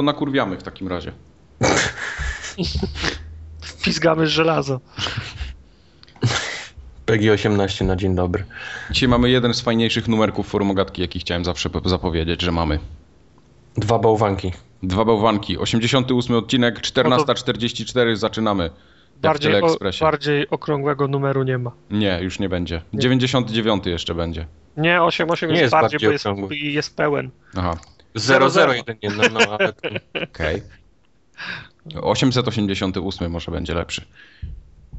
to nakurwiamy w takim razie. Wpizgamy żelazo. PG 18 na dzień dobry. Dzisiaj mamy jeden z fajniejszych numerków formogatki, jaki chciałem zawsze po- zapowiedzieć, że mamy. Dwa bałwanki. Dwa bałwanki, 88 odcinek, 14.44, zaczynamy. Bardziej, o, bardziej okrągłego numeru nie ma. Nie, już nie będzie. 99 jeszcze będzie. Nie, 88 Nie jest, jest bardziej, bardziej bo jest, jest pełen. Aha, 001 no, no, ale okej. 888 może będzie lepszy.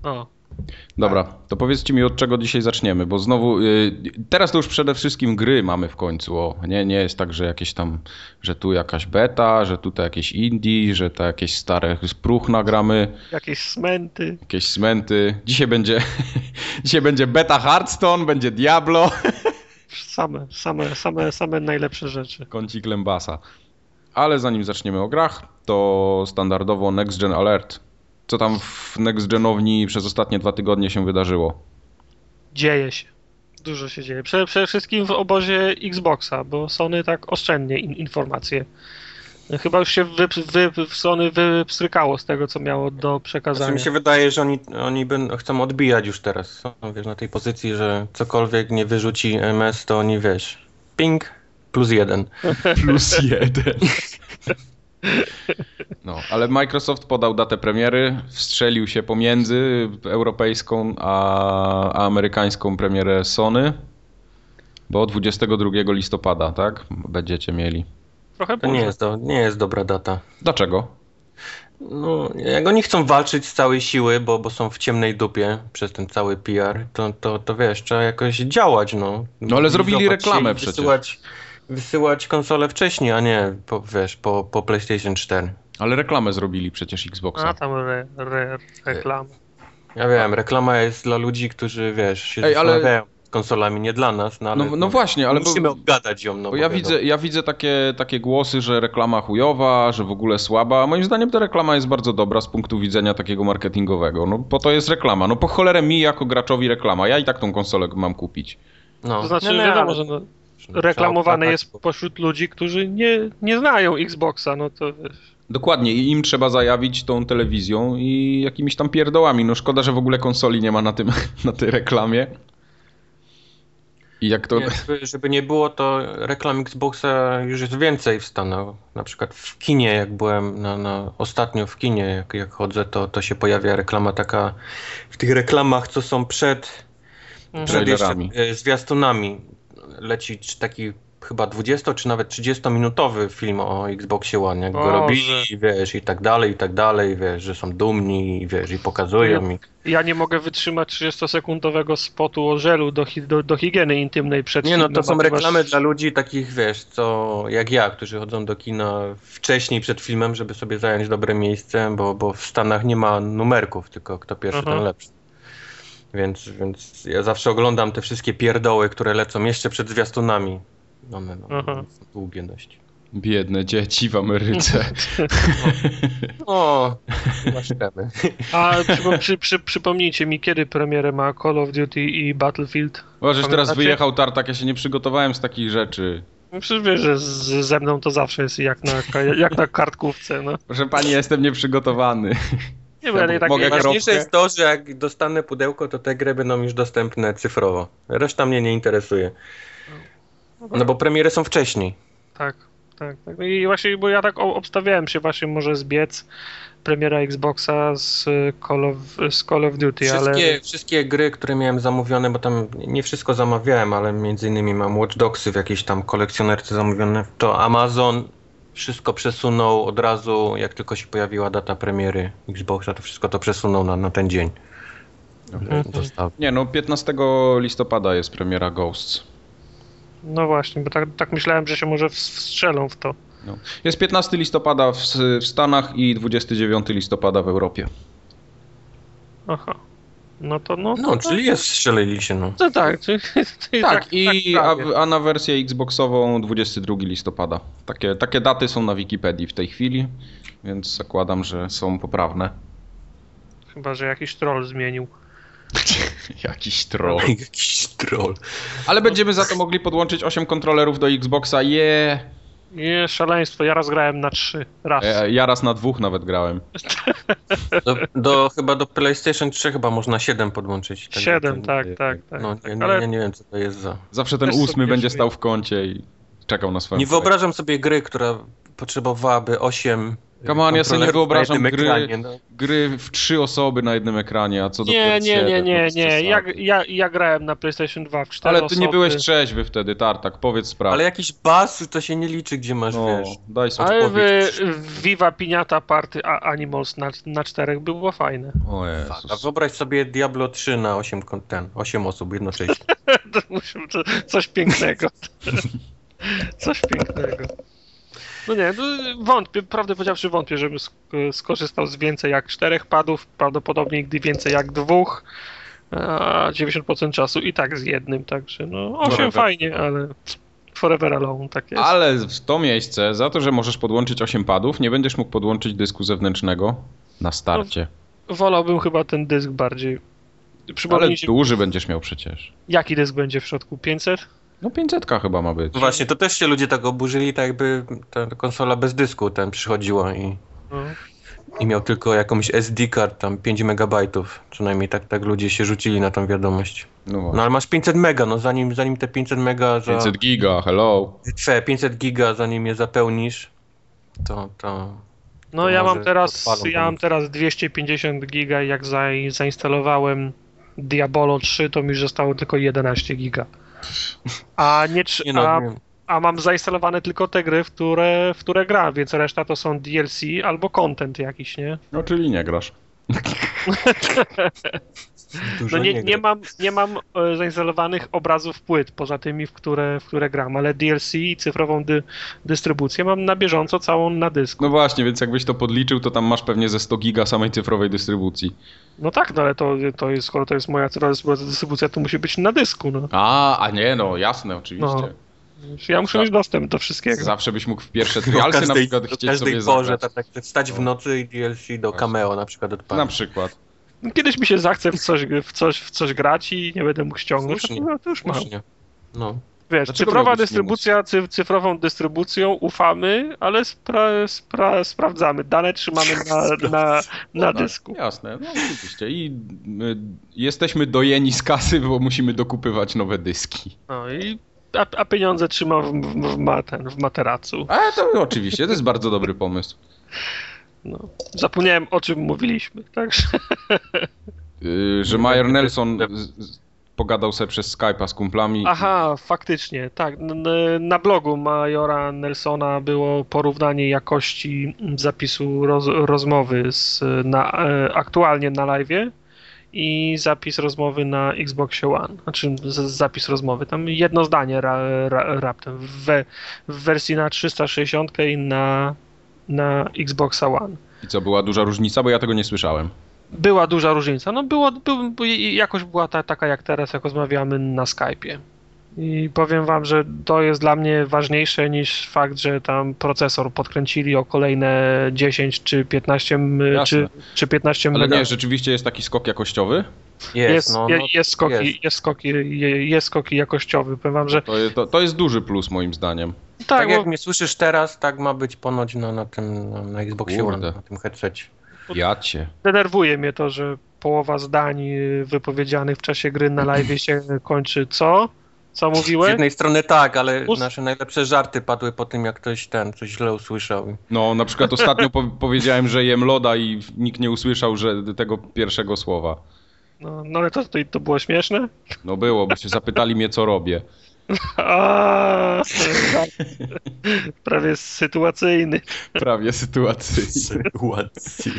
O, Dobra, to powiedzcie mi od czego dzisiaj zaczniemy, bo znowu y, teraz to już przede wszystkim gry mamy w końcu. O, nie, nie jest tak, że jakieś tam, że tu jakaś beta, że tutaj jakieś indie, że to jakieś stare spruch nagramy, jakieś smenty. jakieś smenty. Dzisiaj będzie dzisiaj będzie beta Hearthstone, będzie Diablo, Same, same, same, same najlepsze rzeczy. kącik Lembasa. Ale zanim zaczniemy o grach, to standardowo Next Gen Alert. Co tam w Next Genowni przez ostatnie dwa tygodnie się wydarzyło? Dzieje się. Dużo się dzieje. Przede, przede wszystkim w obozie Xboxa, bo Sony tak oszczędnie in, informacje. Chyba już się wy, wy, Sony wypstrykało z tego, co miało do Znaczy przekazania. mi się wydaje, że oni, oni będą, chcą odbijać już teraz. Są wiesz, na tej pozycji, że cokolwiek nie wyrzuci MS, to oni wiesz. Ping plus jeden. Plus jeden. No, ale Microsoft podał datę premiery, wstrzelił się pomiędzy europejską a, a amerykańską premierę Sony, bo 22 listopada, tak? Będziecie mieli. Trochę To nie jest, do, nie jest dobra data. Dlaczego? No, jak oni chcą walczyć z całej siły, bo, bo są w ciemnej dupie przez ten cały PR, to, to, to wiesz, trzeba jakoś działać, no. No, ale zrobili reklamę przecież. Wysyłać, wysyłać konsolę wcześniej, a nie, po, wiesz, po, po PlayStation 4. Ale reklamę zrobili przecież Xboxa. A tam re, re, reklamy. Ja wiem, reklama jest dla ludzi, którzy, wiesz, się Ej, ale- konsolami, nie dla nas, no ale No, no właśnie, ale bo, musimy obgadać ją, no bo bo ja wiadomo. widzę, ja widzę takie, takie głosy, że reklama chujowa, że w ogóle słaba, moim zdaniem ta reklama jest bardzo dobra z punktu widzenia takiego marketingowego. No po to jest reklama. No po cholerę mi jako graczowi reklama. Ja i tak tą konsolę mam kupić. No. To znaczy, Nie, nie, wiadomo, ale- że no, reklamowane obgadać, jest bo- pośród ludzi, którzy nie, nie znają Xboxa, no to wiesz. Dokładnie, i im trzeba zajawić tą telewizją i jakimiś tam pierdołami. No szkoda, że w ogóle konsoli nie ma na tym, na tej reklamie. I jak to... Nie, żeby, żeby nie było, to reklam Xboxa już jest więcej w Stanach. Na przykład w kinie, jak byłem na, na ostatnio w kinie, jak, jak chodzę, to, to się pojawia reklama taka w tych reklamach, co są przed, Mhm. przed jeszcze e, zwiastunami. Leci taki chyba 20 czy nawet 30-minutowy film o Xboxie One, jak go robili, wiesz, i tak dalej, i tak dalej, wiesz, że są dumni, wiesz, i pokazują mi. Ja nie mogę wytrzymać 30-sekundowego spotu o żelu do, do, do higieny intymnej przed Nie no, to są ty masz- reklamy dla ludzi takich, wiesz, co jak ja, którzy chodzą do kina wcześniej przed filmem, żeby sobie zająć dobre miejsce, bo, bo w Stanach nie ma numerków, tylko kto pierwszy, Aha. ten lepszy. Więc, więc ja zawsze oglądam te wszystkie pierdoły, które lecą jeszcze przed zwiastunami. One no, Aha. są długie dość. Biedne dzieci w Ameryce. O, masz temy. A przypo, przy, przy, przypomnijcie mi, kiedy premierę ma Call of Duty i Battlefield? Żeś teraz wyjechał tartak, ja się nie przygotowałem z takich rzeczy. No Przecież wiesz, że z, ze mną to zawsze jest jak na, jak na kartkówce, no. Proszę pani, jestem nieprzygotowany. Nie, bo ja tak Mogę nie, kropkę? Ważniejsze jest to, że jak dostanę pudełko, to te gry będą już dostępne cyfrowo. Reszta mnie nie interesuje. No bo premiery są wcześniej. Tak, tak, tak. No I właśnie, bo ja tak obstawiałem się właśnie może zbiec premiera Xboxa z Call of, z Call of Duty, Wszystkie, ale wszystkie gry, które miałem zamówione, bo tam nie wszystko zamawiałem, ale między innymi mam Watch Dogsy w jakiejś tam kolekcjonerce zamówione, to Amazon wszystko przesunął od razu, jak tylko się pojawiła data premiery Xboxa, to wszystko to przesunął na, na ten dzień. Mhm. Dostaw. Nie no, 15 listopada jest premiera Ghosts. No właśnie, bo tak, tak myślałem, że się może wstrzelą w to. No. Jest 15 listopada w, w Stanach i 29 listopada w Europie. Aha. No to no. No, to, czyli jest strzelili się, no. To tak, czyli, czyli Tak, i a, prawie. a na wersję Xboxową 22 listopada. Takie, takie daty są na Wikipedii w tej chwili, więc zakładam, że są poprawne. Chyba, że jakiś troll zmienił. Jakiś troll. Jakiś troll. Ale będziemy za to mogli podłączyć 8 kontrolerów do Xboxa. Je. Nie, szaleństwo. Ja raz grałem na trzy. Raz. E, Ja raz na dwóch nawet grałem. Do, do, chyba do PlayStation 3 chyba można 7 podłączyć. tak, Siedem, to- tak, tak, tak. No, tak. ja, nie- Ale ja nie wiem co to jest za... Zawsze ten ósmy będzie stał w kącie i czekał na swoją Nie wyobrażam sobie gry, która potrzebowałaby 8 Come on, ja sobie nie wyobrażam gry- ekranie, no. Gry w trzy osoby na jednym ekranie, a co do nie, nie, nie, nie, no, nie. Ja, ja, ja grałem na PlayStation 2 w cztery Ale ty osoby. nie byłeś trzeźwy wtedy, Tartak, powiedz sprawę. Ale jakiś bas to się nie liczy, gdzie masz, no, wiesz... daj sobie Ale w, w Viva Piniata Party a Animals na, na czterech było fajne. O A Jezus. wyobraź sobie Diablo 3 na 8, kon- ten, 8 osób jednocześnie. To musi być coś pięknego. Coś pięknego. No nie, no wątpię, prawdę powiedziawszy wątpię, żebym sk- skorzystał z więcej jak czterech padów, prawdopodobnie nigdy więcej jak dwóch, a 90% czasu i tak z jednym, także no 8 Forever. fajnie, ale forever alone, tak jest. Ale w to miejsce, za to, że możesz podłączyć 8 padów, nie będziesz mógł podłączyć dysku zewnętrznego na starcie. Wolałbym chyba ten dysk bardziej. Ale duży będziesz miał przecież. jaki dysk będzie w środku? 500? No 500 chyba ma być. No Właśnie, to też się ludzie tak oburzyli, tak jakby ta konsola bez dysku ten przychodziła i, No. i miał tylko jakąś SD card, tam 5 megabajtów. Przynajmniej tak, tak ludzie się rzucili na tą wiadomość. No No ale masz 500 mega, no zanim, zanim te 500 mega za... 500 giga, hello. Twoje 500 giga, zanim je zapełnisz, to... to... No To ja mam teraz, odpalą ja mam teraz 250 giga, jak za, zainstalowałem Diabolo 3, to mi już zostało tylko 11 giga. A, nie, Nie no, a, nie. a mam zainstalowane tylko te gry, w które, w które gram, więc reszta to są DLC albo content jakiś, nie? No czyli nie grasz. No nie, nie, gra. mam, nie mam e, zainstalowanych obrazów płyt, poza tymi, w które, w które gram, ale DLC i cyfrową dy, dystrybucję mam na bieżąco całą na dysku. No właśnie, więc jakbyś to podliczył, to tam masz pewnie ze 100 giga samej cyfrowej dystrybucji. No tak, no ale to, to jest, skoro to jest moja cyfrowa dystrybucja, to musi być na dysku, no. A, a nie, no jasne, oczywiście. No. Ja muszę mieć dostęp do wszystkiego. Zawsze byś mógł w pierwsze trialsy na każdej, przykład o chcieć każdej sobie porze, zagrać. tak, tak wstać w No. nocy i DLC do Właśnie. cameo na przykład Na odpalić. przykład. Kiedyś mi się zachce w coś, w coś, w coś grać i nie będę mógł ściągnąć, Słusznie. no to już mam. Słusznie. No. Wiesz, Dlaczego cyfrowa dystrybucja, cy, cyfrową dystrybucją ufamy, ale spra, spra, sprawdzamy. Dane trzymamy na, na, na Tak, dysku. Jasne, no oczywiście. I y, jesteśmy dojeni z kasy, bo musimy dokupywać nowe dyski. No i a, a pieniądze trzyma w, w, w, w materacu. Ale to oczywiście, to jest bardzo dobry pomysł. No. Zapomniałem o czym mówiliśmy, także Y, że Major Nelson pogadał sobie przez Skype'a z kumplami. Aha, faktycznie, tak. Na blogu Majora Nelsona było porównanie jakości zapisu roz, rozmowy z, na, e, aktualnie na live i zapis rozmowy na Xboxie One. Znaczy zapis rozmowy. Tam jedno zdanie ra, ra, raptem. W, w wersji na 360 i na, na Xboxa One. I co, była duża różnica, bo ja tego nie słyszałem. Była duża różnica. No było, był, był, jakość była ta, taka jak teraz, jak rozmawiamy na Skype'ie. I powiem wam, że to jest dla mnie ważniejsze niż fakt, że tam procesor podkręcili o kolejne 10 czy 15 m- Jasne. czy, czy 15 Ale mega. nie, rzeczywiście jest taki skok jakościowy? Jest, jest, no, no, jest, skoki, jest. jest. skoki, je- jest skoki jakościowy. Powiem wam, że To jest, to, to jest duży plus moim zdaniem. tak, Tak bo jak mnie słyszysz teraz, tak ma być ponoć na, na tym, na, na Xboxie. One, na tym headsetie. Ja cię. denerwuje mnie to, że połowa zdań y, wypowiedzianych w czasie gry na live się kończy co? Co Z mówiłeś? jednej strony tak, ale nasze najlepsze żarty padły po tym, jak ktoś ten coś źle usłyszał. No, na przykład ostatnio po powiedziałem, że jem loda i nikt nie usłyszał że tego pierwszego słowa. No, no ale to, to, to było śmieszne? No było, bo się zapytali mnie, co robię. A, tak. Prawie sytuacyjny. Prawie sytuacyjnie. Sytuacji.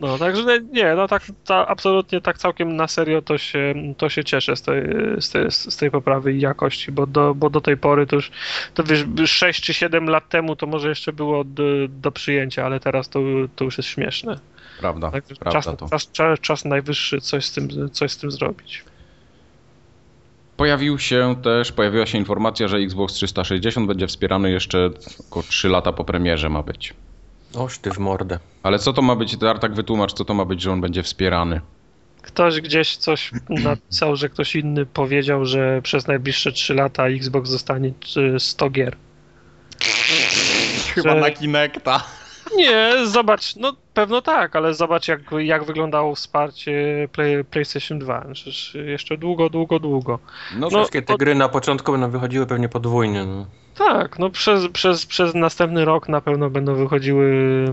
No, także nie, no tak ta, absolutnie tak całkiem na serio to się, to się cieszę z tej, z, tej, z tej poprawy i jakości, bo do, bo do tej pory to już, to wiesz, 6 czy 7 lat temu to może jeszcze było do, do przyjęcia, ale teraz to, to już jest śmieszne. Prawda, Także prawda czas, to. czas, czas, czas najwyższy coś z tym, coś z tym zrobić. Pojawił się też, pojawiła się informacja, że Xbox 360 będzie wspierany jeszcze około 3 lata po premierze ma być. Oż ty w mordę. Ale co to ma być, Tartak wytłumacz, co to ma być, że on będzie wspierany. Ktoś gdzieś coś napisał, że ktoś inny powiedział, że przez najbliższe 3 lata Xbox dostanie y, 100 gier. chyba na Kinecta. Nie, zobacz, no pewno tak, ale zobacz jak, jak wyglądało wsparcie Play, PlayStation 2. Przecież jeszcze długo, długo, długo. No, no wszystkie te od... gry na początku będą wychodziły pewnie podwójnie. No. Tak, no przez, przez, przez następny rok na pewno będą wychodziły.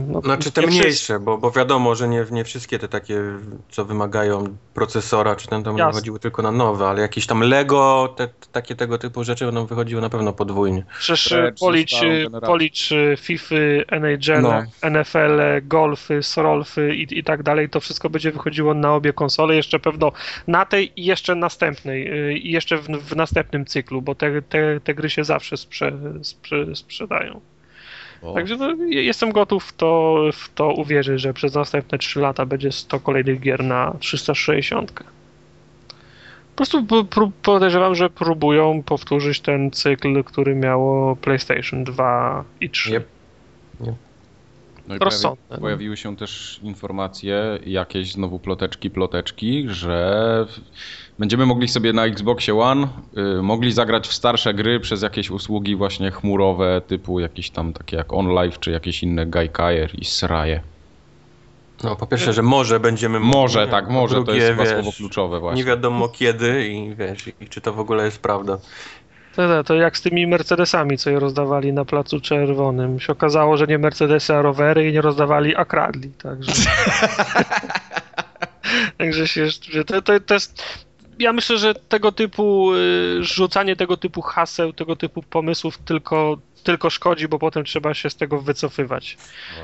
No, znaczy te mniejsze, bo, bo wiadomo, że nie, nie wszystkie te takie, co wymagają procesora, czy ten tam będą wychodziły tylko na nowe, ale jakieś tam Lego, te, takie tego typu rzeczy będą wychodziły na pewno podwójnie. Przecież policz, policz FIFA, NHL, no. NFL, golfy, sorolfy i, i tak dalej, to wszystko będzie wychodziło na obie konsole, jeszcze pewno na tej i jeszcze następnej, i jeszcze w, w następnym cyklu, bo te, te, te gry się zawsze sprze, sprzedają. O. Także no, jestem gotów w to, w to uwierzyć, że przez następne 3 lata będzie 100 kolejnych gier na 360. Po prostu podejrzewam, że próbują powtórzyć ten cykl, który miało PlayStation 2 i 3. Yep. Yep. No i pojawi, no. pojawiły się też informacje, jakieś znowu ploteczki, ploteczki, że będziemy mogli sobie na Xboxie One y, mogli zagrać w starsze gry przez jakieś usługi właśnie chmurowe, typu jakieś tam takie jak OnLive, czy jakieś inne Gaikai i Sraje. No, po pierwsze, że może będziemy mogli. Może, tak, może, drugie, to jest chyba słowo kluczowe właśnie. Nie wiadomo kiedy i wiesz, i czy to w ogóle jest prawda. To, to jak z tymi Mercedesami, co je rozdawali na Placu Czerwonym. Się okazało, że nie Mercedesy, a rowery i nie rozdawali, a kradli. Także, także się, to, to, to jest ja myślę, że tego typu y, rzucanie tego typu haseł, tego typu pomysłów tylko tylko szkodzi, bo potem trzeba się z tego wycofywać.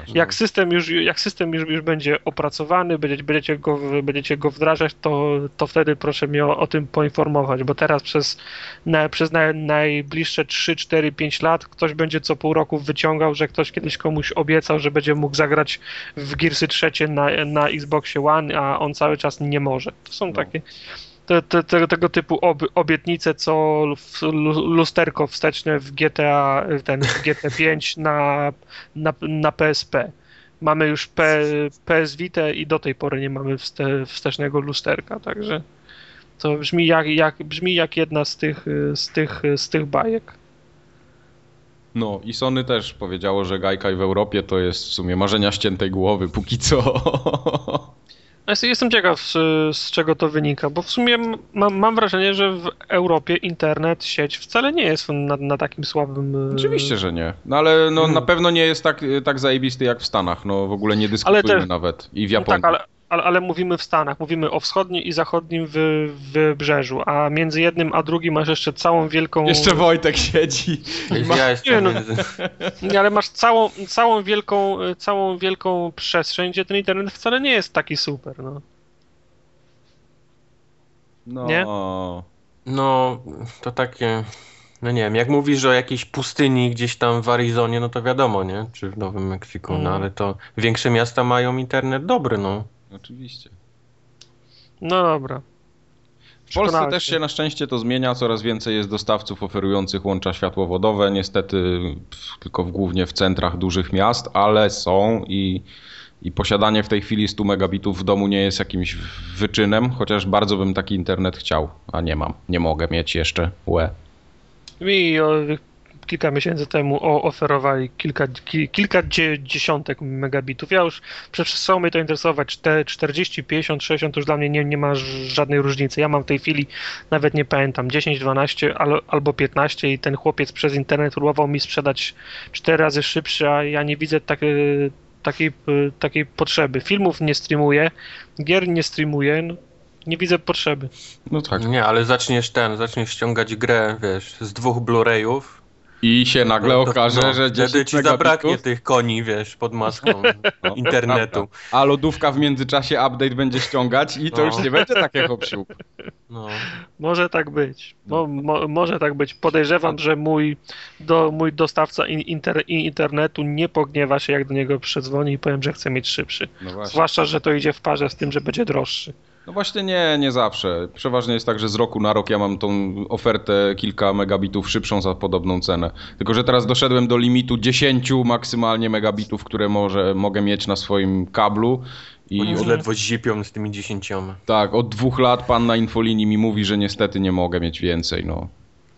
Jak system już, jak system już, już będzie opracowany, będziecie, będziecie, go, będziecie go wdrażać, to, to wtedy proszę mnie o, o tym poinformować, bo teraz przez, na, przez na, najbliższe 3, 4, 5 lat ktoś będzie co pół roku wyciągał, że ktoś kiedyś komuś obiecał, że będzie mógł zagrać w Gearsy trzecie na, na Xboxie One, a on cały czas nie może. To są no. takie te, te, te, tego typu ob, obietnice, co lusterko wsteczne w GTA, ten GT 5 na, na, na PSP. Mamy już P, PS Vita i do tej pory nie mamy wste, wstecznego lusterka, także to brzmi jak, jak, brzmi jak jedna z tych, z, tych, z tych bajek. No i Sony też powiedziało, że Gaikai w Europie to jest w sumie marzenia ściętej głowy póki co. Jestem ciekaw, z, z, czego to wynika, bo w sumie mam, mam, wrażenie, że w Europie internet, sieć wcale nie jest na, na takim słabym... E, Oczywiście, że nie. No ale no, hmm. na pewno nie jest tak, tak zajebisty jak w Stanach. No w ogóle nie dyskutujmy te... nawet. I w Japonii. No tak, ale, ale, ale, mówimy w Stanach, mówimy o wschodnim i zachodnim wy, wybrzeżu, a między jednym a drugim masz jeszcze całą wielką... Jeszcze Wojtek siedzi. Ma... Ja jestem... Nie, no, ale masz całą, całą, wielką, całą wielką przestrzeń, gdzie ten internet wcale nie jest taki super, no. No... Nie? No, to takie... No nie wiem, jak mówisz o jakiejś pustyni gdzieś tam w Arizonie, no to wiadomo, nie? Czy w Nowym Meksyku, mm. no ale to większe miasta mają internet dobry, no. Oczywiście. No dobra. W Polsce też się na szczęście to zmienia, coraz więcej jest dostawców oferujących łącza światłowodowe, niestety tylko w, głównie w centrach dużych miast, ale są i, i posiadanie w tej chwili 100 megabitów w domu nie jest jakimś wyczynem, chociaż bardzo bym taki internet chciał, a nie mam, nie mogę mieć jeszcze UE. Mi kilka miesięcy temu oferowali kilka, kilka dziesiątek megabitów. Ja już przestało mnie to interesować. 40, 50, 60 to już dla mnie nie, nie ma żadnej różnicy. Ja mam w tej chwili, nawet nie pamiętam, 10, 12 albo 15 i ten chłopiec przez internet próbował mi sprzedać 4 razy szybszy, a ja nie widzę tak, takiej, takiej potrzeby. Filmów nie streamuję, gier nie streamuję. No, nie widzę potrzeby. No tak. Nie, ale zaczniesz ten, zaczniesz ściągać grę, wiesz, z dwóch Blu-rayów i się nagle no, okaże, no, że 10 wtedy ci megabitów... zabraknie tych koni, wiesz, pod maską no, internetu. A lodówka w międzyczasie update będzie ściągać i to no. już nie będzie takie hop no. Może tak być. Mo, mo, może tak być. Podejrzewam, że mój, do, mój dostawca inter, internetu nie pogniewa się, jak do niego przedzwoni i powiem, że chce mieć szybszy. No Zwłaszcza, że to idzie w parze z tym, że będzie droższy. No właśnie nie, nie zawsze. Przeważnie jest tak, że z roku na rok ja mam tą ofertę kilka megabitów szybszą za podobną cenę. Tylko, że teraz doszedłem do limitu 10 maksymalnie megabitów, które może, mogę mieć na swoim kablu. I Oni od... ledwo zipią z tymi dziesięcioma. Tak, od dwóch lat pan na infolinii mi mówi, że niestety nie mogę mieć więcej, no.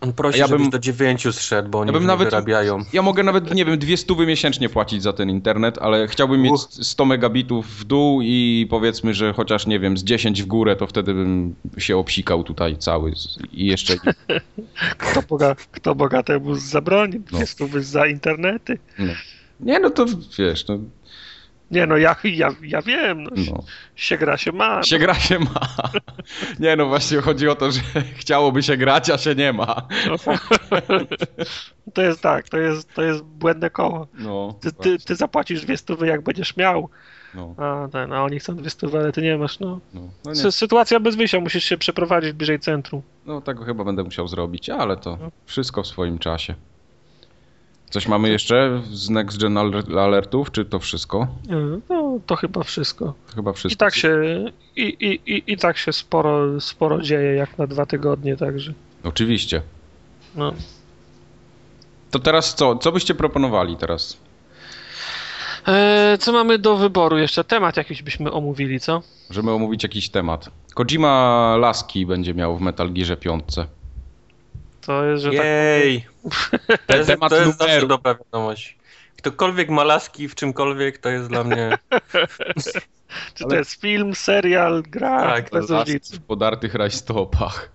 On prosi, Ja żebyś bym- do dziewięciu zszedł, bo oni Ja bym nawet- nie wyrabiają. Ja mogę nawet, nie wiem, dwie stówy miesięcznie płacić za ten internet, ale chciałbym mieć Uch. 100 megabitów w dół i powiedzmy, że chociaż, nie wiem, z 10 w górę, to wtedy bym się obsikał tutaj cały i jeszcze... Kto, boga, kto bogatemu zabroni? No. Jest tu za internety. No. Nie, no to wiesz, no, Nie no, ja, ja, ja wiem, no, no. się gra się ma. Się gra się ma. Nie no, właśnie chodzi o to, że chciałoby się grać, a się nie ma. To jest tak, to jest, to jest błędne koło. No, Ty, ty, ty zapłacisz dwie stówy, jak będziesz miał, no, a, ten, a oni chcą dwie stówy, ale ty nie masz, no. no, no, nie, Sy- Sytuacja bez wyjścia, musisz się przeprowadzić bliżej centrum. no tego chyba będę musiał zrobić, ale to No. wszystko w swoim czasie. Coś mamy jeszcze z Next Gen aler- alertów, czy to wszystko? No, to chyba wszystko. To chyba wszystko. I tak się, i, i, i, i tak się sporo, sporo dzieje, jak na dwa tygodnie, także. Oczywiście. No. To teraz co? Co byście proponowali teraz? E, co mamy do wyboru jeszcze? Temat jakiś byśmy omówili, co? Żeby omówić jakiś temat. Kojima Laski będzie miał w Metal Gearze 5. To jest, że tak. To jest, temat to jest zawsze numeru. dobra wiadomość. Ktokolwiek ma laski w czymkolwiek, to jest dla mnie... Czy to ale- jest film, serial, gra, Tak, bez Laski różnicy. w podartych rajstopach.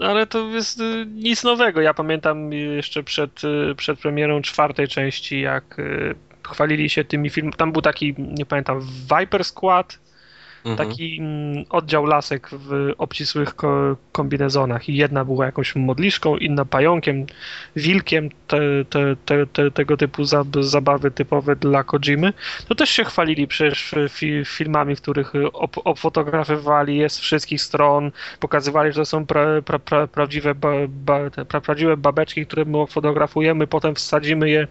Ale to jest y, nic nowego. Ja pamiętam jeszcze przed, y, przed premierą czwartej części, jak y, chwalili się tymi filmami. Tam był taki, nie pamiętam, Viper Squad, Mhm. taki mm, oddział lasek w obcisłych ko kombinezonach i jedna była jakąś modliszką, inna pająkiem, wilkiem, te, te, te, te, tego typu zab zabawy typowe dla Kojimy. To też się chwalili przecież fi filmami, w których op opfotografowali je z wszystkich stron, pokazywali, że to są pra pra pra prawdziwe, ba ba prawdziwe babeczki, które my fotografujemy, potem wsadzimy je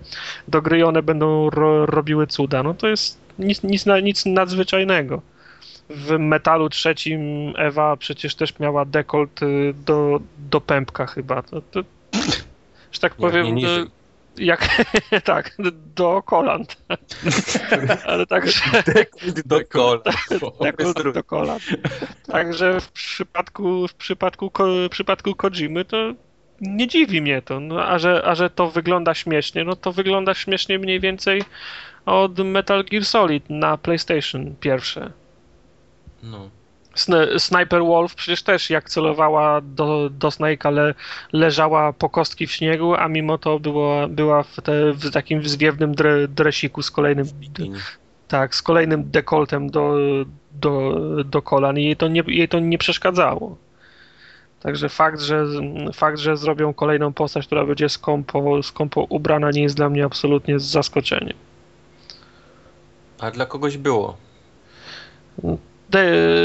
do gry i one będą ro robiły cuda. No to jest nic, nic, nic nadzwyczajnego w metalu trzecim Ewa przecież też miała dekolt y, do, do pępka chyba. To, to, że tak powiem, nie niżej. y, jak tak, do kolan. Ale także Do kola. dekolt do kolan. Także w przypadku, w przypadku, w przypadku Kojimy to nie dziwi mnie to. No, a, że, a że to wygląda śmiesznie, no to wygląda śmiesznie mniej więcej od Metal Gear Solid na PlayStation pierwsze. No. Sn- Sniper Wolf przecież też jak celowała do, do Snake'a le, leżała po kostki w śniegu, a mimo to było, była w, te, w takim zwiewnym dre, dresiku z kolejnym tak, z kolejnym dekoltem do, do, do kolan i jej to, nie, jej to nie przeszkadzało. Także fakt że, fakt, że zrobią kolejną postać, która będzie skąpo, skąpo ubrana, nie jest dla mnie absolutnie zaskoczeniem. A dla kogoś było.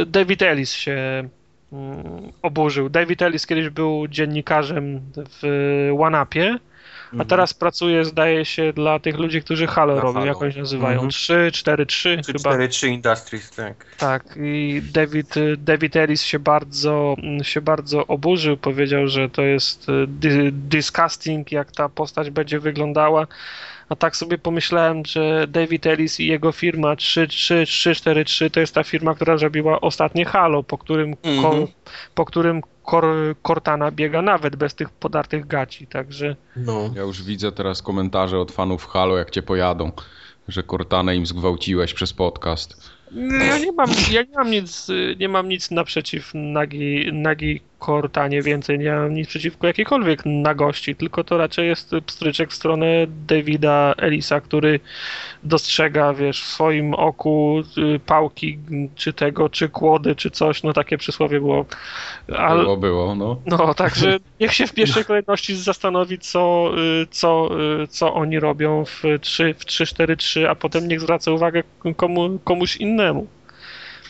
David Ellis się mm, oburzył. David Ellis kiedyś był dziennikarzem w OneUpie, a Mhm. teraz pracuje, zdaje się, dla tych ludzi, którzy Halo robią, jak oni nazywają? Mhm. 3, 4, 3 Czy chyba. 4-3 Industries, tak. Tak, i David, David Ellis się bardzo, się bardzo oburzył, powiedział, że to jest y, disgusting, jak ta postać będzie wyglądała. A tak sobie pomyślałem, że David Ellis i jego firma 343 to jest ta firma, która zrobiła ostatnie Halo, po którym, ko, Mhm. po którym Cor, Cortana biega nawet bez tych podartych gaci, także No. Ja już widzę teraz komentarze od fanów Halo, jak cię pojadą, że Cortanę im zgwałciłeś przez podcast. Ja nie mam, ja nie mam nic, nie mam nic naprzeciw nagi, nagi Cortanie więcej, nie mam nic przeciwko jakiejkolwiek nagości, tylko to raczej jest pstryczek w stronę Davida Elisa, który dostrzega, wiesz, w swoim oku y, pałki, czy tego, czy kłody, czy coś, no takie przysłowie było. Ale, Było, było, no. no, także niech się w pierwszej kolejności zastanowi, co, y, co, y, co oni robią w 3, w 3-4-3, a potem niech zwraca uwagę komu, komuś innemu.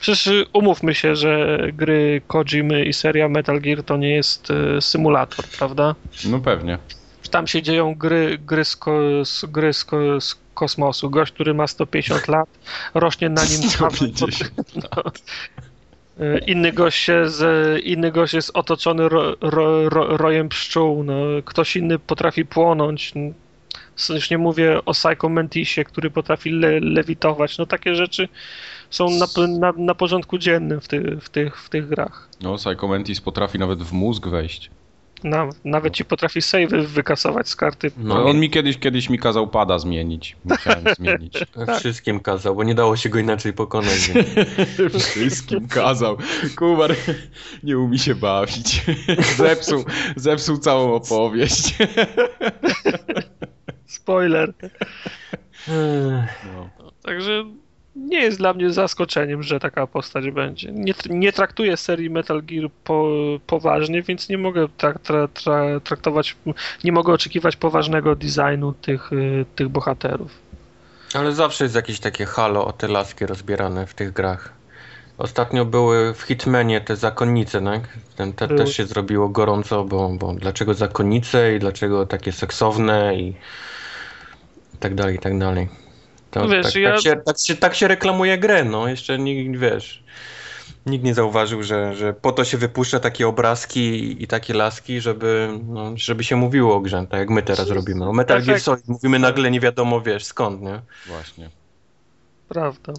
Przecież y, umówmy się, że gry Kojimy i seria Metal Gear to nie jest y, symulator, prawda? No pewnie. Tam się dzieją gry, gry, z, ko, z, gry z, ko, z kosmosu. Gość, który ma 150 lat, rośnie na nim trawa. 150 lat. Y, Inny gość, się z, inny gość jest otoczony ro, ro, ro, rojem pszczół. No. Ktoś inny potrafi płonąć. Już nie mówię o Psycho Mantisie, który potrafi le, lewitować. No takie rzeczy są na, na, na porządku dziennym w, ty, w, tych, w tych grach. No, Psycho Mantis potrafi nawet w mózg wejść. Na, nawet ci potrafi savey wykasować z karty. No, on mi kiedyś, kiedyś mi kazał pada zmienić. Musiałem zmienić. Tak. Wszystkim kazał, bo nie dało się go inaczej pokonać. Wszystkim kazał. Kumar nie umie się bawić. Zepsuł, zepsuł całą opowieść. Spoiler. No. Także nie jest dla mnie zaskoczeniem, że taka postać będzie. Nie, nie traktuję serii Metal Gear po, poważnie, więc nie mogę tra, tra, tra, traktować, nie mogę oczekiwać poważnego designu tych, y, tych bohaterów. Ale zawsze jest jakieś takie halo o te laski rozbierane w tych grach. Ostatnio były w Hitmanie te zakonnice, tak? Ten te, też się zrobiło gorąco, bo, bo dlaczego zakonnice i dlaczego takie seksowne i tak dalej, i tak dalej. To, wiesz, tak, ja... tak, się, tak, się, tak się reklamuje grę, no. Jeszcze nikt, wiesz, nikt nie zauważył, że, że po to się wypuszcza takie obrazki i takie laski, żeby, no, żeby się mówiło o grze, tak jak my teraz robimy. O Metal Gear Solid mówimy nagle nie wiadomo, wiesz, skąd, nie? Właśnie. Prawda.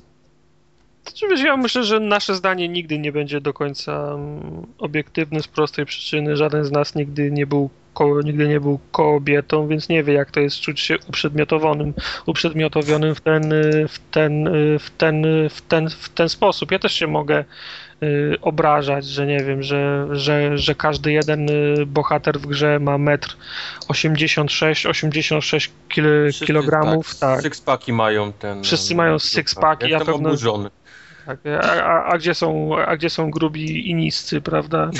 Znaczy, wiesz, ja myślę, że nasze zdanie nigdy nie będzie do końca mm, obiektywne z prostej przyczyny. Żaden z nas nigdy nie był ko, nigdy nie był kobietą, więc nie wie, jak to jest czuć się uprzedmiotowanym, uprzedmiotowionym w ten, w ten, w ten, w ten, w ten sposób. Ja też się mogę y, obrażać, że nie wiem, że, że, że każdy jeden y, bohater w grze ma metr 86, 86 kil, kilogramów. Tak, tak. Sixpacki mają ten. Wszyscy mają sixpacki, ja pewno. Oburzony. Tak, a, a, a, gdzie są, a gdzie są grubi i niscy, prawda?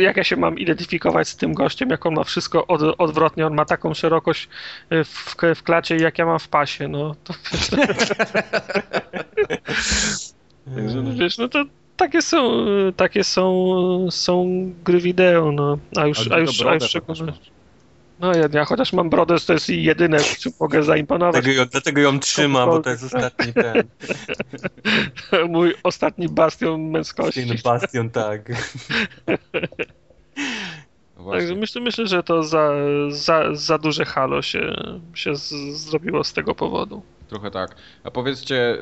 Jak ja się mam identyfikować z tym gościem, jak on ma wszystko od, odwrotnie, on ma taką szerokość w, w klacie, jak ja mam w pasie, no. To Także, no wiesz, no to takie są, takie są, są gry wideo, no, a już, a już, a już szczególnie... No ja, ja chociaż mam brodę, to jest jedyne, czym mogę zaimponować. Dlatego ją, dlatego ją trzyma, bo to jest ostatni ten. Mój ostatni bastion męskości. Ten bastion, tak. No Także myślę, myślę, że to za, za, za duże halo się, się z, zrobiło z tego powodu. Trochę tak. A powiedzcie,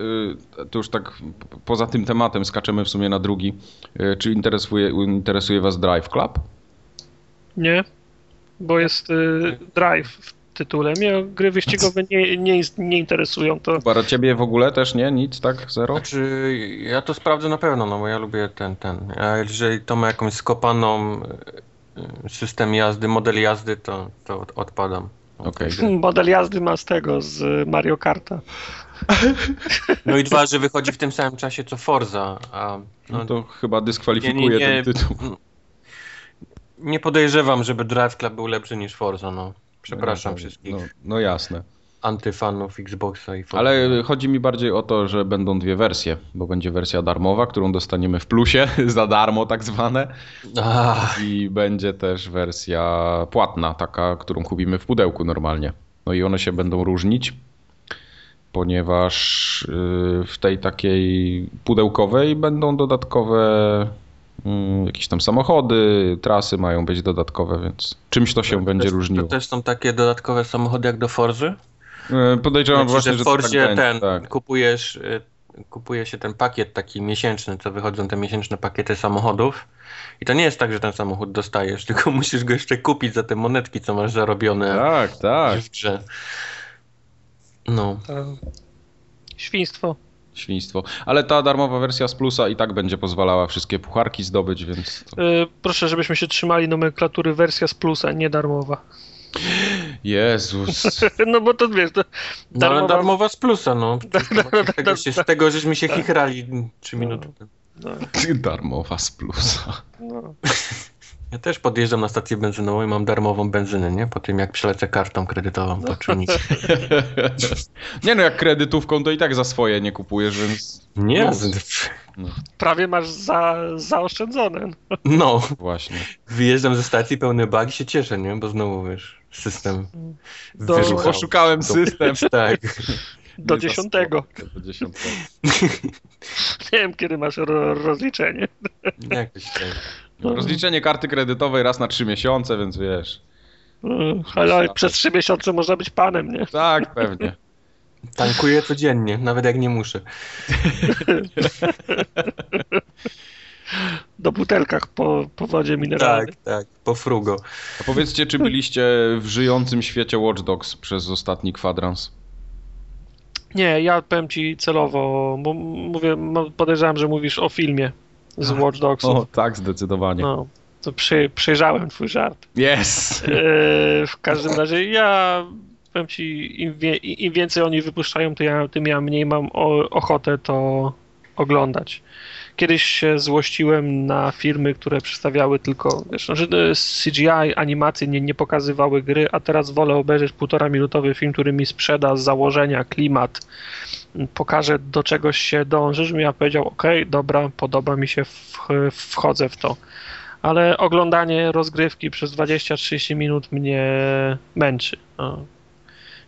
y, to już tak poza tym tematem skaczemy w sumie na drugi. Y, czy interesuje, interesuje was Drive Club? Nie bo jest y, Drive w tytule. Mnie gry wyścigowe nie, nie, nie interesują. To... Bara ciebie w ogóle też nie? Nic, tak? Zero? Znaczy, ja to sprawdzę na pewno, no bo ja lubię ten, ten. A jeżeli to ma jakąś skopaną y, system jazdy, model jazdy, to, to odpadam. Okay. Model jazdy ma z tego, z Mario Karta. No i dwa, że wychodzi w tym samym czasie co Forza. A, no, no to chyba dyskwalifikuje nie, nie, nie, ten tytuł nie podejrzewam, żeby Drive Club był lepszy niż Forza, no. Przepraszam no, wszystkich. No, no, jasne. Antyfanów Xboxa i Forza. Ale chodzi mi bardziej o to, że będą dwie wersje, bo będzie wersja darmowa, którą dostaniemy w plusie, za darmo tak zwane. Ach. I będzie też wersja płatna, taka, którą kupimy w pudełku normalnie. No i one się będą różnić, ponieważ y, w tej takiej pudełkowej będą dodatkowe jakieś tam samochody, trasy mają być dodatkowe, więc czymś to się to będzie też, różniło. To też są takie dodatkowe samochody jak do Forzy? E, podejrzewam znaczy, właśnie, że w Forzie tak ten tak. kupujesz, e, kupuje się ten pakiet taki miesięczny, co wychodzą te miesięczne pakiety samochodów. I to nie jest tak, że ten samochód dostajesz, tylko musisz go jeszcze kupić za te monetki, co masz zarobione tak, tak. w grze. No. Świństwo świństwo. Ale ta darmowa wersja z plusa i tak będzie pozwalała wszystkie pucharki zdobyć, więc... To... Yy, proszę, żebyśmy się trzymali nomenklatury wersja z plusa, nie darmowa. Jezus. no bo to wiesz, to darmowa... No, darmowa z plusa, no. Z tego, się, z tego żeśmy się chichrali trzy minuty. No. Darmowa z plusa. No. Ja też podjeżdżam na stację benzynową i mam darmową benzynę, nie? Po tym jak przelecę kartą kredytową po czynnik. nie no, jak kredytówką to i tak za swoje nie kupujesz, więc... Nie. No. no. Prawie masz za, zaoszczędzone. No. Właśnie. Wyjeżdżam ze stacji pełny bag i się cieszę, nie? Bo znowu, wiesz, system Do... Wyruchał. Poszukałem system. tak. Do dziesiątego. Do dziesiątego. nie wiem, kiedy masz ro rozliczenie. Jakoś tak. No. Rozliczenie karty kredytowej raz na trzy miesiące, więc wiesz. Mm, ale przez trzy miesiące można być panem, nie? Tak, pewnie. Tankuję codziennie, nawet jak nie muszę. Do butelkach po, po wodzie mineralnej. Tak, tak, po frugo. A powiedzcie, czy byliście w żyjącym świecie Watch Dogs przez ostatni kwadrans? Nie, ja powiem ci celowo, bo mówię, no, podejrzewam, że mówisz o filmie z Watch Dogsów. O, tak, zdecydowanie. No, to przy, przejrzałem twój żart. Yes! E, w każdym razie ja powiem ci, im, wie, im więcej oni wypuszczają, to ja, tym ja mniej mam o, ochotę to oglądać. Kiedyś się złościłem na firmy, które przedstawiały tylko, wiesz, no, że CGI, animacje nie, nie pokazywały gry, a teraz wolę obejrzeć półtora minutowy film, który mi sprzeda z założenia, klimat, pokaże do czegoś się dąży, żebym ja powiedział, ok, dobra, podoba mi się, wchodzę w to. Ale oglądanie rozgrywki przez 20-30 minut mnie męczy. No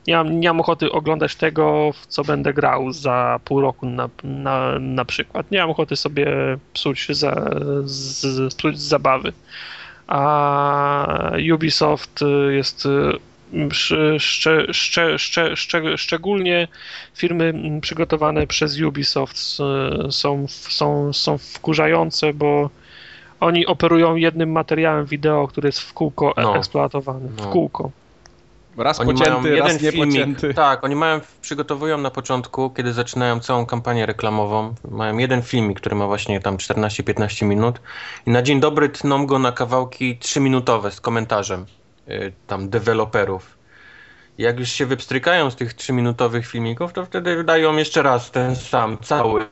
nie mam, nie mam ochoty oglądać tego, w co będę grał za pół roku na, na, na przykład. Nie mam ochoty sobie psuć, za, z, psuć zabawy. A Ubisoft jest szcze, szcze, szcze, szcze, szczególnie firmy przygotowane przez Ubisoft są, są, są wkurzające, bo oni operują jednym materiałem wideo, który jest w kółko no. eksploatowany. W no. kółko. Raz oni pocięty, mają raz jeden filmik, Tak, oni mają, przygotowują na początku, kiedy zaczynają całą kampanię reklamową, mają jeden filmik, który ma właśnie tam 14-15 minut i na dzień dobry tną go na kawałki 3-minutowe z komentarzem tam deweloperów. Jak już się wypstrykają z tych 3-minutowych filmików, to wtedy dają jeszcze raz ten sam, cały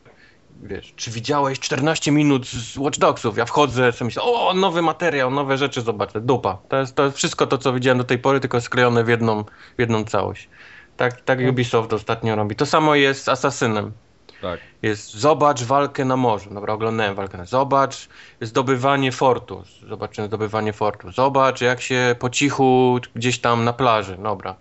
wiesz, czy widziałeś 14 minut z Watch Dogsów? Ja wchodzę, sobie myślę, o, nowy materiał, nowe rzeczy zobaczę, dupa. To jest, to jest wszystko to, co widziałem do tej pory, tylko sklejone w jedną, w jedną całość. Tak, tak Ubisoft ostatnio robi. To samo jest z Assassinem. Tak. Jest zobacz walkę na morzu. Dobra, oglądałem walkę na Zobacz zdobywanie fortu. Zobaczymy zdobywanie fortu. Zobacz jak się po cichu gdzieś tam na plaży. Dobra.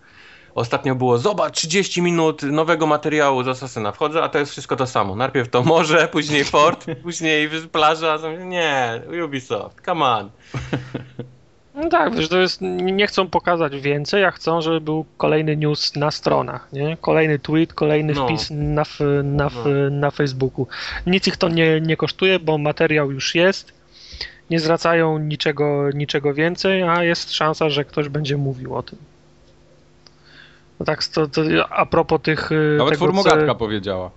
Ostatnio było, zobacz, 30 minut nowego materiału z Assassina. Wchodzę, a to jest wszystko to samo. Najpierw to morze, później port, później plaża. Nie, Ubisoft, come on. No tak, wiesz, to jest, nie chcą pokazać więcej, a chcą, żeby był kolejny news na stronach, nie? Kolejny tweet, kolejny no. wpis na, na, no. na Facebooku. Nic ich to nie, nie kosztuje, bo materiał już jest, nie zwracają niczego, niczego więcej, a jest szansa, że ktoś będzie mówił o tym. No tak, to, to a propos tych... Y, Nawet tego, formogatka co... powiedziała.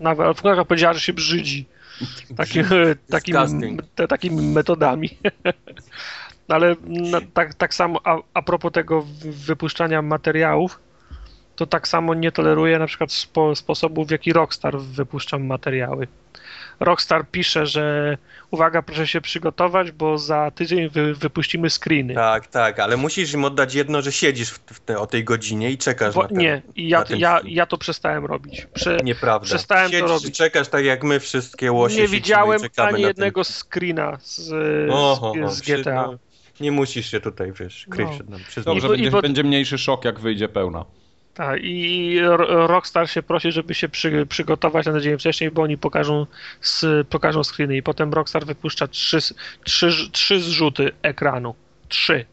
Nawet formogatka powiedziała, że się brzydzi. Takim, takim, te, takimi metodami. Ale no, tak, tak samo a, a propos tego wypuszczania materiałów, to tak samo nie toleruję na przykład spo, sposobu, w jaki Rockstar wypuszcza materiały. Rockstar pisze, że uwaga, proszę się przygotować, bo za tydzień wy, wypuścimy screeny. Tak, tak, ale musisz im oddać jedno, że siedzisz w te, o tej godzinie i czekasz bo, na ten, Nie, ja, ja, ja to przestałem robić. Prze, Nieprawda. Przestałem Siedzisz to robić. czekasz tak jak my wszystkie łosie Nie widziałem ani jednego ten... screena z, Oho, z GTA. Nie musisz się tutaj, wiesz, kryć no. przed nami. Dobrze, będzie, będzie mniejszy szok, jak wyjdzie pełna. Tak, i Rockstar się prosi, żeby się przy, przygotować na dzień wcześniej, bo oni pokażą, z, pokażą screeny i potem Rockstar wypuszcza trzy, trzy, trzy zrzuty ekranu. Trzy.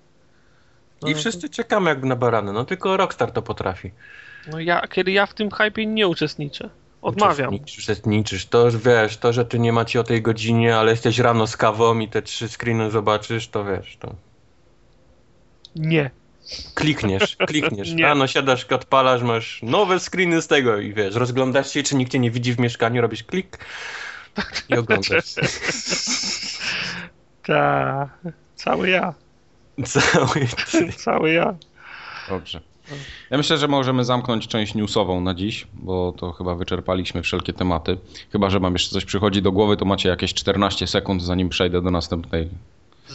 No, I wszyscy czekamy jakby na barany, no tylko Rockstar to potrafi. No ja, kiedy ja w tym hypie nie uczestniczę. Odmawiam. Uczestniczysz, to wiesz, to, że ty nie macie o tej godzinie, ale jesteś rano z kawą i te trzy screeny zobaczysz, to wiesz, to... Nie. Klikniesz, klikniesz. Nie. Rano siadasz, odpalasz, masz nowe screeny z tego i wiesz, rozglądasz się, czy nikt cię nie widzi w mieszkaniu, robisz klik i oglądasz. Tak, cały ja. Cały ty. Cały ja. Dobrze. Ja myślę, że możemy zamknąć część newsową na dziś, bo to chyba wyczerpaliśmy wszelkie tematy. Chyba, że mam jeszcze coś przychodzi do głowy, to macie jakieś 14 sekund, zanim przejdę do następnej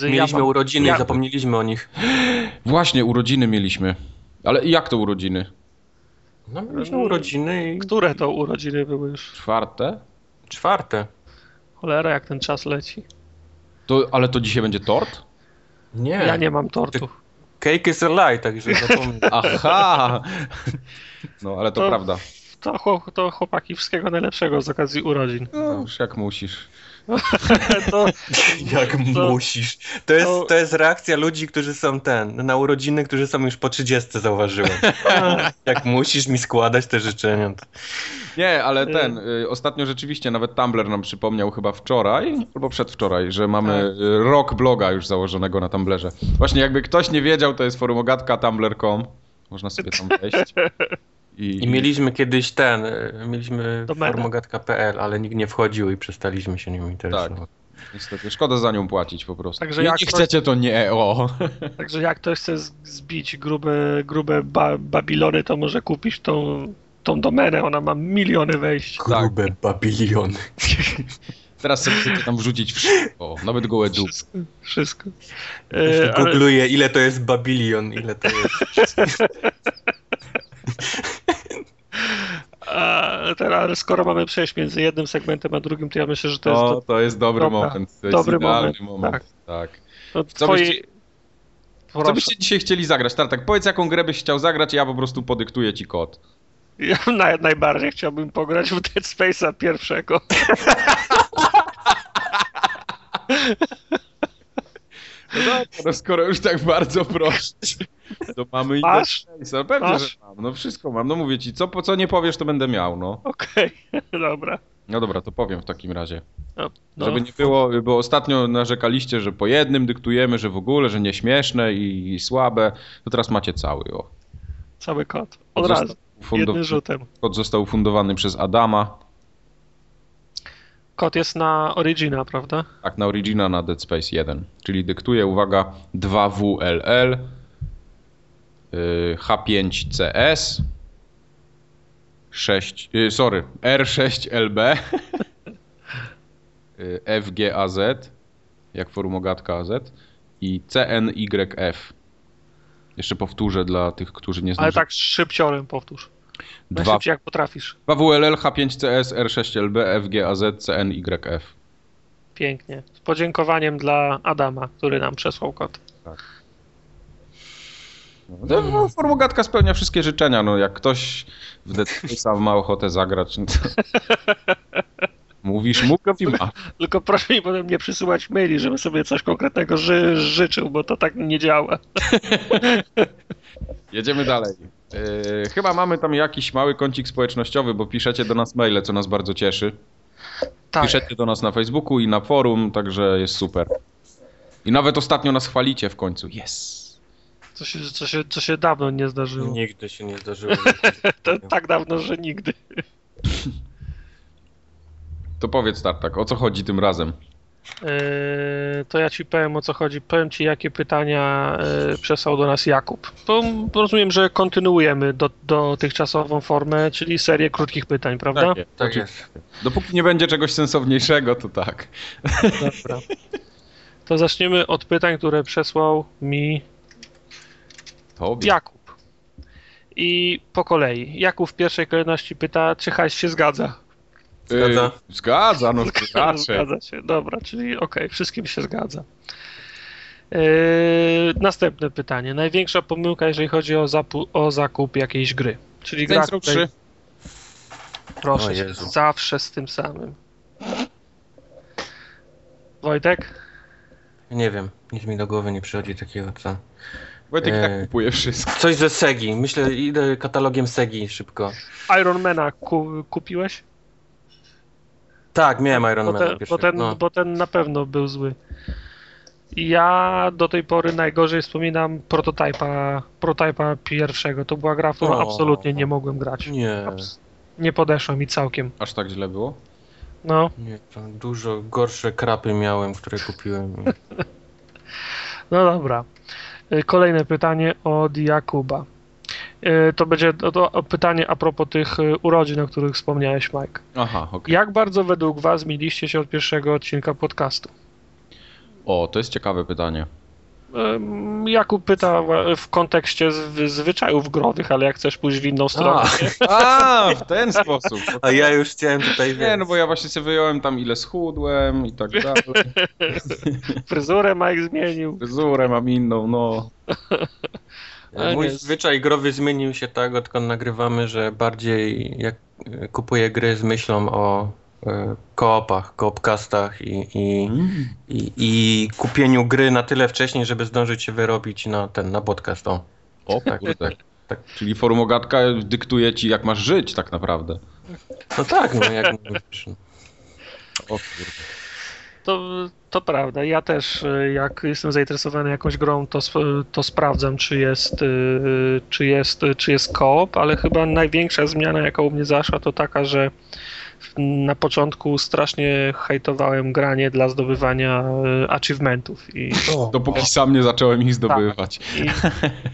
Mieliśmy urodziny ja... i zapomnieliśmy o nich. Właśnie, urodziny mieliśmy. Ale jak to urodziny? No, mieliśmy urodziny i... Które to urodziny były już? Czwarte? Czwarte. Cholera, jak ten czas leci. To, ale to dzisiaj będzie tort? Nie. Ja nie mam tortu. Cake is a lie, także zapomnij. Aha! No, ale to, to prawda. To, to chłopaki wszystkiego najlepszego z okazji urodzin. No, już jak musisz. to, Jak To- musisz. To jest, to- to jest reakcja ludzi, którzy są ten, na urodziny, którzy są już po 30, zauważyłem. Jak musisz mi składać te życzenia. To... Nie, ale ten, y, ostatnio rzeczywiście nawet Tumblr nam przypomniał chyba wczoraj, albo przedwczoraj, że mamy Tak. y, rok bloga już założonego na Tumblerze. Właśnie jakby ktoś nie wiedział, to jest forumogatka tumblr.com. Można sobie tam wejść. I, I mieliśmy kiedyś ten, y, mieliśmy formogatka.pl, ale nikt nie wchodził i przestaliśmy się nią interesować. Tak. Niestety, szkoda za nią płacić po prostu. Także nie, jak nie ktoś- chcecie, to nie, o. Także jak ktoś chce zbić grube, grube ba Babilony, to może kupić tą, tą domenę. Ona ma miliony wejść. Grube babiliony. Teraz sobie chcecie tam wrzucić wszystko, nawet gołe dupy. Wszystko. wszystko. E, ale, Googluję, ile to jest babilion, ile to jest. a, teraz, skoro mamy przejść między jednym segmentem a drugim, to ja myślę, że to jest To, to, jest dobry Dobra, moment. To jest dobry idealny moment, moment. tak. tak. to Co twoje... byście- Co byście dzisiaj chcieli zagrać? Tartak, powiedz jaką grę byś chciał zagrać, ja po prostu podyktuję ci kod. Ja naj, najbardziej chciałbym pograć w Dead Space'a pierwszego. No, dobra, no skoro już tak bardzo prosisz, to mamy Masz? Interface'a. Pewnie, Masz? że mam. No wszystko mam. No mówię ci, co, po co nie powiesz, to będę miał, no. Okej, dobra. No dobra, to powiem w takim razie. No, no. Żeby nie było, bo ostatnio narzekaliście, że po jednym dyktujemy, że w ogóle, że nieśmieszne i, i słabe. To teraz macie cały, o. Cały kod. Od razu. Jednym rzutem. Kod został fundowany przez Adama. Kod jest na Origina, prawda? Tak, na Origina na Dead Space 1. Czyli dyktuję, uwaga, 2WLL, y, H5CS, 6, y, sorry, R6LB, y, FGAZ, jak formogatka AZ i CNYF. Jeszcze powtórzę dla tych, którzy nie znają. Ale tak szybciorem powtórz. Dwa, jak potrafisz. 2WLL, H5CS, R6LB, FGAZ, CNYF. Pięknie. Z podziękowaniem dla Adama, który nam przesłał kod. No, no, formogatka spełnia wszystkie życzenia. No, jak ktoś w Dead Space'a ma ochotę zagrać, no to... Mówisz mu i ma. Tylko proszę mi potem nie przysyłać maili, żebym sobie coś konkretnego ży życzył, bo to tak nie działa. Jedziemy dalej. Yy, chyba mamy tam jakiś mały kącik społecznościowy, bo piszecie do nas maile, co nas bardzo cieszy. Tak. Piszecie do nas na Facebooku i na forum, także jest super. I nawet ostatnio nas chwalicie w końcu. Yes. Co się, co, się, co się dawno nie zdarzyło. Nigdy się nie zdarzyło. To, tak dawno, że nigdy. To powiedz Tartak, o co chodzi tym razem? Eee, to ja ci powiem o co chodzi. Powiem ci, jakie pytania e, przesłał do nas Jakub. Bo rozumiem, że kontynuujemy do, dotychczasową formę, czyli serię krótkich pytań, prawda? jest. Tak jest. Dopóki nie będzie czegoś sensowniejszego, to tak. Dobra. To zaczniemy od pytań, które przesłał mi Tobie. Jakub. I po kolei. Jakub w pierwszej kolejności pyta, czy hajs się zgadza. Zgadza? Yy, zgadza, no raczej. Zgadza się, dobra, czyli okej, wszystkim się zgadza. Yy, następne pytanie. Największa pomyłka, jeżeli chodzi o, o zakup jakiejś gry. Czyli gra, Saints Row której- 3. proszę zawsze z tym samym. Wojtek? Nie wiem, nic mi do głowy nie przychodzi takiego, co... Wojtek i tak kupuje wszystko. Coś ze Segi, myślę, idę katalogiem Segi szybko. Ironmana ku- kupiłeś? Tak, miałem Iron Bo bo, ten, no. bo ten na pewno był zły. Ja do tej pory najgorzej wspominam prototypa, prototypa pierwszego. To była gra, w którą O. absolutnie nie mogłem grać. Nie, Abs- Nie podeszła mi całkiem. Aż tak źle było? No, nie, dużo gorsze krapy miałem, które kupiłem. no dobra. Y, Kolejne pytanie od Jakuba. Y, To będzie to, to pytanie a propos tych y, urodzin, o których wspomniałeś, Mike. Aha, okej. Jak bardzo według Was mieliście się od pierwszego odcinka podcastu? O, to jest ciekawe pytanie. Ym, Jakub pyta w kontekście z- zwyczajów growych, ale jak chcesz pójść w inną stronę. nie? A, w ten sposób. A ja już chciałem tutaj, Nie, wiesz, no bo ja właśnie sobie wyjąłem tam ile schudłem i tak dalej. Fryzurę Mike zmienił. Fryzurę mam inną, no. Ale mój nie. zwyczaj growy zmienił się tak, odkąd nagrywamy, że bardziej jak kupuję gry z myślą o e, koopach, koopcastach i, i, i, i kupieniu gry na tyle wcześniej, żeby zdążyć się wyrobić na ten, na podcast. O. O kurde. Tak. Czyli forum Ogatka dyktuje ci, jak masz żyć tak naprawdę. No tak, no jak mówisz. O kurde. To, to prawda. Ja też, y, jak jestem zainteresowany jakąś grą, to, to sprawdzam, czy jest, y, czy jest, czy jest koop, ale chyba największa zmiana, jaka u mnie zaszła, to taka, że na początku strasznie hejtowałem granie dla zdobywania y, achievementów i, Dopóki sam nie zacząłem ich zdobywać. i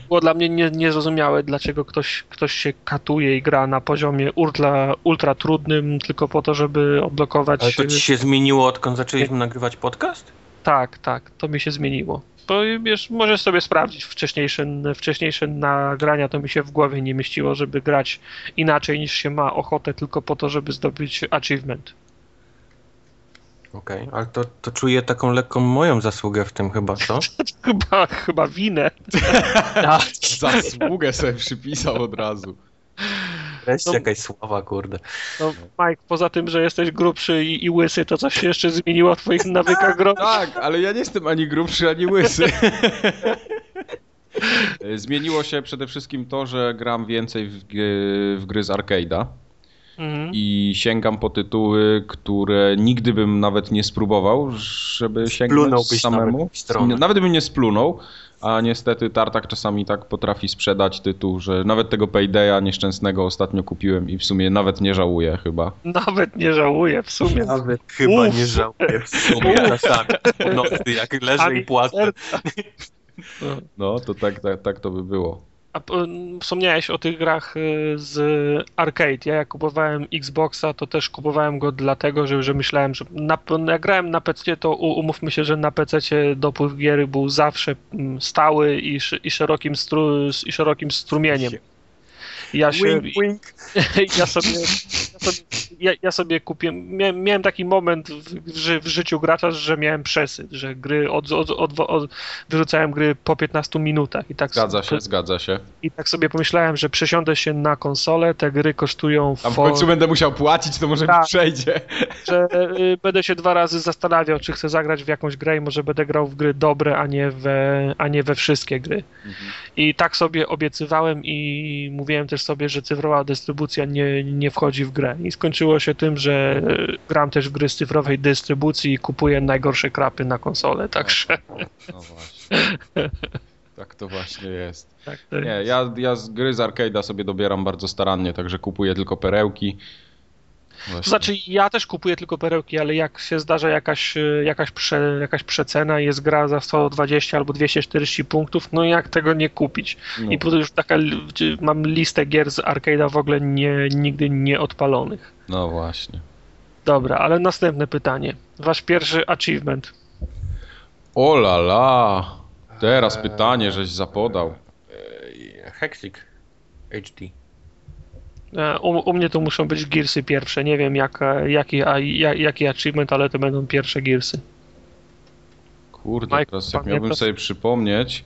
było dla mnie nie, niezrozumiałe, dlaczego ktoś, ktoś się katuje i gra na poziomie ultra, ultra trudnym tylko po to, żeby odblokować... Ale to ci się zmieniło, odkąd zaczęliśmy nagrywać podcast? Tak, tak, to mi się zmieniło. Bo wiesz, możesz sobie sprawdzić wcześniejsze, wcześniejsze nagrania, to mi się w głowie nie mieściło, żeby grać inaczej niż się ma ochotę, tylko po to, żeby zdobyć achievement. Okej, ale to, to czuję taką lekką moją zasługę w tym chyba, co? Chyba, chyba winę. Zasługę sobie przypisał od razu. Wreszcie No- jakaś sława, kurde. No, Mike, poza tym, że jesteś grubszy i, i łysy, to coś się jeszcze zmieniło w twoich nawykach growych? Tak, ale ja nie jestem ani grubszy, ani łysy. Zmieniło się przede wszystkim to, że gram więcej w, w gry z arcade'a Mhm. i sięgam po tytuły, które nigdy bym nawet nie spróbował, żeby sięgnąć samemu. nawet. Nawet bym nie splunął, a niestety Tartak czasami tak potrafi sprzedać tytuł, że nawet tego Paydaya nieszczęsnego ostatnio kupiłem i w sumie nawet nie żałuję chyba. Nawet nie żałuję w sumie. Nawet chyba Uf. nie żałuję w sumie czasami. Po nocy, jak leżę i płaczę. No. No, to tak, tak, tak to by było. A wspomniałeś o tych grach y, z arcade. Ja jak kupowałem Xboxa, to też kupowałem go dlatego, że, że myślałem, że na, jak grałem na PC, to umówmy się, że na PC dopływ gier był zawsze stały i, i, szerokim, stru, i szerokim strumieniem. Ja się, Wink, wink. ja sobie, ja sobie, ja, ja sobie kupiłem, miałem, miałem taki moment w, w, ży- w życiu gracza, że miałem przesyt, że gry od, od, od, od, wyrzucałem gry po 15 minutach i tak Zgadza sobie- się, zgadza się. i tak sobie pomyślałem, że przesiądę się na konsolę, te gry kosztują A w końcu będę musiał płacić, to może mi Tak. przejdzie. że y, będę się dwa razy zastanawiał, czy chcę zagrać w jakąś grę i może będę grał w gry dobre, a nie we, a nie we wszystkie gry. I tak sobie obiecywałem i mówiłem też sobie, że cyfrowa dystrybucja nie, nie wchodzi w grę. I skończyło się tym, że y, gram też w gry z cyfrowej dystrybucji i kupuję najgorsze krapy na konsolę, także No właśnie. Tak to właśnie jest. tak, to Nie, jest. ja, ja z gry z arcade'a sobie dobieram bardzo starannie, także kupuję tylko perełki. Właśnie. To znaczy, ja też kupuję tylko perełki, ale jak się zdarza jakaś, y, jakaś, prze, jakaś przecena i jest gra za 120 albo 240 punktów, no jak tego nie kupić? No. I potem już taka, mam listę gier z arcade'a w ogóle nie, nigdy nie odpalonych. no właśnie. Dobra, ale następne pytanie. Wasz pierwszy achievement. O la la! Teraz Eee, pytanie, żeś zapodał. Eee, Hexik HD. E, U, u mnie to muszą być Gearsy pierwsze. Nie wiem jaka, jaki, a, ja- jaki achievement, ale to będą pierwsze Gearsy. Kurde, Mike, teraz jak miałbym sobie przypomnieć,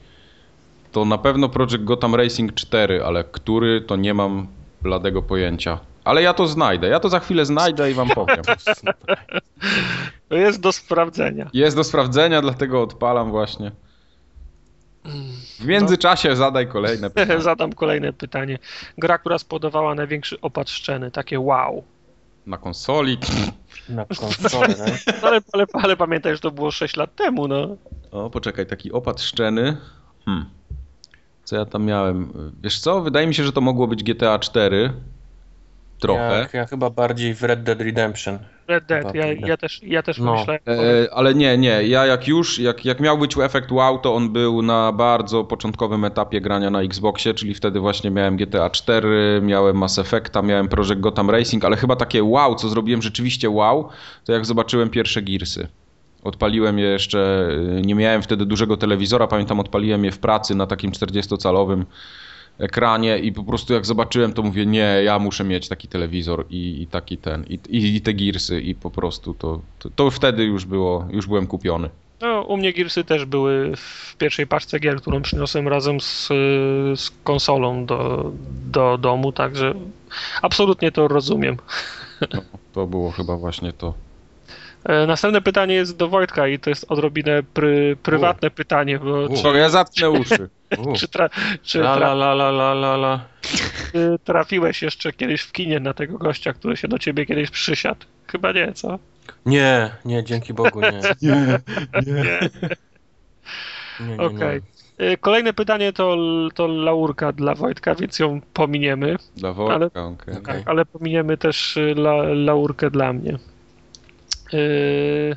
to na pewno Project Gotham Racing 4, ale który to nie mam bladego pojęcia. Ale ja to znajdę, ja to za chwilę znajdę i wam powiem. To jest do sprawdzenia. Jest do sprawdzenia, dlatego odpalam właśnie. W międzyczasie zadaj kolejne pytanie. Zadam kolejne pytanie. Gra, która spodobała największy opad szczeny, takie wow. Na konsoli. Na konsolę, nie? No Ale, ale, ale pamiętaj, że to było 6 lat temu, no. O, poczekaj, taki opad szczeny. Hmm. Co ja tam miałem? Wiesz co, wydaje mi się, że to mogło być GTA 4. Trochę. Ja, ja chyba bardziej w Red Dead Redemption. Red Dead, ja, ja też, ja też No. myślałem. E, ale nie, nie. Ja jak już, jak, jak miał być efekt wow, to on był na bardzo początkowym etapie grania na Xboxie, czyli wtedy właśnie miałem GTA 4, miałem Mass Effecta, miałem Project Gotham Racing, ale chyba takie wow, co zrobiłem rzeczywiście wow, to jak zobaczyłem pierwsze Gearsy. Odpaliłem je jeszcze, y, nie miałem wtedy dużego telewizora, pamiętam odpaliłem je w pracy na takim 40-calowym ekranie i po prostu jak zobaczyłem to mówię, nie, ja muszę mieć taki telewizor i, i taki ten, i, i, te Gearsy i po prostu to, to, to wtedy już było, już byłem kupiony. No, u mnie Gearsy też były w pierwszej paczce gier, którą przyniosłem razem z, z konsolą do, do domu, także absolutnie to rozumiem. No, to było chyba właśnie to. E, Następne pytanie jest do Wojtka i to jest odrobinę pry, prywatne pytanie, bo U. czy, Co, ja zatknę uszy. U, czy, tra, czy, La la la la la la la. czy trafiłeś jeszcze kiedyś w kinie na tego gościa, który się do ciebie kiedyś przysiadł? Chyba nie, co? Nie, nie, dzięki Bogu nie. Nie, nie. nie, nie, nie. Okej. E, Kolejne pytanie to, to laurka dla Wojtka, więc ją pominiemy. Dla Wojtka, okej. Okej. Tak, ale pominiemy też y, la, laurkę dla mnie. Yy,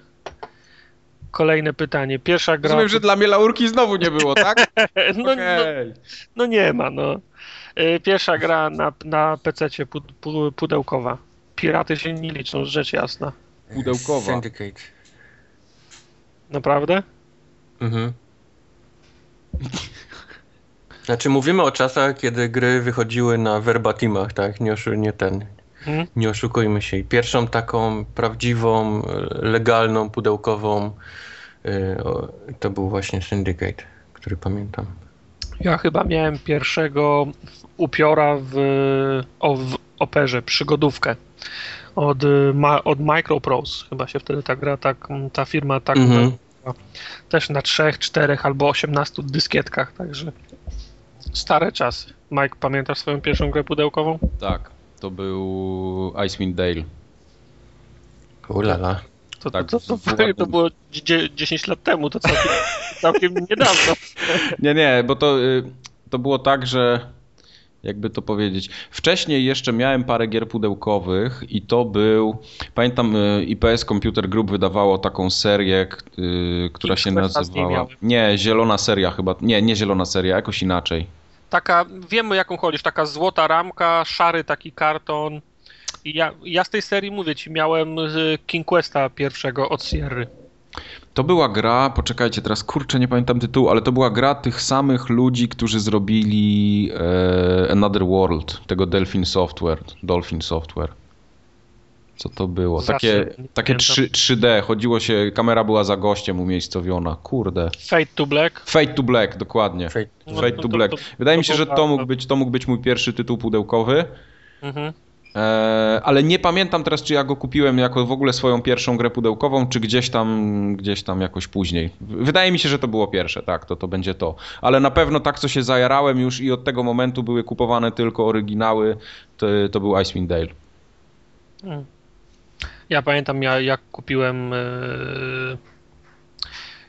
kolejne pytanie. Pierwsza gra. Rozumiem, że dla mnie laurki znowu nie było, tak? no, no, Okej. no nie ma, no. Yy, pierwsza gra na, na PC pu, pu, pudełkowa. Piraty się nie liczą, rzecz jasna. Pudełkowa. Syndicate. Naprawdę? Mhm. Znaczy mówimy o czasach, kiedy gry wychodziły na verbatimach, tak? Nie, nie ten. Mhm. Nie oszukujmy się. I pierwszą taką prawdziwą, legalną, pudełkową o, to był właśnie Syndicate, który pamiętam. Ja chyba miałem pierwszego upiora w, o, w operze, przygodówkę. Od, y, ma, od Microprose. Chyba się wtedy ta gra, tak, ta firma tak Mhm. też na trzech, czterech albo 18 dyskietkach, także stare czasy. Mike, pamiętasz swoją pierwszą grę pudełkową? Tak, to był Icewind Dale. Ulala. To, Tak, to, to, to, to było dzie- 10 lat temu, to całkiem, całkiem niedawno. Nie, nie, bo to, y, to było tak, że jakby to powiedzieć. Wcześniej jeszcze miałem parę gier pudełkowych i to był. Pamiętam, y, IPS Computer Group wydawało taką serię, y, która się nazywała. Nie, zielona seria chyba. Nie, nie zielona seria, jakoś inaczej. Taka, wiemy jaką chodzisz, taka złota ramka, szary taki karton. I ja, ja z tej serii mówię ci, miałem King Questa pierwszego od Sierry. To była gra, poczekajcie, teraz kurczę, nie pamiętam tytułu, ale to była gra tych samych ludzi, którzy zrobili e, Another World, tego Delphin Software. Dolphin Software. Co to było? Zawsze Takie, nie takie pamiętam. 3, 3D, chodziło się, kamera była za gościem umiejscowiona. Kurde. Fate to Black. Fate to Black, dokładnie. Fate. No Fate to- to Black. to- Wydaje to mi się, że to mógł, być, to mógł być mój pierwszy tytuł pudełkowy. Mhm. E, ale nie pamiętam teraz, czy ja go kupiłem jako w ogóle swoją pierwszą grę pudełkową, czy gdzieś tam, gdzieś tam jakoś później. Wydaje mi się, że to było pierwsze, tak, to, to będzie to. Ale na pewno tak, co się zajarałem już i od tego momentu były kupowane tylko oryginały, to, to był Icewind Dale. Mm. Ja pamiętam, ja, jak kupiłem e,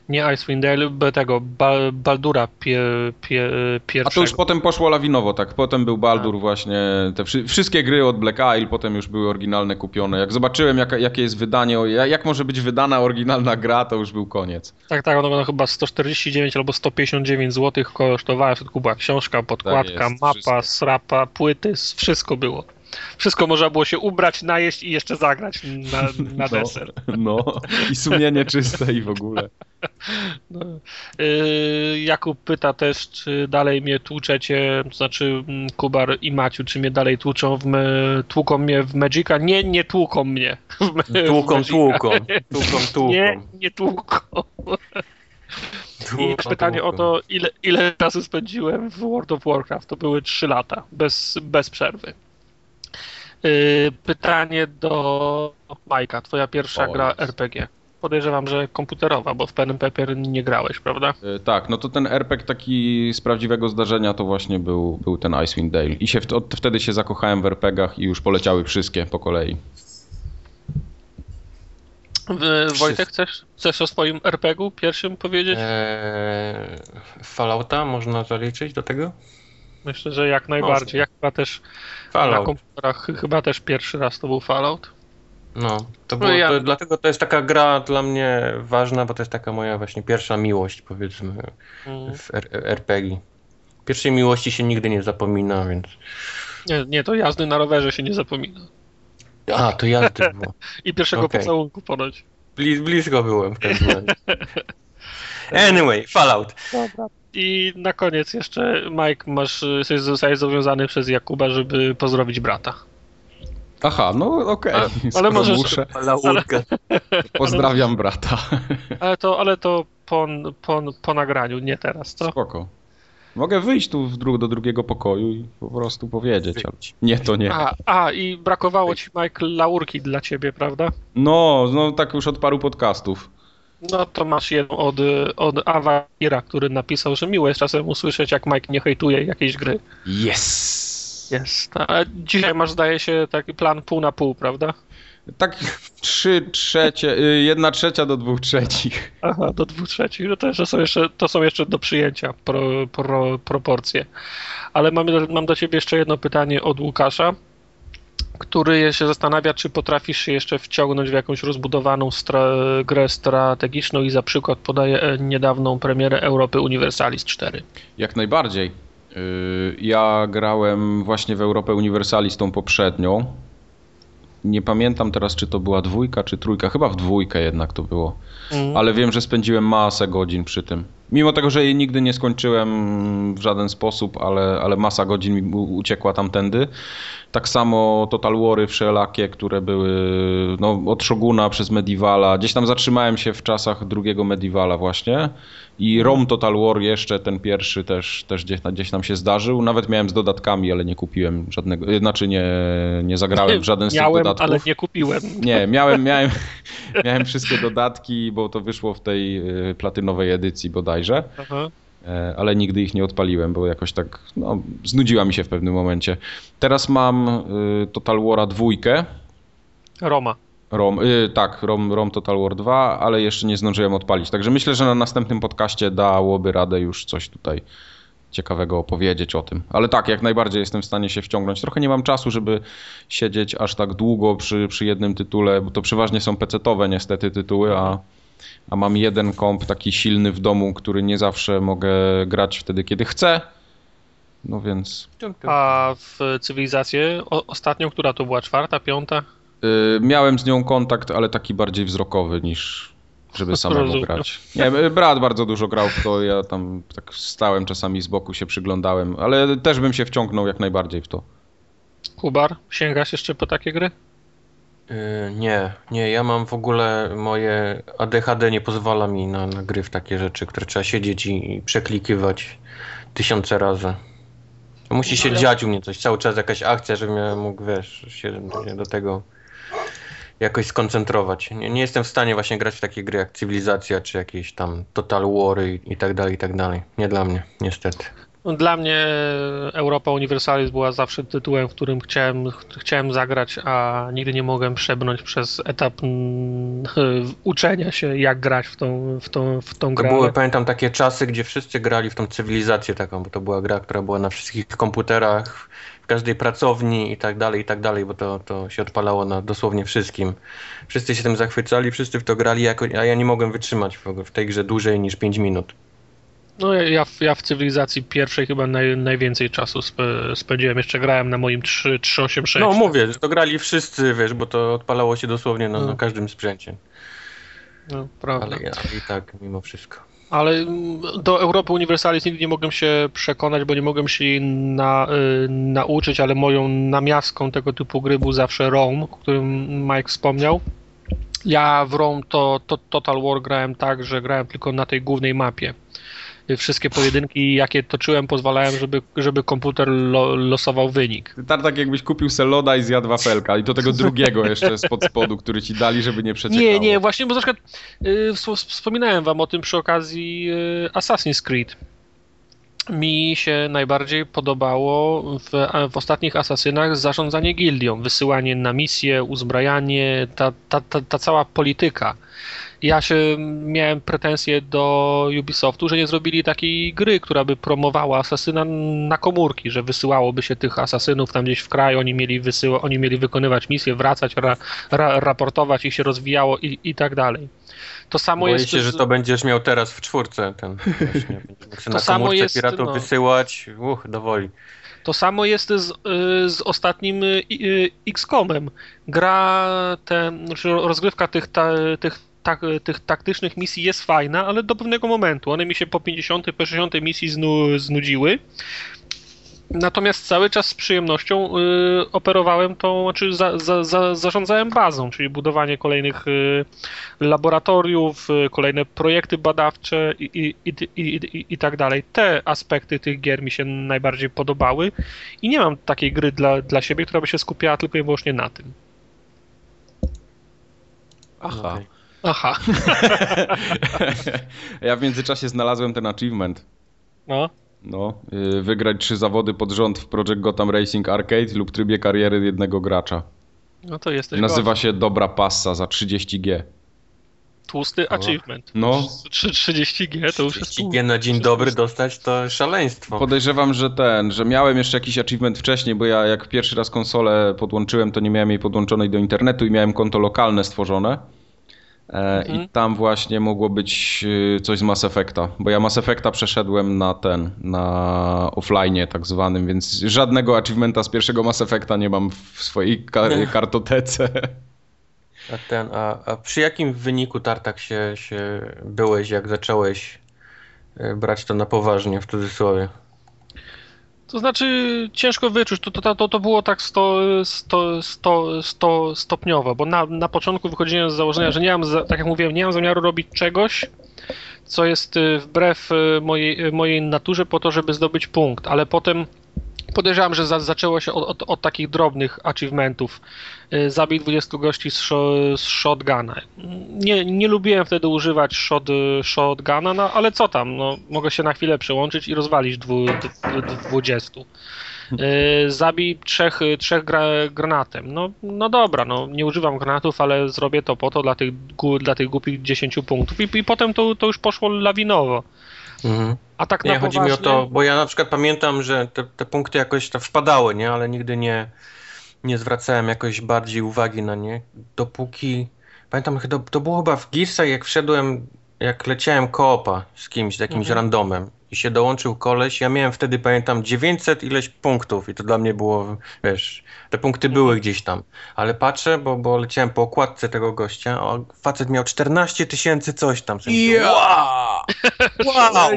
nie Icewind Dale, tego Bal, Baldura pie, pie, A pierwszego. to już potem poszło lawinowo, tak. Potem był Baldur właśnie, te wszy- wszystkie gry od Black Isle potem już były oryginalne kupione. Jak zobaczyłem, jaka, jakie jest wydanie, jak może być wydana oryginalna gra, to już był koniec. Tak, tak, ono, ono chyba 149 albo 159 zł kosztowała, w środku była książka, podkładka, Tak jest, mapa, wszystko. srapa, płyty, wszystko było. Wszystko można było się ubrać, najeść i jeszcze zagrać na, na deser. No, i sumienie czyste i w ogóle. No. Yy, Jakub pyta też, czy dalej mnie tłuczecie, to znaczy mm, Kubar i Maciu, czy mnie dalej tłuczą w me, tłuką mnie w Magica? Nie, nie tłuką mnie. w Tłuką, tłuką. Tłuką, tłuką. Nie, nie tłuką. I pytanie o to, ile, ile czasu spędziłem w World of Warcraft. To były 3 lata, bez, bez przerwy. Yy, Pytanie do Majka. Twoja pierwsza O, gra jest. RPG. Podejrzewam, że komputerowa, bo w Pen Paper nie grałeś, prawda? E, Tak, no to ten RPG taki z prawdziwego zdarzenia to właśnie był, był ten Icewind Dale. I się w, od, wtedy się zakochałem w RPGach i już poleciały wszystkie po kolei. W- Wojtek, chcesz, chcesz o swoim RPG-u pierwszym powiedzieć? Eee, Fallouta można zaliczyć do tego? Myślę, że jak najbardziej. Jak chyba też na Fallout. komputerach, chyba też pierwszy raz to był Fallout. No, to No było, ja- to, dlatego to jest taka gra dla mnie ważna, bo to jest taka moja właśnie pierwsza miłość, powiedzmy, Mm. w R- RPG. Pierwszej miłości się nigdy nie zapomina, więc... Nie, nie, to jazdy na rowerze się nie zapomina. A, to jazdy było. I pierwszego Okej. pocałunku ponoć. Blis, blisko byłem w każdym razie. Anyway, Fallout. Dobra. I na koniec jeszcze, Mike, masz, jesteś zostajesz zobowiązany przez Jakuba, żeby pozdrowić brata. Aha, no okej. A, Skoro możesz- muszę, Laurka. pozdrawiam brata. Ale to, ale to po, po, po nagraniu, nie teraz, co? Spoko. Mogę wyjść tu w dru do drugiego pokoju i po prostu powiedzieć. Ale... Nie, to nie. A, a, i brakowało ci, Mike, laurki dla ciebie, prawda? No, no tak już od paru podcastów. No to masz jedną od, od Awakira, który napisał, że miło jest czasem usłyszeć, jak Mike nie hejtuje jakiejś gry. Yes! Jest. A dzisiaj masz, zdaje się, taki plan pół na pół, prawda? Tak trzy trzecie, y, jedna trzecia do dwóch trzecich. Aha, do dwóch trzecich. No to, że są jeszcze, to są jeszcze do przyjęcia pro, pro, proporcje. Ale mam, mam do ciebie jeszcze jedno pytanie od Łukasza, który się zastanawia, czy potrafisz się jeszcze wciągnąć w jakąś rozbudowaną stra grę strategiczną i za przykład podaje niedawną premierę Europy Universalis 4. Jak najbardziej. Y, ja grałem właśnie w Europę Universalis tą poprzednią, nie pamiętam teraz, czy to była dwójka, czy trójka. Chyba w dwójkę jednak to było. Mm. Ale wiem, że spędziłem masę godzin przy tym. Mimo tego, że jej nigdy nie skończyłem w żaden sposób, ale, ale masa godzin mi uciekła tamtędy. Tak samo Total Wary wszelakie, które były no, od Shoguna przez Medievala. Gdzieś tam zatrzymałem się w czasach drugiego Medievala właśnie. I ROM Total War jeszcze, ten pierwszy też, też gdzieś, gdzieś nam się zdarzył. Nawet miałem z dodatkami, ale nie kupiłem żadnego, znaczy nie, nie zagrałem w żaden z miałem, tych dodatków. ale nie kupiłem. Nie, miałem, miałem, miałem wszystkie dodatki, bo to wyszło w tej y, platynowej edycji bodajże. Aha e, ale nigdy ich nie odpaliłem, bo jakoś tak no, znudziła mi się w pewnym momencie. Teraz mam y, Total War'a dwójkę. Roma. ROM, yy, tak, ROM, ROM Total War 2, ale jeszcze nie zdążyłem odpalić. Także myślę, że na następnym podcaście dałoby radę już coś tutaj ciekawego opowiedzieć o tym. Ale tak, jak najbardziej jestem w stanie się wciągnąć. Trochę nie mam czasu, żeby siedzieć aż tak długo przy, przy jednym tytule, bo to przeważnie są pecetowe niestety tytuły, a, a mam jeden komp taki silny w domu, który nie zawsze mogę grać wtedy, kiedy chcę. No więc... A w cywilizację ostatnią, która to była? Czwarta, piąta? Y, miałem z nią kontakt, ale taki bardziej wzrokowy niż żeby samemu grać. Nie, y, brat bardzo dużo grał w to, ja tam tak stałem czasami z boku, się przyglądałem, ale też bym się wciągnął jak najbardziej w to. Kubar, sięgasz jeszcze po takie gry? Yy, nie, nie, ja mam w ogóle moje ADHD nie pozwala mi na, na gry w takie rzeczy, które trzeba siedzieć i, i przeklikiwać tysiące razy. Musi się no, dziać u mnie coś, cały czas jakaś akcja, żebym ja mógł, wiesz, się do, do tego jakoś skoncentrować. Nie, nie, jestem w stanie właśnie grać w takie gry jak Cywilizacja, czy jakieś tam Total War i, i tak dalej, i tak dalej. Nie dla mnie, niestety. No, dla mnie Europa Universalis była zawsze tytułem, w którym chciałem, chciałem zagrać, a nigdy nie mogłem przebrnąć przez etap mm, uczenia się, jak grać w tą, w tą, w tą grę. To były, pamiętam, takie czasy, gdzie wszyscy grali w tą cywilizację taką, bo to była gra, która była na wszystkich komputerach, w każdej pracowni i tak dalej, i tak dalej, bo to, to się odpalało na dosłownie wszystkim. Wszyscy się tym zachwycali, wszyscy w to grali, jako, a ja nie mogłem wytrzymać w, w tej grze dłużej niż 5 minut. No ja, ja w cywilizacji pierwszej chyba naj, najwięcej czasu spędziłem. Jeszcze grałem na moim 3, 386. No mówię, to grali wszyscy, wiesz, bo to odpalało się dosłownie na, no. na każdym sprzęcie. No, prawda. Ale ja i tak mimo wszystko. Ale mm, do Europy Universalis nigdy nie mogłem się przekonać, bo nie mogłem się jej na, y, nauczyć, ale moją namiastką tego typu gry był zawsze Rome, o którym Mike wspomniał. Ja w Rome to, to Total War grałem tak, że grałem tylko na tej głównej mapie wszystkie pojedynki, jakie toczyłem, pozwalałem, żeby, żeby komputer lo, losował wynik. Tak jakbyś kupił se loda i zjadł wafelka i do tego drugiego jeszcze spod spodu, który ci dali, żeby nie przeciekało. Nie, nie, właśnie, bo na przykład y, wspominałem wam o tym przy okazji y, Assassin's Creed. Mi się najbardziej podobało w, w ostatnich asasynach zarządzanie gildią, wysyłanie na misje, uzbrajanie, ta, ta, ta, ta cała polityka ja się miałem pretensje do Ubisoftu, że nie zrobili takiej gry, która by promowała asasyna na komórki, że wysyłałoby się tych asasynów tam gdzieś w kraju, oni mieli, wysyła, oni mieli wykonywać misje, wracać, ra, ra, raportować, ich się rozwijało i, i tak dalej. To samo Boję jest. się, że to będziesz miał teraz w czwórce ten. Właśnie, to na samo jest, piratów no... wysyłać, uch, dowoli. To samo jest z, z ostatnim X-Comem. Gra, znaczy rozgrywka tych, ta, tych tak, tych taktycznych misji jest fajna, ale do pewnego momentu. One mi się po 50, po 60 misji znu, znudziły. Natomiast cały czas z przyjemnością y, operowałem tą, znaczy za, za, za, zarządzałem bazą, czyli budowanie kolejnych y, laboratoriów, y, kolejne projekty badawcze i, i, i, i, i tak dalej. Te aspekty tych gier mi się najbardziej podobały i nie mam takiej gry dla, dla siebie, która by się skupiała tylko i wyłącznie na tym. Aha. Okej. Aha, ja w międzyczasie znalazłem ten achievement. no. No, y, wygrać trzy zawody pod rząd w Project Gotham Racing Arcade lub trybie kariery jednego gracza. No to jesteś Nazywa gość. się Dobra Passa za 30G. Tłusty achievement. No. Trzy- 30G to już jest 30G na dzień dobry dostać to szaleństwo. Podejrzewam, że ten, że miałem jeszcze jakiś achievement wcześniej, bo ja jak pierwszy raz konsolę podłączyłem, to nie miałem jej podłączonej do internetu i miałem konto lokalne stworzone. E, Mhm. I tam właśnie mogło być y, coś z Mass Effecta, bo ja Mass Effecta przeszedłem na ten, na offline tak zwanym, więc żadnego achievementa z pierwszego Mass Effecta nie mam w swojej ka- Nie. kartotece. A, ten, a, a przy jakim wyniku tartak się, się byłeś, jak zacząłeś e, brać to na poważnie, w cudzysłowie? To znaczy ciężko wyczuć, to, to, to, to było tak sto, sto, sto, sto, stopniowo, bo na, na początku wychodziłem z założenia, że nie mam, tak jak mówiłem, nie mam zamiaru robić czegoś, co jest y, wbrew y, mojej, y, mojej naturze po to, żeby zdobyć punkt, ale potem podejrzewam, że za, zaczęło się od, od, od takich drobnych achievementów. Y, Zabij 20 gości z, z shotguna. Nie, nie lubiłem wtedy używać shot, shotguna, no ale co tam, no, mogę się na chwilę przełączyć i rozwalić dwu, d- d- 20. Y, Zabij trzech, trzech gra, granatem. No, no dobra, no nie używam granatów, ale zrobię to po to dla tych, dla tych głupich 10 punktów. I, i potem to, to już poszło lawinowo. Mhm. A tak Nie, chodzi mi o poważnie- to, bo ja na przykład pamiętam, że te, te punkty jakoś tam wpadały, nie? Ale nigdy nie, nie zwracałem jakoś bardziej uwagi na nie, dopóki... Pamiętam, to, to było chyba w Gearsach, jak wszedłem, jak leciałem koopa z kimś, z jakimś Mhm. randomem i się dołączył koleś, ja miałem wtedy, pamiętam, 900 ileś punktów i to dla mnie było, wiesz, te punkty były gdzieś tam, ale patrzę, bo, bo leciałem po okładce tego gościa, a facet miał 14 tysięcy coś tam. Wow! wow!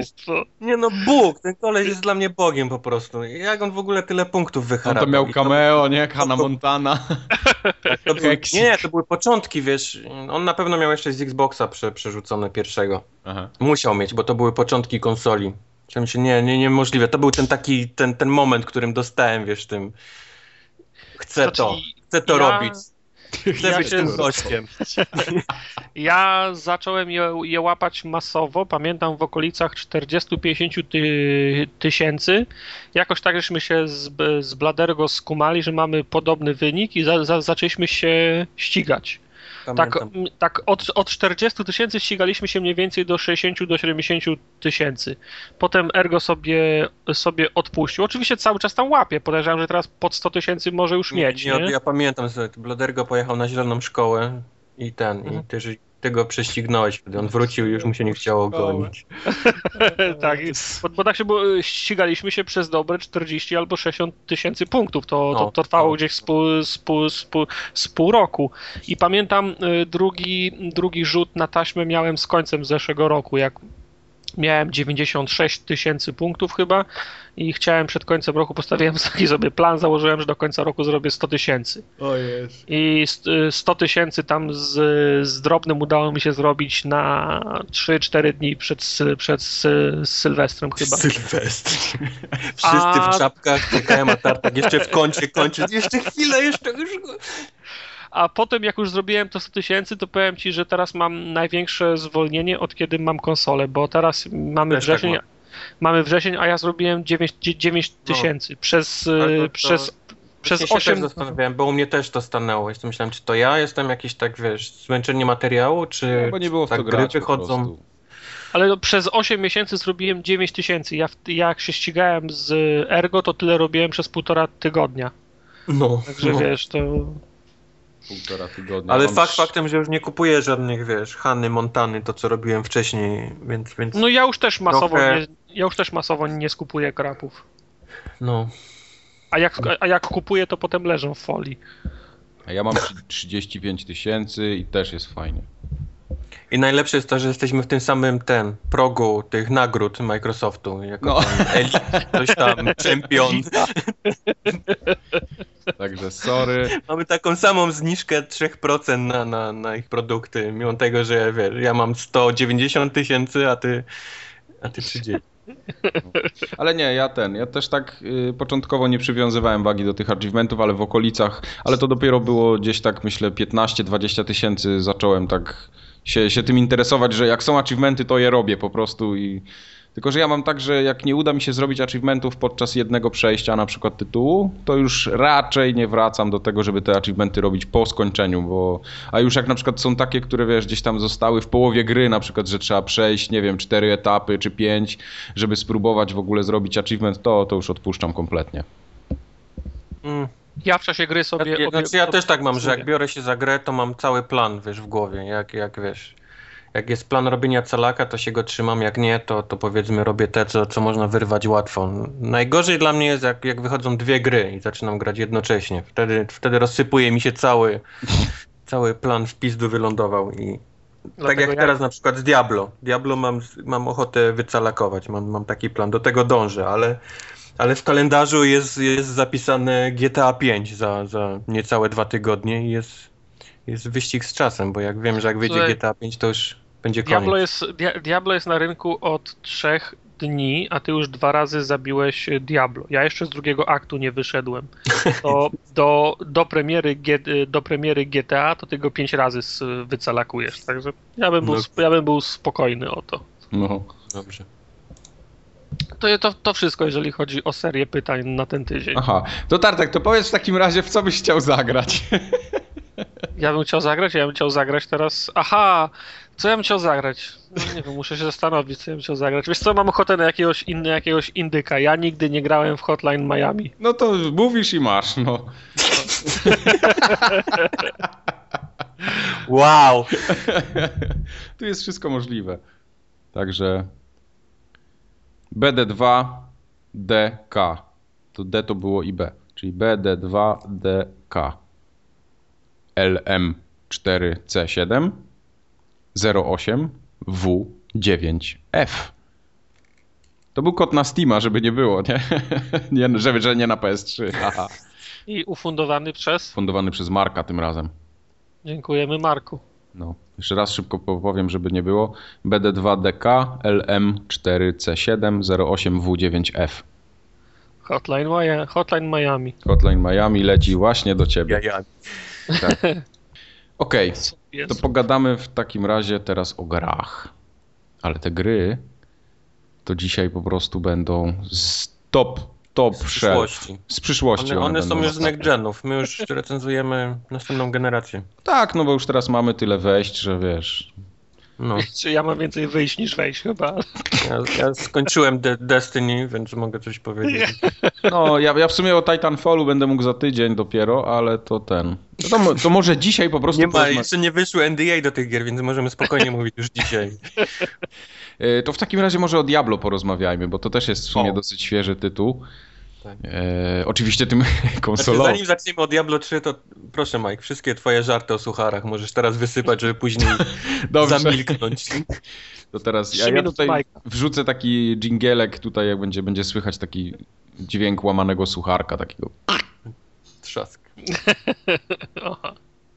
Nie no, Bóg, ten koleś jest dla mnie Bogiem po prostu. Jak on w ogóle tyle punktów On wyharapał? to miał cameo, nie? Hannah Montana. to był, nie, to były początki, wiesz. On na pewno miał jeszcze z Xboxa prze, przerzucone pierwszego. Aha. Musiał mieć, bo to były początki konsoli. Myślałem się, nie, nie, niemożliwe. To był ten taki, ten, ten moment, którym dostałem, wiesz, tym... Chcę to, chcę to ja- robić. Chcę ja być tym gościem. Ja zacząłem je, je łapać masowo, pamiętam w okolicach 40-50 ty, tysięcy. Jakoś tak żeśmy się z, z Bladergo skumali, że mamy podobny wynik i za, za, zaczęliśmy się ścigać. Tak, m, tak od, od 40 tysięcy ścigaliśmy się mniej więcej do 60 do 70 tysięcy. Potem Ergo sobie, sobie odpuścił. Oczywiście cały czas tam łapie. Podejrzewam, że teraz pod 100 tysięcy może już mieć. Nie, Ja pamiętam, że Bladergo pojechał na zieloną szkołę i ten, Mhm. i ty, że ty go prześcignąłeś, wtedy on wrócił i już mu się nie chciało gonić. tak, bo, bo tak się było, ścigaliśmy się przez dobre 40 albo 60 tysięcy punktów. To, to, No, to trwało no. gdzieś z pół, z, pół, z, pół, z pół roku. I pamiętam y, drugi, drugi rzut na taśmę miałem z końcem zeszłego roku, jak miałem 96 tysięcy punktów chyba i chciałem przed końcem roku, postawiłem taki sobie plan, założyłem, że do końca roku zrobię 100 tysięcy. I st- y, 100 tysięcy tam z, z drobnym udało mi się zrobić na 3-4 dni przed, przed sy- Sylwestrem chyba. Sylwestr. Wszyscy A- w czapkach czekają, a tartak jeszcze w kącie kończy. Jeszcze chwilę, jeszcze już. A potem jak już zrobiłem to 100 tysięcy, to powiem Ci, że teraz mam największe zwolnienie od kiedy mam konsolę, bo teraz mamy Też tak wrzesień, mam. mamy wrzesień, a ja zrobiłem 9, 9 tysięcy przez, Ale to- y, to- przez, przez Przez 8... się 8 też zastanawiałem, bo u mnie też to stanęło. Jestem myślałem, czy to ja jestem jakiś tak, wiesz, zmęczenie materiału, czy Bo nie było w tak to gry grać wychodzą. Ale no, przez 8 miesięcy zrobiłem 9 tysięcy. Ja, ja jak się ścigałem z Ergo, to tyle robiłem przez półtora tygodnia. No, Także no. wiesz, to. Półtora tygodnia. Ale fakt faktem, że już nie kupuję żadnych, wiesz, Hany, Montany, to co robiłem wcześniej, więc, więc No ja już też masowo Trochę- nie, ja już też masowo nie skupuję krapów. no. A jak, a jak kupuję, to potem leżą w folii. A ja mam trzy- 35 tysięcy i też jest fajnie. I najlepsze jest to, że jesteśmy w tym samym ten progu tych nagród Microsoftu, jako No. tam Elite, coś tam, Champion. Także sorry. Mamy taką samą zniżkę 3% na, na, na ich produkty, mimo tego, że wiesz, ja mam 190 tysięcy, a ty, a ty 30. Ale nie, ja ten, ja też tak y, początkowo nie przywiązywałem wagi do tych achievementów, ale w okolicach, ale to dopiero było gdzieś tak myślę 15-20 tysięcy zacząłem tak się, się tym interesować, że jak są achievementy to je robię po prostu i tylko, że ja mam tak, że jak nie uda mi się zrobić achievementów podczas jednego przejścia na przykład tytułu, to już raczej nie wracam do tego, żeby te achievementy robić po skończeniu, bo a już jak na przykład są takie, które wiesz, gdzieś tam zostały w połowie gry, na przykład, że trzeba przejść, nie wiem, cztery etapy czy pięć, żeby spróbować w ogóle zrobić achievement, to, to już odpuszczam kompletnie. Mm. Ja w czasie gry sobie... Ja, obie- znaczy ja też tak mam, że jak biorę się za grę, to mam cały plan, wiesz, w głowie, jak, jak wiesz. Jak jest plan robienia calaka, to się go trzymam, jak nie, to, to powiedzmy robię te, co, co można wyrwać łatwo. Najgorzej dla mnie jest, jak, jak wychodzą dwie gry i zaczynam grać jednocześnie. Wtedy, wtedy rozsypuje mi się cały, cały plan w pizdu wylądował i tak Dlatego jak ja- teraz na przykład z Diablo. Diablo mam, mam ochotę wycalakować, mam, mam taki plan, do tego dążę, ale, ale w kalendarzu jest, jest zapisane GTA 5 za, za niecałe dwa tygodnie i jest, jest wyścig z czasem, bo jak wiem, że jak wyjdzie GTA 5 to już będzie koniec. Diablo jest, Dia- Diablo jest na rynku od trzech dni, a ty już dwa razy zabiłeś e, Diablo. Ja jeszcze z drugiego aktu nie wyszedłem. To do, do, premiery, G, do premiery GTA to ty go pięć razy wycalakujesz, także ja bym był, No. ja bym był spokojny o to. No. Dobrze. To, to. to wszystko, jeżeli chodzi o serię pytań na ten tydzień. Aha, to Tartek, to powiedz w takim razie, w co byś chciał zagrać? Ja bym chciał zagrać, ja bym chciał zagrać teraz. Aha! Co ja bym chciał zagrać? No, nie wiem, muszę się zastanowić, co ja bym chciał zagrać. Wiesz co, mam ochotę na jakiegoś, inny, jakiegoś indyka. Ja nigdy nie grałem w Hotline Miami. No to mówisz i masz, no. Wow! tu jest wszystko możliwe. Także BD2 DK. To D to było i B, czyli BD2 DK. LM4C7 08 W9F. To był kod na Steama, żeby nie było, nie? nie żeby, że nie na PS3. Haha. I ufundowany przez. Fundowany przez Marka tym razem. Dziękujemy Marku. No, jeszcze raz szybko powiem, żeby nie było. BD2DK LM4C7 08W9F. Hotline, Miami, Hotline Miami. Hotline Miami leci właśnie do ciebie. Ja, ja. Tak. Okej, Co to pogadamy w takim razie teraz o grach. Ale te gry to dzisiaj po prostu będą z top, Z przyszłości. Z przyszłości. One, one są będą. już z next genów. My już recenzujemy następną generację. Tak, no bo już teraz mamy tyle wejść, że wiesz. No. Czy ja mam więcej wyjść niż wejść chyba? Ja, ja skończyłem De Destiny, więc mogę coś powiedzieć. No, ja, ja w sumie o Titanfallu będę mógł za tydzień dopiero, ale to ten. No to, to może dzisiaj po prostu. Nie ma, jeszcze nie wyszły NDA do tych gier, więc możemy spokojnie mówić już dzisiaj. E, To w takim razie może o Diablo porozmawiajmy, bo to też jest w sumie O. dosyć świeży tytuł. Tak. E, oczywiście tym Znaczy, konsolowym. zanim zaczniemy od Diablo 3, to proszę Mike, wszystkie twoje żarty o sucharach możesz teraz wysypać, żeby później zamilknąć. to teraz ja, ja tutaj Majka. wrzucę taki dżingielek tutaj, jak będzie, będzie słychać taki dźwięk łamanego sucharka takiego. Trzask.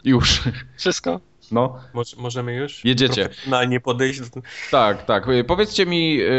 Już. Wszystko? No, Moż, możemy już? Jedziecie. Profesjonalnie podejść. do- tak, tak. Powiedzcie mi, e,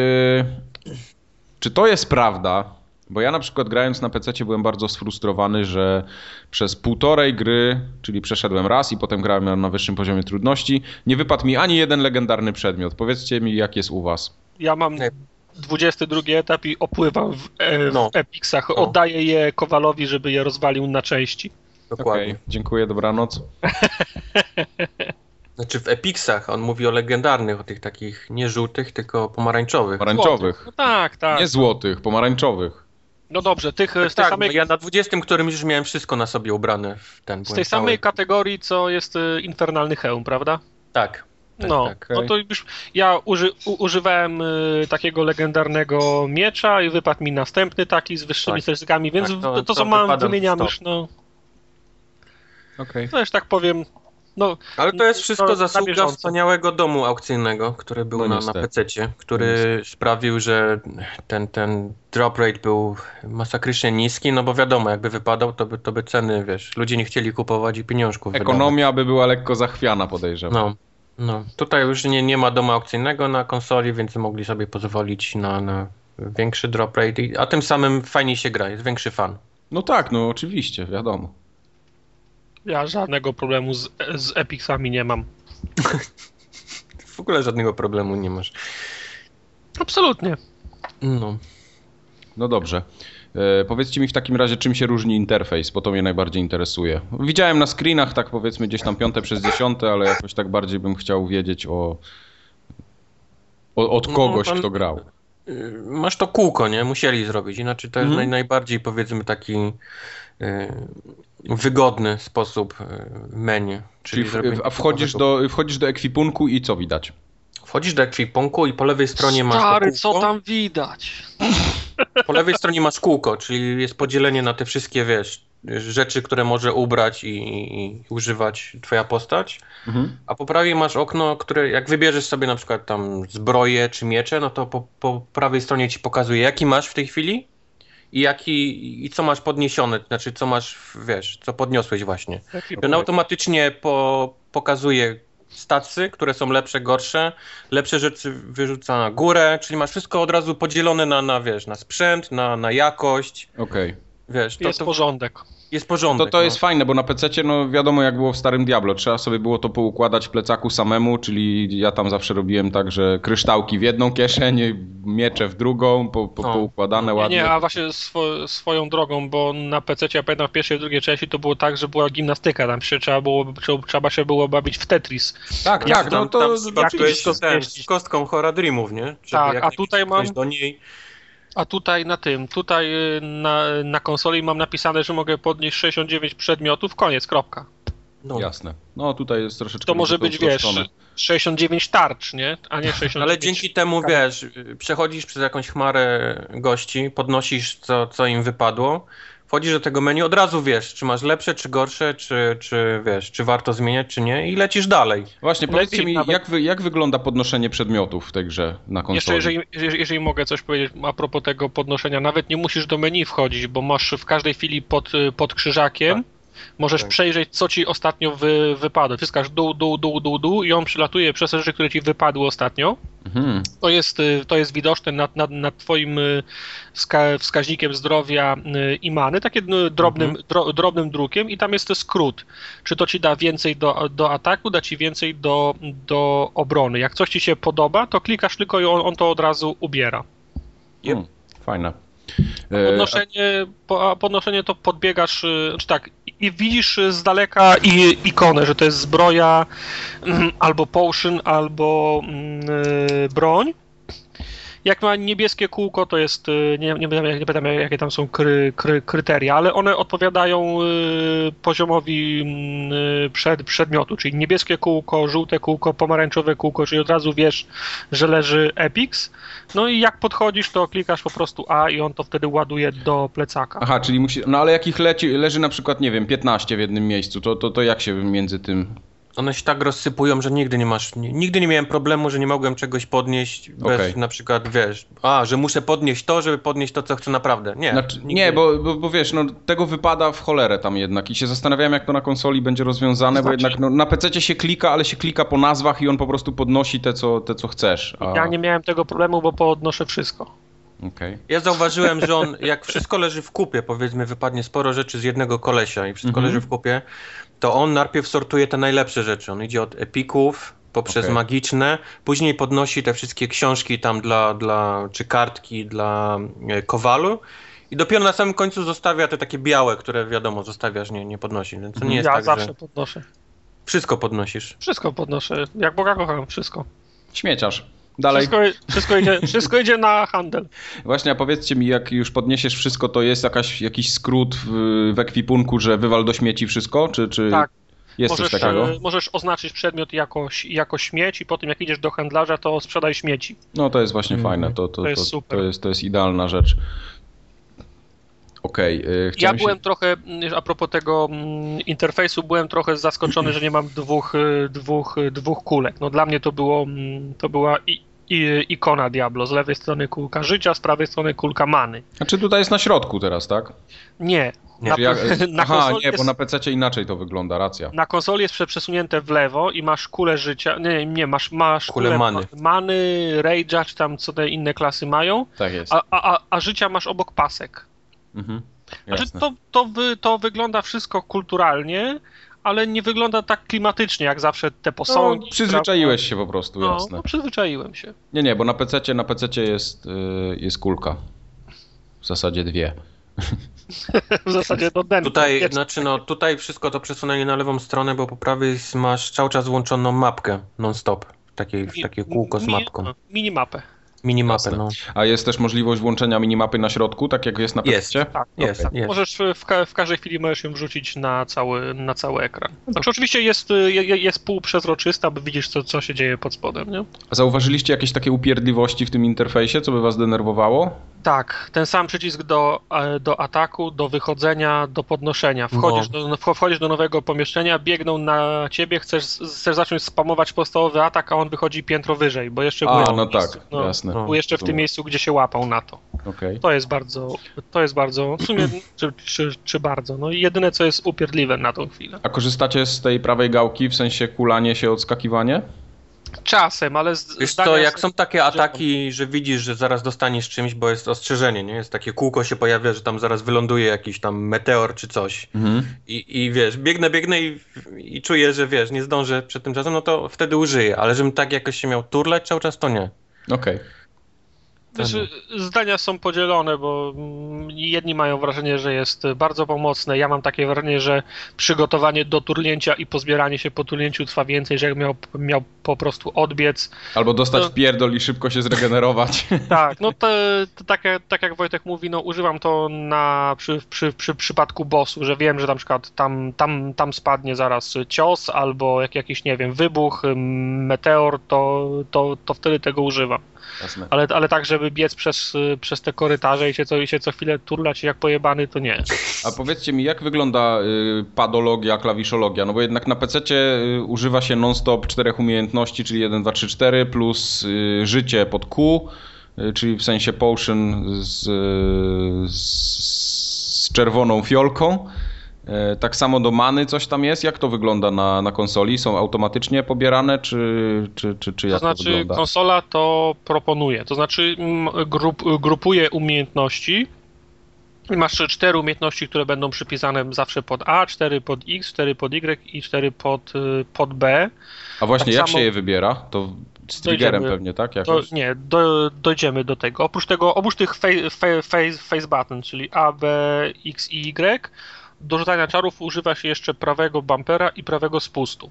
czy to jest prawda? Bo ja na przykład grając na PC byłem bardzo sfrustrowany, że przez półtorej gry, czyli przeszedłem raz i potem grałem na- wyższym poziomie trudności, nie wypadł mi ani jeden legendarny przedmiot. Powiedzcie mi, jak jest u was. Ja mam Nie. 22 etap i opływam w, e, w No. Epixach. Oddaję je Kowalowi, żeby je rozwalił na części. Dokładnie. Okej, dziękuję, dobranoc. Znaczy w Epixach on mówi o legendarnych, o tych takich nie żółtych, tylko pomarańczowych. Pomarańczowych. No tak, tak. Nie złotych, pomarańczowych. No dobrze, tych z tej tak, samej, no ja na 20 którymś już miałem wszystko na sobie ubrane w ten. z tej cały- samej kategorii, co jest e, infernalny hełm, prawda? Tak. tak, no, tak. no to już ja uży, u, używałem y, takiego legendarnego miecza i wypadł mi następny taki z wyższymi Tak. więc Tak, to, to- to, to co mam wymieniam już, no, Okej. no już tak powiem, No, Ale to jest wszystko to zasługa wspaniałego domu aukcyjnego, który był No na, na niestety. PC, który sprawił, że ten, ten drop rate był masakrycznie niski, no bo wiadomo, jakby wypadał, to by, to by ceny, wiesz, ludzie nie chcieli kupować i pieniążków wydawać. Ekonomia by była lekko zachwiana, podejrzewam. No, no. Tutaj już nie, nie ma domu aukcyjnego na konsoli, więc mogli sobie pozwolić na, na większy drop rate, i- a tym samym fajniej się gra, jest większy fan. No tak, no oczywiście, wiadomo. Ja żadnego problemu z, z Epicsami nie mam. W ogóle żadnego problemu nie masz. Absolutnie. No. No dobrze. E, powiedzcie mi w takim razie, czym się różni interfejs, bo to mnie najbardziej interesuje. Widziałem na screenach, tak powiedzmy, gdzieś tam piąte przez dziesiąte, ale jakoś tak bardziej bym chciał wiedzieć o, o od No, kogoś, pan- kto grał. Y, Masz to kółko, nie? Musieli zrobić. Inaczej to jest Mhm. naj, najbardziej, powiedzmy, taki y, wygodny sposób y, menu. Czyli w, zrobienie a wchodzisz do, wchodzisz do ekwipunku i co widać? Wchodzisz do ekwipunku i po lewej stronie masz to Stary, co tam widać? Po lewej stronie masz kółko, czyli jest podzielenie na te wszystkie, wiesz, rzeczy, które może ubrać i, i, i używać twoja postać. Mhm. A po prawej masz okno, które jak wybierzesz sobie na przykład tam zbroję czy miecze, no to po, po prawej stronie ci pokazuje jaki masz w tej chwili i jaki i co masz podniesione, znaczy co masz, wiesz, co podniosłeś właśnie. I on automatycznie po, pokazuje stacy, które są lepsze, gorsze, lepsze rzeczy wyrzuca na górę, czyli masz wszystko od razu podzielone na, na wiesz, na sprzęt, na, na jakość, Okej. Wiesz, to Jest to porządek. jest To, porządek. to jest no. fajne, bo na PC no wiadomo jak było w starym Diablo, trzeba sobie było to poukładać w plecaku samemu, czyli ja tam zawsze robiłem tak, że kryształki w jedną kieszeń, miecze w drugą, po, po, No. poukładane Nie, ładnie. nie, a właśnie swo, swoją drogą, bo na PC ja pamiętam w pierwszej i drugiej części to było tak, że była gimnastyka, tam się trzeba było, trzeba, się było bawić w Tetris. Tak, Jak tak, no tam, to tam to z kostką Hora Dreamów, nie? Żeby Tak, jak a tutaj mam- do niej. A tutaj na tym, tutaj y, na, na konsoli mam napisane, że mogę podnieść 69 przedmiotów, koniec, kropka. No. Jasne. No tutaj jest troszeczkę To może być, wiesz, uproszczone. 69 tarcz, nie? A nie 69... Ale dzięki temu, wiesz, przechodzisz przez jakąś chmarę gości, podnosisz co, co im wypadło, wchodzisz do tego menu, od razu wiesz, czy masz lepsze, czy gorsze, czy, czy wiesz, czy warto zmieniać, czy nie i lecisz dalej. Właśnie, Lepiej powiedzcie mi, nawet- jak, wy, jak wygląda podnoszenie przedmiotów w tej grze na konsoli? Jeszcze jeżeli, jeżeli, jeżeli mogę coś powiedzieć a propos tego podnoszenia, nawet nie musisz do menu wchodzić, bo masz w każdej chwili pod, y, pod krzyżakiem, możesz Tak. przejrzeć, co ci ostatnio wy, wypadło. Wciskasz dół, dół, dół, dół, dół i on przylatuje przez te rzeczy, które ci wypadły ostatnio. Mhm. To jest, y, to jest widoczne nad, nad, nad twoim y, wska, wskaźnikiem zdrowia y, i many, takim y, drobnym, Mhm. dro, drobnym drukiem i tam jest skrót. Czy to ci da więcej do, do ataku, da ci więcej do, do obrony. Jak coś ci się podoba, to klikasz tylko i on, on to od razu ubiera. Yep. Hmm, fajne. E, Podnoszenie, podnoszenie to podbiegasz, y, czy tak, i, widzisz z daleka i, ikonę, że to jest zbroja, mm, albo potion, albo mm, y, broń. Jak ma niebieskie kółko, to jest, y, nie, nie, nie pamiętam jakie tam są kry, kry, kryteria, ale one odpowiadają y, poziomowi mm, y, przed, przedmiotu, czyli niebieskie kółko, żółte kółko, pomarańczowe kółko, czyli od razu wiesz, że leży Epix. No i jak podchodzisz, to klikasz po prostu A i on to wtedy ładuje do plecaka. Aha, czyli musi. No ale jak ich leci, leży na przykład, nie wiem, 15 w jednym miejscu, to, to, to jak się między tym. One się tak rozsypują, że nigdy nie masz, nigdy nie miałem problemu, że nie mogłem czegoś podnieść bez Okej. na przykład, wiesz, a, że muszę podnieść to, żeby podnieść to, co chcę naprawdę. Nie. Znaczy, nie, bo, bo, bo wiesz, no tego wypada w cholerę tam jednak i się zastanawiałem, jak to na konsoli będzie rozwiązane, bo Znaczy- jednak no, na PC się klika, ale się klika po nazwach i on po prostu podnosi te, co, te, co chcesz. A... Ja nie miałem tego problemu, bo podnoszę wszystko. Okej. Ja zauważyłem, że on, jak wszystko leży w kupie, powiedzmy, wypadnie sporo rzeczy z jednego kolesia i wszystko Mhm. leży w kupie, to on najpierw sortuje te najlepsze rzeczy. On idzie od epików poprzez Okej. magiczne, później podnosi te wszystkie książki tam dla, dla czy kartki dla e, kowalu i dopiero na samym końcu zostawia te takie białe, które wiadomo, zostawiasz, nie, nie podnosi. Więc to nie jest ja tak, zawsze że podnoszę. wszystko podnosisz. Wszystko podnoszę. Jak Boga kocham, wszystko. Śmieciarz. Dalej. Wszystko, wszystko, idzie, wszystko idzie na handel. Właśnie, a powiedzcie mi, jak już podniesiesz wszystko, to jest jakaś, jakiś skrót w, w ekwipunku, że wywal do śmieci wszystko? Czy, czy Tak. jest Możesz, coś takiego? e, możesz oznaczyć przedmiot jako, jako śmieć i potem jak idziesz do handlarza, to sprzedaj śmieci. No to jest właśnie Mhm. fajne, to, to, To jest to, super. to, jest, to jest idealna rzecz. Okej, okay, Ja chciałem byłem się... trochę, mm, a propos tego mm, interfejsu, byłem trochę zaskoczony, że nie mam dwóch, y, dwóch, dwóch kulek. No dla mnie to było, mm, to była i, ikona Diablo. Z lewej strony kulka życia, z prawej strony kulka many. Znaczy tutaj jest na środku teraz, tak? Nie. Nie. Na, Czy ja... na Aha, konsoli nie, jest, bo na PC inaczej to wygląda, racja. na konsoli jest przesunięte w lewo i masz kulę życia. Nie, nie, masz, masz Kulę kulę many. many, rage'a, czy tam co te inne klasy mają, Tak jest. a, a, a, a życia masz obok pasek. Mhm. Znaczy, to, to, wy, to wygląda wszystko kulturalnie, ale nie wygląda tak klimatycznie, jak zawsze te posągi. No, przyzwyczaiłeś się po prostu, No, jasne. no, przyzwyczaiłem się. Nie, nie, bo na PC na PC jest, y, jest kulka. W zasadzie dwie. W zasadzie do den. Tutaj, jest- znaczy no, tutaj wszystko to przesunęli na lewą stronę, bo po prawej masz cały czas włączoną mapkę non-stop. Takie, takie kółko z mi- mapką. Minimapę. Minimapę, Jasne. no. A jest też możliwość włączenia minimapy na środku, tak jak jest na Jest. Tak, Jest, tak. jest. Możesz w, ka- w każdej chwili możesz ją wrzucić na cały, na cały ekran. Znaczy oczywiście jest, y, je- jest półprzezroczysta, bo widzisz co, co się dzieje pod spodem, nie? A zauważyliście jakieś takie upierdliwości w tym interfejsie, co by was denerwowało? Tak, ten sam przycisk do, e, do ataku, do wychodzenia, do podnoszenia. Wchodzisz, No. do, wch- wchodzisz do nowego pomieszczenia, biegną na ciebie, chcesz, chcesz zacząć spamować podstawowy atak, a on wychodzi piętro wyżej, bo jeszcze A, no miejscu, tak, no, jasne. No. był jeszcze w tym miejscu, gdzie się łapał na to. Okej. To jest bardzo, to jest bardzo, w sumie, czy, czy, czy bardzo, no i jedyne co jest upierdliwe na tą chwilę. A korzystacie z tej prawej gałki, w sensie kulanie się, odskakiwanie? Czasem, ale z, Wiesz co, jak są- takie ataki, że widzisz, że zaraz dostaniesz czymś, bo jest ostrzeżenie, nie? Jest takie kółko się pojawia, że tam zaraz wyląduje jakiś tam meteor czy coś. Mhm. I, i wiesz, biegnę, biegnę i, i czuję, że wiesz, nie zdążę przed tym czasem, no to wtedy użyję. Ale żebym tak jakoś się miał turlać cały czas, to nie. Okej. Wiesz, zdania są podzielone, bo jedni mają wrażenie, że jest bardzo pomocne. Ja mam takie wrażenie, że przygotowanie do turnięcia i pozbieranie się po turnięciu trwa więcej, że jak miał, miał po prostu odbiec. Albo dostać To- pierdol i szybko się zregenerować. Tak, no to, to tak, jak, tak jak Wojtek mówi, no używam to na, przy, przy, przy przypadku bossu, że wiem, że na przykład tam, tam, tam spadnie zaraz cios albo jak, jakiś, nie wiem, wybuch, meteor, to, to, to wtedy tego używam. Jasne. Ale, ale tak, żeby biec przez, przez te korytarze i się co, i się co chwilę turlać jak pojebany, to nie. A powiedzcie mi, jak wygląda y, padologia, klawiszologia? No bo jednak na PC y, używa się non-stop czterech umiejętności, czyli 1, 2, 3, 4, plus y, życie pod Q, czyli w sensie potion z, z, z czerwoną fiolką. E, Tak samo do many coś tam jest. Jak to wygląda na, na konsoli? Są automatycznie pobierane, czy, czy, czy, czy To jak to, znaczy wygląda? konsola to proponuje, to znaczy mm, grup, grupuje umiejętności i masz cztery umiejętności, które będą przypisane zawsze pod A, cztery pod X, cztery pod Y i cztery pod, y, pod B. A właśnie, tak jak samo- się je wybiera? To z triggerem pewnie, tak? To, Jakoś? nie, do, dojdziemy do tego. Oprócz tego, oprócz tych face, face, face button, czyli A, B, X i Y, do rzucania czarów używa się jeszcze prawego bumpera i prawego spustu.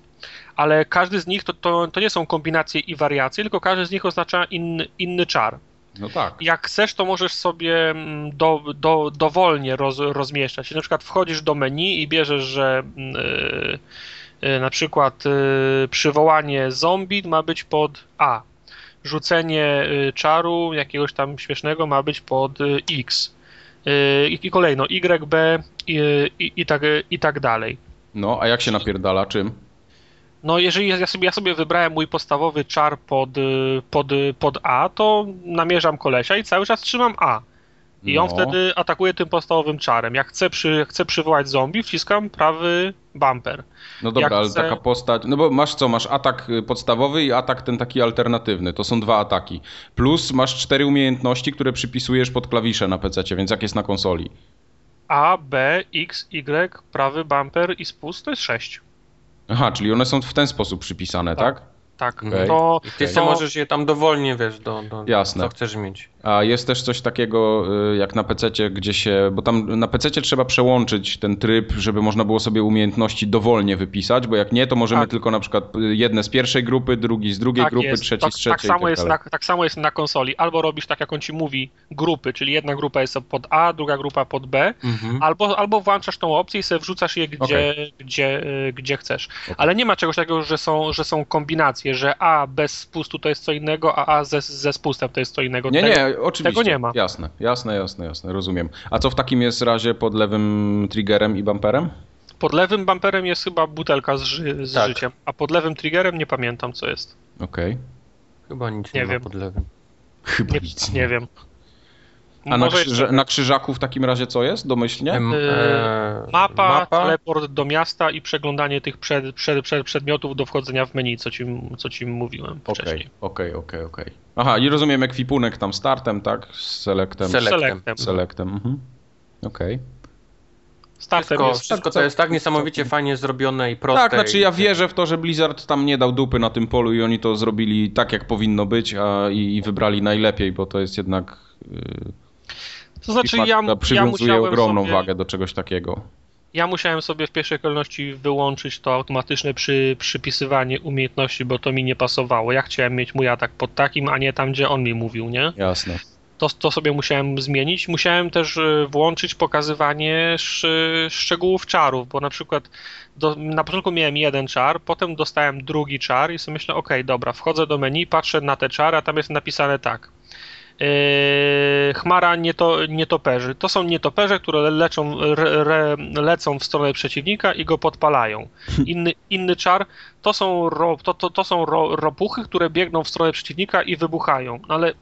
Ale każdy z nich to, to, to nie są kombinacje i wariacje, tylko każdy z nich oznacza inny, inny czar. No tak. Jak chcesz, to możesz sobie mm, do, do, dowolnie roz, rozmieszczać. Na przykład wchodzisz do menu i bierzesz, że yy, yy, na przykład yy, przywołanie zombie ma być pod A. Rzucenie czaru jakiegoś tam śmiesznego ma być pod X. Yy, I kolejno Y, B i, i, i, tak, i tak dalej. No, a jak się napierdala? Czym? No, jeżeli ja sobie, ja sobie wybrałem mój podstawowy czar pod, y, pod, y, pod A, to namierzam kolesia i cały czas trzymam A. I on No. wtedy atakuje tym podstawowym czarem. Jak chcę, przy, jak chcę przywołać zombie, wciskam prawy bumper. No dobra, Jak ale chcę- taka postać. No bo masz co? Masz atak y, podstawowy i atak ten taki alternatywny. To są dwa ataki. Plus masz cztery umiejętności, które przypisujesz pod klawisze na PC, więc jak jest na konsoli. A, B, X, Y, prawy bumper i spust to jest 6. Aha, czyli one są w ten sposób przypisane, tak? Tak. Tak, Okej. to, I ty to sobie możesz je tam dowolnie, wiesz, do, do Jasne. co chcesz mieć. A jest też coś takiego y, jak na PC, gdzie się. Bo tam na PC trzeba przełączyć ten tryb, żeby można było sobie umiejętności dowolnie wypisać, bo jak nie, to możemy Tak. tylko na przykład y, jedne z pierwszej grupy, drugi z drugiej tak grupy, jest. trzeci tak, z trzeciej. tak, samo jest na, tak samo jest na konsoli. Albo robisz tak, jak on ci mówi, grupy, czyli jedna grupa jest pod A, druga grupa pod B, Mhm. Albo, albo włączasz tą opcję i sobie wrzucasz je gdzie, gdzie, y, gdzie chcesz. Ale nie ma czegoś takiego, że są, że są kombinacje, że A bez spustu to jest co innego, a A ze, ze spustem to jest co innego. Nie, Tego- nie, oczywiście. Tego nie ma. Jasne, jasne, jasne, jasne, rozumiem. A co w takim jest razie pod lewym triggerem i bumperem? Pod lewym bumperem jest chyba butelka z, ży z Tak. życiem, a pod lewym triggerem nie pamiętam co jest. Okej. Chyba nic nie, Nie ma wiem. pod lewym. Chyba Nie, nic. nie wiem. A na, jeszcze- na krzyżaku w takim razie co jest, domyślnie? Em, Yy, e, Mapa, teleport do miasta i przeglądanie tych przed, przed, przed, przedmiotów do wchodzenia w menu, co ci, co ci mówiłem Okej, wcześniej. okej, okej, okej. Aha, i rozumiem ekwipunek tam startem, tak? Z selectem. Select. Selectem. Selectem, mhm. Okej. Startem Wszystko, jest wszystko to jest tak niesamowicie fajnie zrobione i proste. Tak, znaczy ja wierzę w to, że Blizzard tam nie dał dupy na tym polu i oni to zrobili tak, jak powinno być, a i, i wybrali najlepiej, bo to jest jednak... Yy, To znaczy ja, ja przywiązuje musiałem ogromną sobie, wagę do czegoś takiego. Ja musiałem sobie w pierwszej kolejności wyłączyć to automatyczne przy, przypisywanie umiejętności, bo to mi nie pasowało. Ja chciałem mieć mój atak pod takim, a nie tam, gdzie on mi mówił, nie? Jasne. To, to sobie musiałem zmienić. Musiałem też y, włączyć pokazywanie sz, szczegółów czarów, bo na przykład do, na początku miałem jeden czar, potem dostałem drugi czar i sobie myślę, okej, dobra, wchodzę do menu, patrzę na te czary, a tam jest napisane tak. Yy, chmara nieto, nietoperzy. To są nietoperze, które leczą, re, re, lecą w stronę przeciwnika i go podpalają. Inny, inny czar to są, ro, to, to, to są ro, ropuchy, które biegną w stronę przeciwnika i wybuchają. No Ale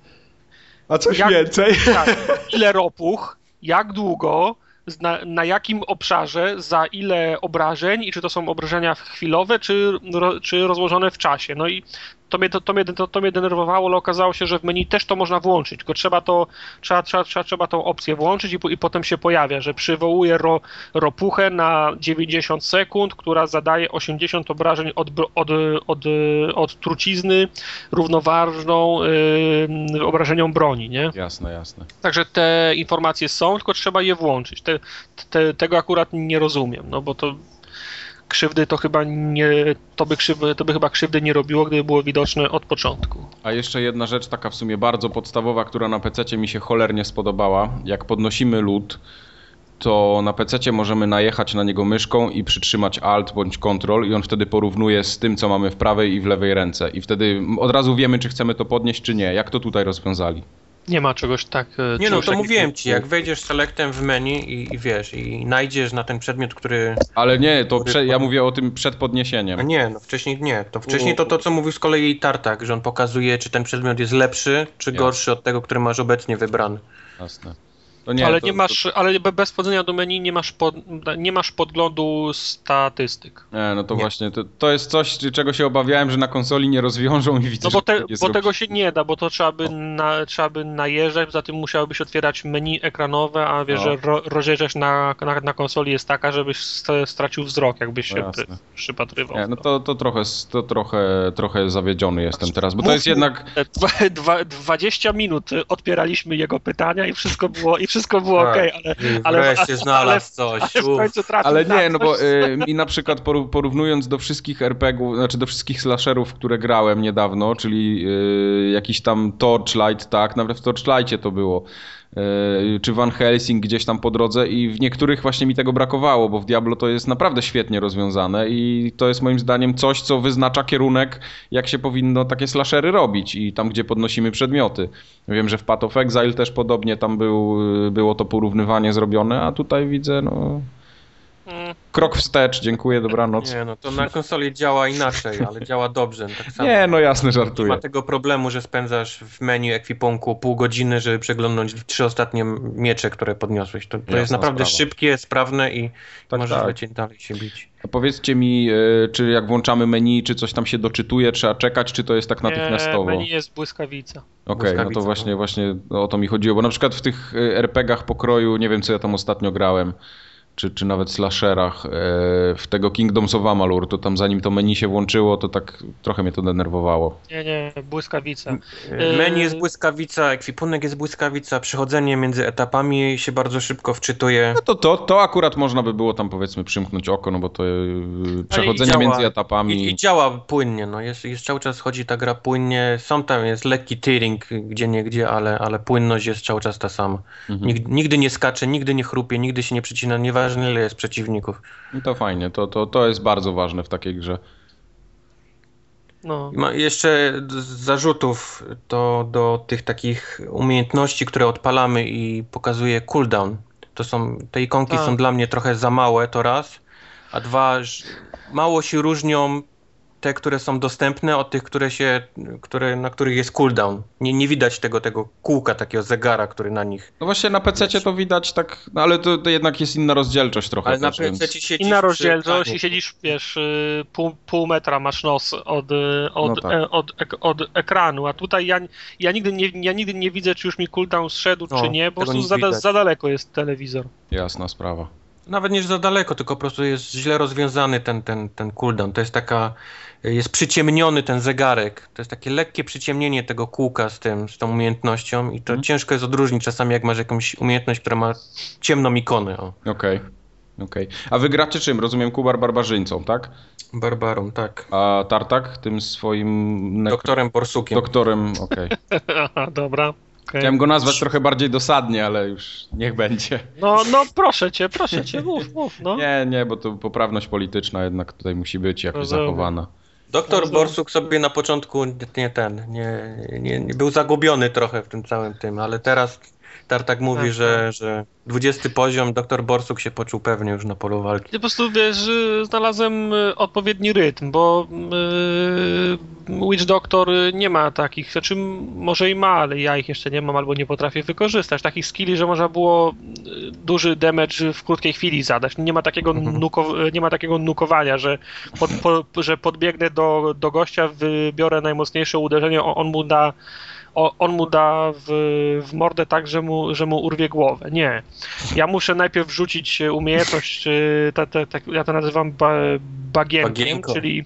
A coś Jak- więcej? tak, ile ropuch, jak długo, na, na jakim obszarze, za ile obrażeń i czy to są obrażenia chwilowe, czy, czy rozłożone w czasie. No i to mnie, to, to, mnie, to, to mnie denerwowało, ale okazało się, że w menu też to można włączyć, tylko trzeba to, trzeba, trzeba, trzeba, trzeba tą opcję włączyć i, i potem się pojawia, że przywołuje ro, ropuchę na 90 sekund, która zadaje 80 obrażeń od, od, od, od trucizny równoważną yy, obrażeniom broni, nie? Jasne, jasne. Także te informacje są, tylko trzeba je włączyć. Te, te, tego akurat nie rozumiem, no bo to krzywdy to chyba nie, to by, krzywdy, to by chyba krzywdy nie robiło, gdyby było widoczne od początku. A jeszcze jedna rzecz taka w sumie bardzo podstawowa, która na PC mi się cholernie spodobała. Jak podnosimy lód, to na PC możemy najechać na niego myszką i przytrzymać Alt bądź Ctrl i on wtedy porównuje z tym, co mamy w prawej i w lewej ręce. I wtedy od razu wiemy, czy chcemy to podnieść, czy nie. Jak to tutaj rozwiązali? Nie ma czegoś tak. e, Nie no, to mówiłem ci, jak wejdziesz selectem w menu i, i wiesz, i najdziesz na ten przedmiot, który... Ale nie, to prze, ja mówię o tym przed podniesieniem. A nie, no wcześniej nie. To wcześniej to to, co mówił z kolei Tartak, że on pokazuje, czy ten przedmiot jest lepszy, czy Jasne. gorszy od tego, który masz obecnie wybrany. Jasne. To nie, ale to, nie masz, ale be- bez wchodzenia do menu nie masz, pod, nie masz podglądu statystyk. To, nie, no to Nie. właśnie, to, to jest coś, czego się obawiałem, że na konsoli nie rozwiążą i widzę, No bo, te, nie bo tego się nie da, bo to trzeba by, na, trzeba by najeżdżać, poza tym musiałbyś otwierać menu ekranowe, a wiesz, No. że ro, rozdzielczość na, na, na konsoli jest taka, żebyś st- stracił wzrok, jakbyś się No jasne. przypatrywał. Nie, no to, to, trochę, to trochę, trochę zawiedziony jestem teraz, bo to jest jednak... E, Dwa, dwa, 20 minut odpieraliśmy jego pytania i wszystko było, i wszystko było Tak. ok, ale, I ale, wreszcie ale, znalazł coś. ale w końcu trafił Ale na nie, no bo y, mi na przykład porównując do wszystkich RPGów, znaczy do wszystkich slasherów, które grałem niedawno, czyli y, jakiś tam Torchlight, tak, nawet w Torchlightie to było, y, czy Van Helsing gdzieś tam po drodze i w niektórych właśnie mi tego brakowało, bo w Diablo to jest naprawdę świetnie rozwiązane i to jest moim zdaniem coś, co wyznacza kierunek, jak się powinno takie slashery robić i tam, gdzie podnosimy przedmioty. Wiem, że w Path of Exile też podobnie tam był, było to porównywanie zrobione, a tutaj widzę, no... Krok wstecz, dziękuję, dobranoc. Nie, no to na konsoli działa inaczej, ale działa dobrze. Tak samo. Nie, no jasne, Nie żartuję. ma tego problemu, że spędzasz w menu ekwipunku pół godziny, żeby przeglądnąć trzy ostatnie miecze, które podniosłeś. To, to jest naprawdę sprawa. szybkie, sprawne i Tak, możesz tak. lecieć dalej się bić. A powiedzcie mi, y, czy jak włączamy menu, czy coś tam się doczytuje, trzeba czekać, czy to jest tak natychmiastowo? Nie, Okej, menu jest błyskawica. no Błyskawica, to właśnie, no. właśnie o to mi chodziło, bo na przykład w tych y, RPG-ach pokroju, nie wiem co ja tam ostatnio grałem, czy, czy nawet slasherach, y, w tego Kingdoms of Amalur, to tam zanim to menu się włączyło, to tak trochę mnie to denerwowało. Nie, nie, błyskawica. E, Menu jest błyskawica, ekwipunek jest błyskawica, przechodzenie między etapami się bardzo szybko wczytuje. No to, to, to akurat można by było tam powiedzmy przymknąć oko, no bo to przechodzenie działa. między etapami... I, I działa płynnie, no jest, jest cały czas chodzi ta gra płynnie. Są tam jest lekki tearing gdzie nie gdzie, ale, ale płynność jest cały czas ta sama. Mhm. Nigdy, nigdy nie skacze, nigdy nie chrupie, nigdy się nie przecina, nieważne ile jest przeciwników. No to fajnie, to, to, to jest bardzo ważne w takiej grze. No. Ma jeszcze z zarzutów to do tych takich umiejętności, które odpalamy i pokazuje cooldown. To są, te ikonki Tak. są dla mnie trochę za małe, to raz. A dwa, mało się różnią te, które są dostępne od tych, które się, które, na których jest cooldown. Nie, nie widać tego, tego kółka, takiego zegara, który na nich. No właśnie na PC to widać tak, no ale to, to jednak jest inna rozdzielczość trochę Ale na też, więc... PC siedzisz Inna rozdzielczość i siedzisz, wiesz, y, pół, pół metra masz nos od, y, od, No tak. e, od, ek- od ekranu, a tutaj ja, ja, nigdy nie, ja nigdy nie widzę, czy już mi cooldown zszedł, No, czy nie, po tego prostu za, za daleko jest telewizor. Jasna sprawa. Nawet nie za daleko, tylko po prostu jest źle rozwiązany ten, ten, ten cooldown. To jest taka, jest przyciemniony ten zegarek. To jest takie lekkie przyciemnienie tego kółka z tym, z tą umiejętnością i to Mhm. ciężko jest odróżnić czasami, jak masz jakąś umiejętność, która ma ciemną ikonę. O, Okej. Okej. A wy gracie czym? Rozumiem Kubar barbarzyńcą, tak? Barbarą, tak. A Tartak tym swoim... nek- Doktorem Borsukiem. Doktorem, okej. Aha, dobra. okej. Chciałem go nazwać trochę bardziej dosadnie, ale już niech będzie. No, no proszę cię, proszę cię, mów, mów, no. Nie, nie, bo to poprawność polityczna jednak tutaj musi być jakoś Rozumiem. zachowana. Doktor Borsuk sobie na początku nie ten, nie, nie, nie był zagubiony trochę w tym całym tym, ale teraz Tartak mówi, Tak, że, że 20 poziom, doktor Borsuk się poczuł pewnie już na polu walki. Ja po prostu wiesz, znalazłem y, odpowiedni rytm, bo y, Witch Doctor nie ma takich, znaczy może i ma, ale ja ich jeszcze nie mam albo nie potrafię wykorzystać. Takich skilli, że można było y, duży damage w krótkiej chwili zadać. Nie ma takiego, Mhm. nuko, nie ma takiego nukowania, że, pod, po, że podbiegnę do, do gościa, wybiorę najmocniejsze uderzenie, on, mu da on mu da w, w mordę tak, że mu, że mu urwie głowę. Nie. Ja muszę najpierw wrzucić umiejętność, y, te, te, te, ja to nazywam ba, bagienkiem, Bagienko. czyli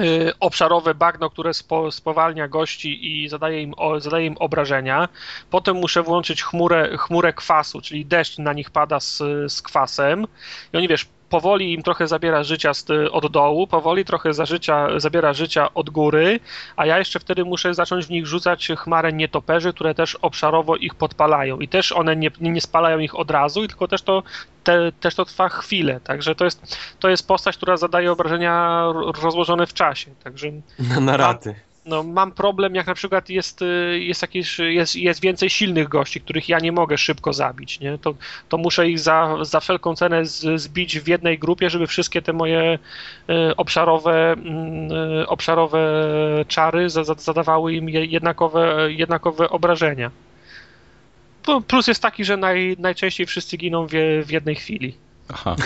y, obszarowe bagno, które spo, spowalnia gości i zadaje im, o, zadaje im obrażenia. Potem muszę włączyć chmurę, chmurę kwasu, czyli deszcz na nich pada z, z kwasem i oni wiesz, powoli im trochę zabiera życia z, od dołu, powoli trochę za życia, zabiera życia od góry, a ja jeszcze wtedy muszę zacząć w nich rzucać chmarę nietoperzy, które też obszarowo ich podpalają. I też one nie, nie spalają ich od razu, tylko też to, te, też to trwa chwilę, także to jest, to jest postać, która zadaje obrażenia ro- rozłożone w czasie, także Na, na raty. No, mam problem, jak na przykład jest, y, jest, jakieś, jest, jest więcej silnych gości, których ja nie mogę szybko zabić, nie? To, to muszę ich za, za wszelką cenę z, zbić w jednej grupie, żeby wszystkie te moje y, obszarowe, mm, y, obszarowe czary za, za, zadawały im je- jednakowe, jednakowe obrażenia. Plus jest taki, że naj, najczęściej wszyscy giną w, w jednej chwili. Aha.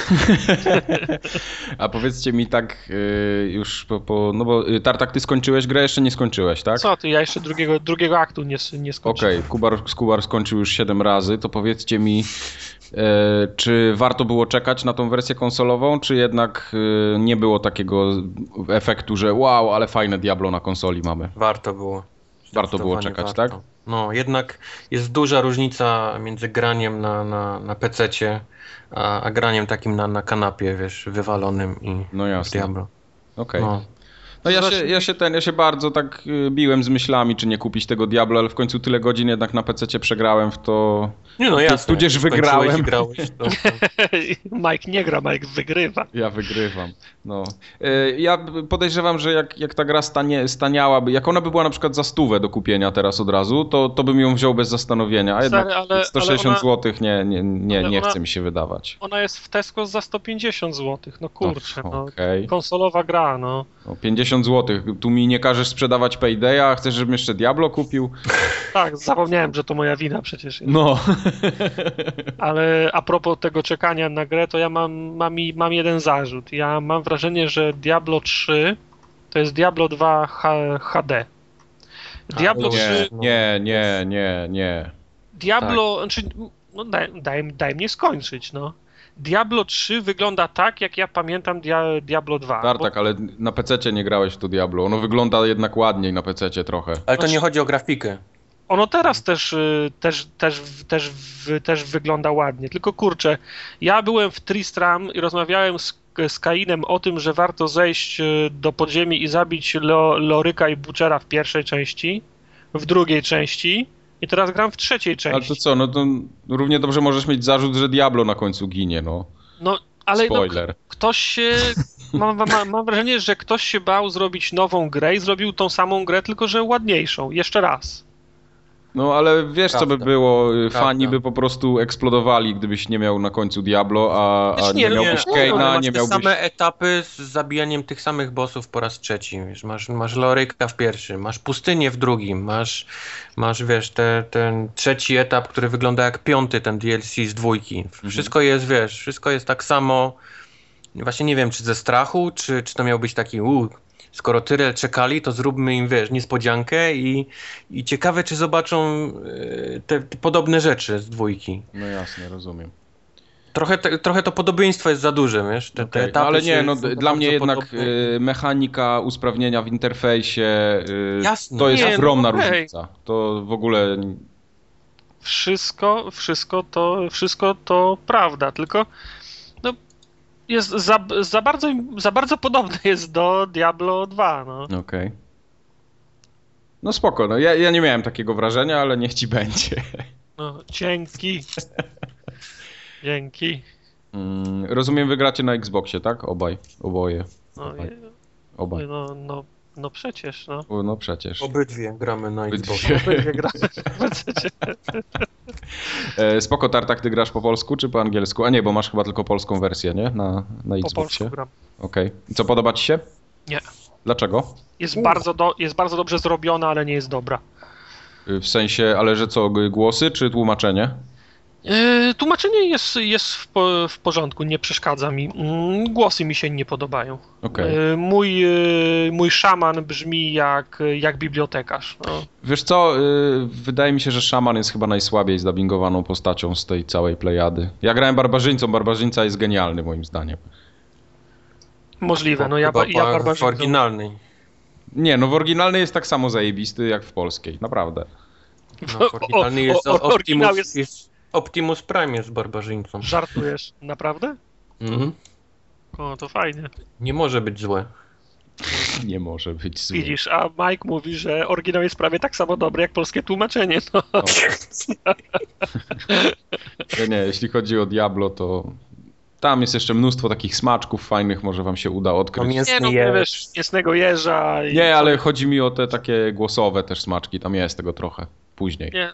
A powiedzcie mi tak y, już po, po... No bo y, Tartak, ty skończyłeś grę, jeszcze nie skończyłeś, tak? Co ty, ja jeszcze drugiego, drugiego aktu nie, nie skończyłem. Okej, Kubar, Kubar skończył już 7 razy, to powiedzcie mi, e, czy warto było czekać na tą wersję konsolową, czy jednak nie było takiego efektu, że wow, ale fajne Diablo na konsoli mamy? Warto było. Warto było czekać, warto. tak? No, jednak jest duża różnica między graniem na, na, na PC-cie, a, a graniem takim na, na kanapie, wiesz, wywalonym i No jasne. Diablo. Okej. No. No ja się, ja się ten, ja się bardzo tak y, biłem z myślami, czy nie kupić tego Diablo, ale w końcu tyle godzin jednak na PC przegrzałem w to. Nie no, jasne. tudzież wygrałem. i Grałeś, to, to... Mike nie gra, Mike wygrywa. Ja wygrywam. No. Y, Ja podejrzewam, że jak, jak ta gra stanie, staniałaby, jak ona by była na przykład za stówę do kupienia teraz od razu, to, to bym ją wziął bez zastanowienia, a jednak Stary, ale- 160 ale ona- zł nie, nie, nie, nie ona- chce mi się wydawać. Ona jest w Tesco za 150 zł. No kurczę, No, no. okej. Konsolowa gra, no. No, 50 zł. Tu mi nie każesz sprzedawać Paydaya, a chcesz, żebym jeszcze Diablo kupił? Tak, zapomniałem, że to moja wina przecież. jest. No. Ale a propos tego czekania na grę, to ja mam, mam, mam jeden zarzut. Ja mam wrażenie, że Diablo 3 to jest Diablo 2 H- HD. Diablo A, Nie, 3, nie, nie, nie, nie. Diablo, znaczy, no daj, daj, daj mnie skończyć, no. Diablo 3 wygląda tak, jak ja pamiętam dia, Diablo 2. Tartak, ale na PC nie grałeś w to Diablo. Ono wygląda jednak ładniej na PC trochę. Ale to nie chodzi o grafikę. Ono teraz też, y, też, też, też, też wygląda ładnie. Tylko kurczę, ja byłem w Tristram i rozmawiałem z, z Kainem o tym, że warto zejść y, do podziemi i zabić Lo, Loryka i Butchera w pierwszej części, w drugiej części i teraz gram w trzeciej Ale części. to co, no to równie dobrze możesz mieć zarzut, że Diablo na końcu ginie, no. No, ale no, Spoiler. ktoś się. Mam, mam, mam wrażenie, że ktoś się bał zrobić nową grę i zrobił tą samą grę, tylko że ładniejszą. Jeszcze raz. No ale wiesz co by Prawda. było, y, fani Prawda. by po prostu eksplodowali, gdybyś nie miał na końcu Diablo, a, a nie, nie, no miałbyś nie, Kane'a, masz nie te miałbyś... same etapy z zabijaniem tych samych bossów po raz trzeci. Wiesz, masz, masz Loryka w pierwszym, masz pustynię w drugim, masz, masz wiesz, te, ten trzeci etap, który wygląda jak piąty, ten DLC z dwójki. Wszystko jest, wiesz, wszystko jest tak samo. Właśnie nie wiem, czy ze strachu, czy, czy to miał być taki, u, skoro tyle czekali, to zróbmy im, wiesz, niespodziankę i, i ciekawe, czy zobaczą e, te, te podobne rzeczy z dwójki. No jasne, rozumiem. Trochę, te, trochę to podobieństwo jest za duże, wiesz? Te, etapy no, ale nie, no, dla mnie jednak podobne. y, mechanika usprawnienia w interfejsie y, Jasne. to jest Nie, no ogromna okej. różnica. To w ogóle Wszystko, wszystko to, wszystko to prawda, tylko no, jest za, za, bardzo, za bardzo podobne jest do Diablo 2. No. okej. No spoko, no ja, ja nie miałem takiego wrażenia, ale niech ci będzie. No, dzięki. Dzięki. Mm, rozumiem, wygracie na Xboxie, tak? Obaj, oboje. No, Obaj. Obaj. no, no, no przecież, no. O, No przecież. Obydwie gramy na Obydwie. Xboxie. Obydwie gramy. E, spoko, Tartak, ty grasz po polsku czy po angielsku? A nie, bo masz chyba tylko polską wersję, nie? Na, na Po Xboxie. polsku gram. Okej. I Co, podoba ci się? Nie. Dlaczego? Jest bardzo, do, jest bardzo dobrze zrobiona, ale nie jest dobra. Y, W sensie, ale że co, głosy czy tłumaczenie? Yy, tłumaczenie jest, jest w, po, w porządku, nie przeszkadza mi. Mm, Głosy mi się nie podobają. Okej. Yy, mój, yy, mój szaman brzmi jak, jak bibliotekarz. No. Wiesz co, wydaje mi się, że Szaman jest chyba najsłabiej zdubbingowaną postacią z tej całej plejady. Ja grałem Barbarzyńcą, Barbarzyńca jest genialny moim zdaniem. Możliwe, no ja, Chyba ja po- w barbarzyńcą- oryginalnej. Nie, no w oryginalnej jest tak samo zajebisty jak w polskiej, naprawdę. No, w oryginalnej jest o- o- Optimus, oryginał jest- jest... Optimus Prime jest barbarzyńcą. Żartujesz, naprawdę? Mhm. O, to fajnie. Nie może być złe. Nie może być zły. Widzisz, a Mike mówi, że oryginał jest prawie tak samo dobry jak polskie tłumaczenie. No. No. Nie, nie, jeśli chodzi o Diablo, to tam jest jeszcze mnóstwo takich smaczków fajnych, może wam się uda odkryć. Tam jest- Nie no, Jeż. wiesz, jasnego jeża. I Nie, ale chodzi mi o te takie głosowe też smaczki, tam jest tego trochę później. Nie,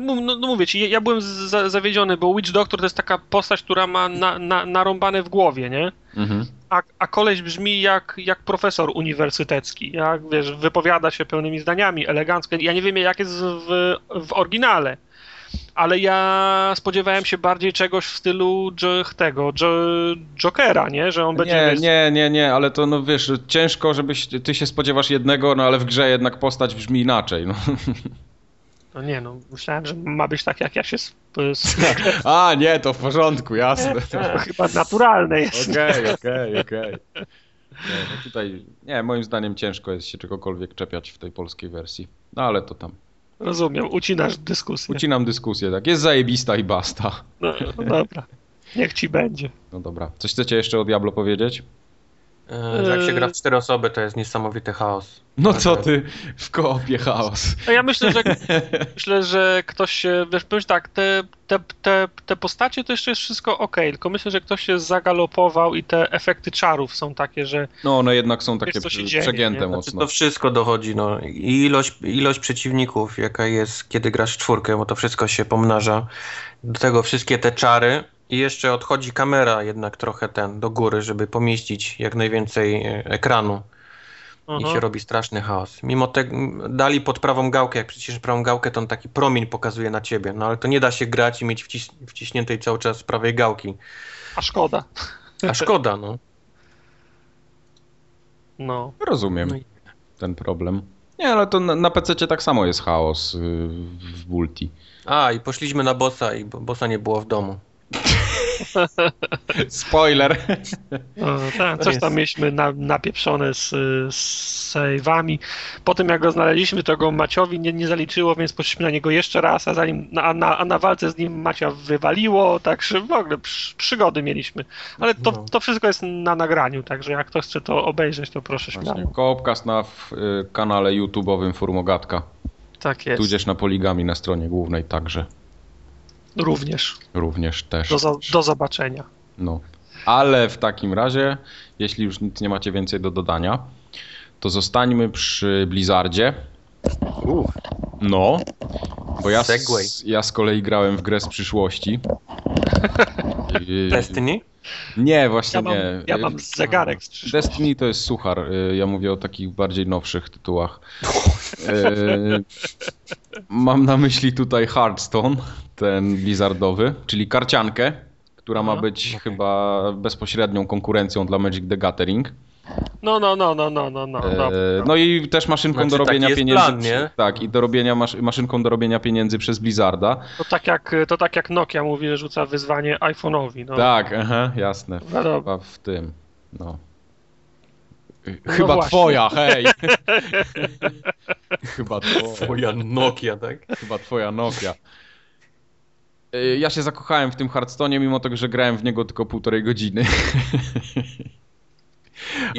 no, no mówię ci, ja- byłem za, zawiedziony, bo Witch Doctor to jest taka postać, która ma na, na, narąbane w głowie, nie? Mhm. A, a koleś brzmi jak, jak profesor uniwersytecki. Jak wiesz, wypowiada się pełnymi zdaniami, elegancko. Ja nie wiem, jak jest w, w oryginale, ale ja spodziewałem się bardziej czegoś w stylu tego, jo, Jokera, nie? Że on będzie. Nie, wiesz, nie, nie, nie, ale to no wiesz, ciężko, żebyś ty się spodziewasz jednego, no ale w grze jednak postać brzmi inaczej. No. No nie, no myślałem, że ma być tak, jak ja się. A, nie, to w porządku, jasne. to chyba naturalne jest. Okej, okej, okej. Nie, no tutaj, nie, moim zdaniem ciężko jest się czegokolwiek czepiać w tej polskiej wersji. No ale to tam. Rozumiem, ucinasz dyskusję. Ucinam dyskusję, tak. Jest zajebista i basta. No, no dobra, niech ci będzie. No dobra. Coś chcecie jeszcze o Diablo powiedzieć? E, że jak się gra w cztery osoby, to jest niesamowity chaos. No co ty, w koopie chaos. No ja myślę, że myślę, że ktoś się, wiesz, powiem tak, te, te, te, te postacie to jeszcze jest wszystko ok, tylko myślę, że ktoś się zagalopował i te efekty czarów są takie, że No one jednak są takie dzieje, przegięte nie? Znaczy, mocno. to wszystko dochodzi, no. I ilość, ilość przeciwników, jaka jest, kiedy grasz czwórkę, bo to wszystko się pomnaża. Do tego wszystkie te czary. I jeszcze odchodzi kamera jednak trochę ten do góry, żeby pomieścić jak najwięcej e, ekranu. I aha, się robi straszny chaos. Mimo tego dali pod prawą gałkę, jak przecież prawą gałkę, to on taki promień pokazuje na ciebie. No ale to nie da się grać i mieć wciś wciśniętej cały czas prawej gałki. a szkoda. A szkoda, no. No. Rozumiem No ten problem. Nie, ale to na, na PC tak samo jest chaos y, w multi. A, i poszliśmy na bossa i bo- bossa nie było w domu. Spoiler. No, tak, coś tam mieliśmy na, napieprzone z, z save'ami. Po tym jak go znaleźliśmy, to go Maciowi nie, nie zaliczyło, więc poszliśmy na niego jeszcze raz, a, zanim, a, na, a na walce z nim Macia wywaliło, także w ogóle przy, przygody mieliśmy. Ale to, No. to wszystko jest na nagraniu, także jak ktoś chce to obejrzeć, to proszę śmiało. Koopcast na w, y, kanale YouTube'owym Formogatka. Tak jest. Tudzież na Poligami na stronie głównej także. Również. Również też. Do, za- do zobaczenia. No. Ale w takim razie, jeśli już nic nie macie więcej do dodania, to zostańmy przy Blizzardzie. Uff, No, bo ja Segway. z, ja z kolei grałem w grę z przyszłości. I- Destiny? Nie, właśnie Ja mam, nie. ja mam zegarek z przyszłości. Destiny to jest suchar. y, Ja mówię o takich bardziej nowszych tytułach. Y, Mam na myśli tutaj Hearthstone, ten blizzardowy, czyli karciankę, która ma Aha, być okej. chyba bezpośrednią konkurencją dla Magic the Gathering. No, no, no, no, no, no, no. Dobra. No i też maszynką Znaczy, do taki robienia jest pieniędzy. plan, nie? Tak, i do robienia masz, maszynką do robienia pieniędzy przez Blizzarda. To tak jak, to tak jak Nokia mówi, że rzuca wyzwanie iPhone'owi. No. Tak, aha, jasne. No. Chyba w tym. No. No Chyba właśnie. twoja, hej! Chyba twoja. Twoja Nokia, tak? Chyba twoja Nokia. Y, Ja się zakochałem w tym Hearthstone, mimo tego, że grałem w niego tylko półtorej godziny.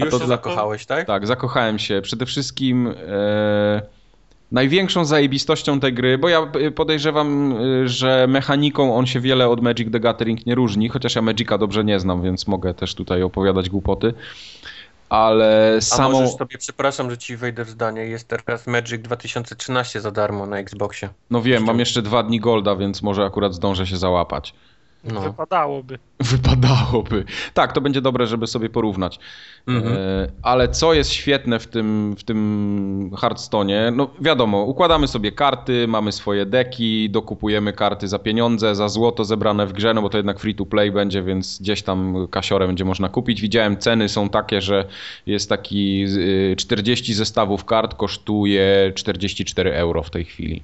A to zakochałeś, tak? Tak, zakochałem się. Przede wszystkim e, największą zajebistością tej gry, bo ja podejrzewam, y, że mechaniką on się wiele od Magic the Gathering nie różni, chociaż ja Magica dobrze nie znam, więc mogę też tutaj opowiadać głupoty. Ale A samą... możesz sobie, przepraszam, że ci wejdę w zdanie, jest teraz Magic 2013 za darmo na Xboxie. No wiem, mam jeszcze dwa dni Golda, więc może akurat zdążę się załapać. No. Wypadałoby. Wypadałoby. Tak, to będzie dobre, żeby sobie porównać. Mhm. E, ale co jest świetne w tym, w tym Hearthstone'ie, no wiadomo, układamy sobie karty, mamy swoje deki, dokupujemy karty za pieniądze, za złoto zebrane w grze, no bo to jednak free to play będzie, więc gdzieś tam kasiorę będzie można kupić. Widziałem ceny są takie, że jest taki y, 40 zestawów kart kosztuje 44 euro w tej chwili.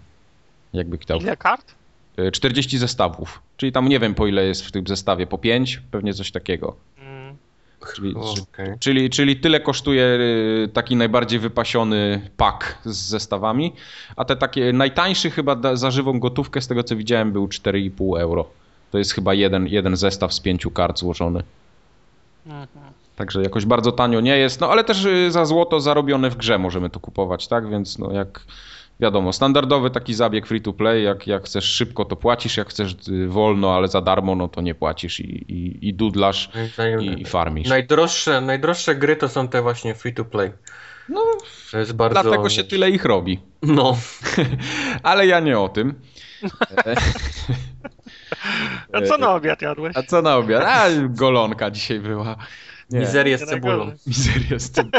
Jakby chciał. Ile kart? Y, 40 zestawów. Czyli tam nie wiem po ile jest w tym zestawie, po 5, pewnie coś takiego. Mm. Czyli, O, okej. czyli, czyli tyle kosztuje y, taki najbardziej wypasiony pak z zestawami, a te takie najtańszy chyba da- za żywą gotówkę z tego co widziałem był 4,5 euro. To jest chyba jeden, jeden zestaw z pięciu kart złożony. Mhm. Także jakoś bardzo tanio nie jest, no ale też y, za złoto zarobione w grze możemy to kupować, tak? Więc no jak wiadomo, standardowy taki zabieg free to play, jak, jak chcesz szybko to płacisz, jak chcesz y, wolno, ale za darmo, no to nie płacisz i, i, i dudlasz zdaniem i, i farmisz. Najdroższe, najdroższe gry to są te właśnie free to play. No, To jest bardzo... dlatego się tyle ich robi. No. Ale ja nie o tym. A co na obiad jadłeś? A co na obiad? A, golonka dzisiaj była. Nie. Mizerię z cebulą. Mizeria z tym.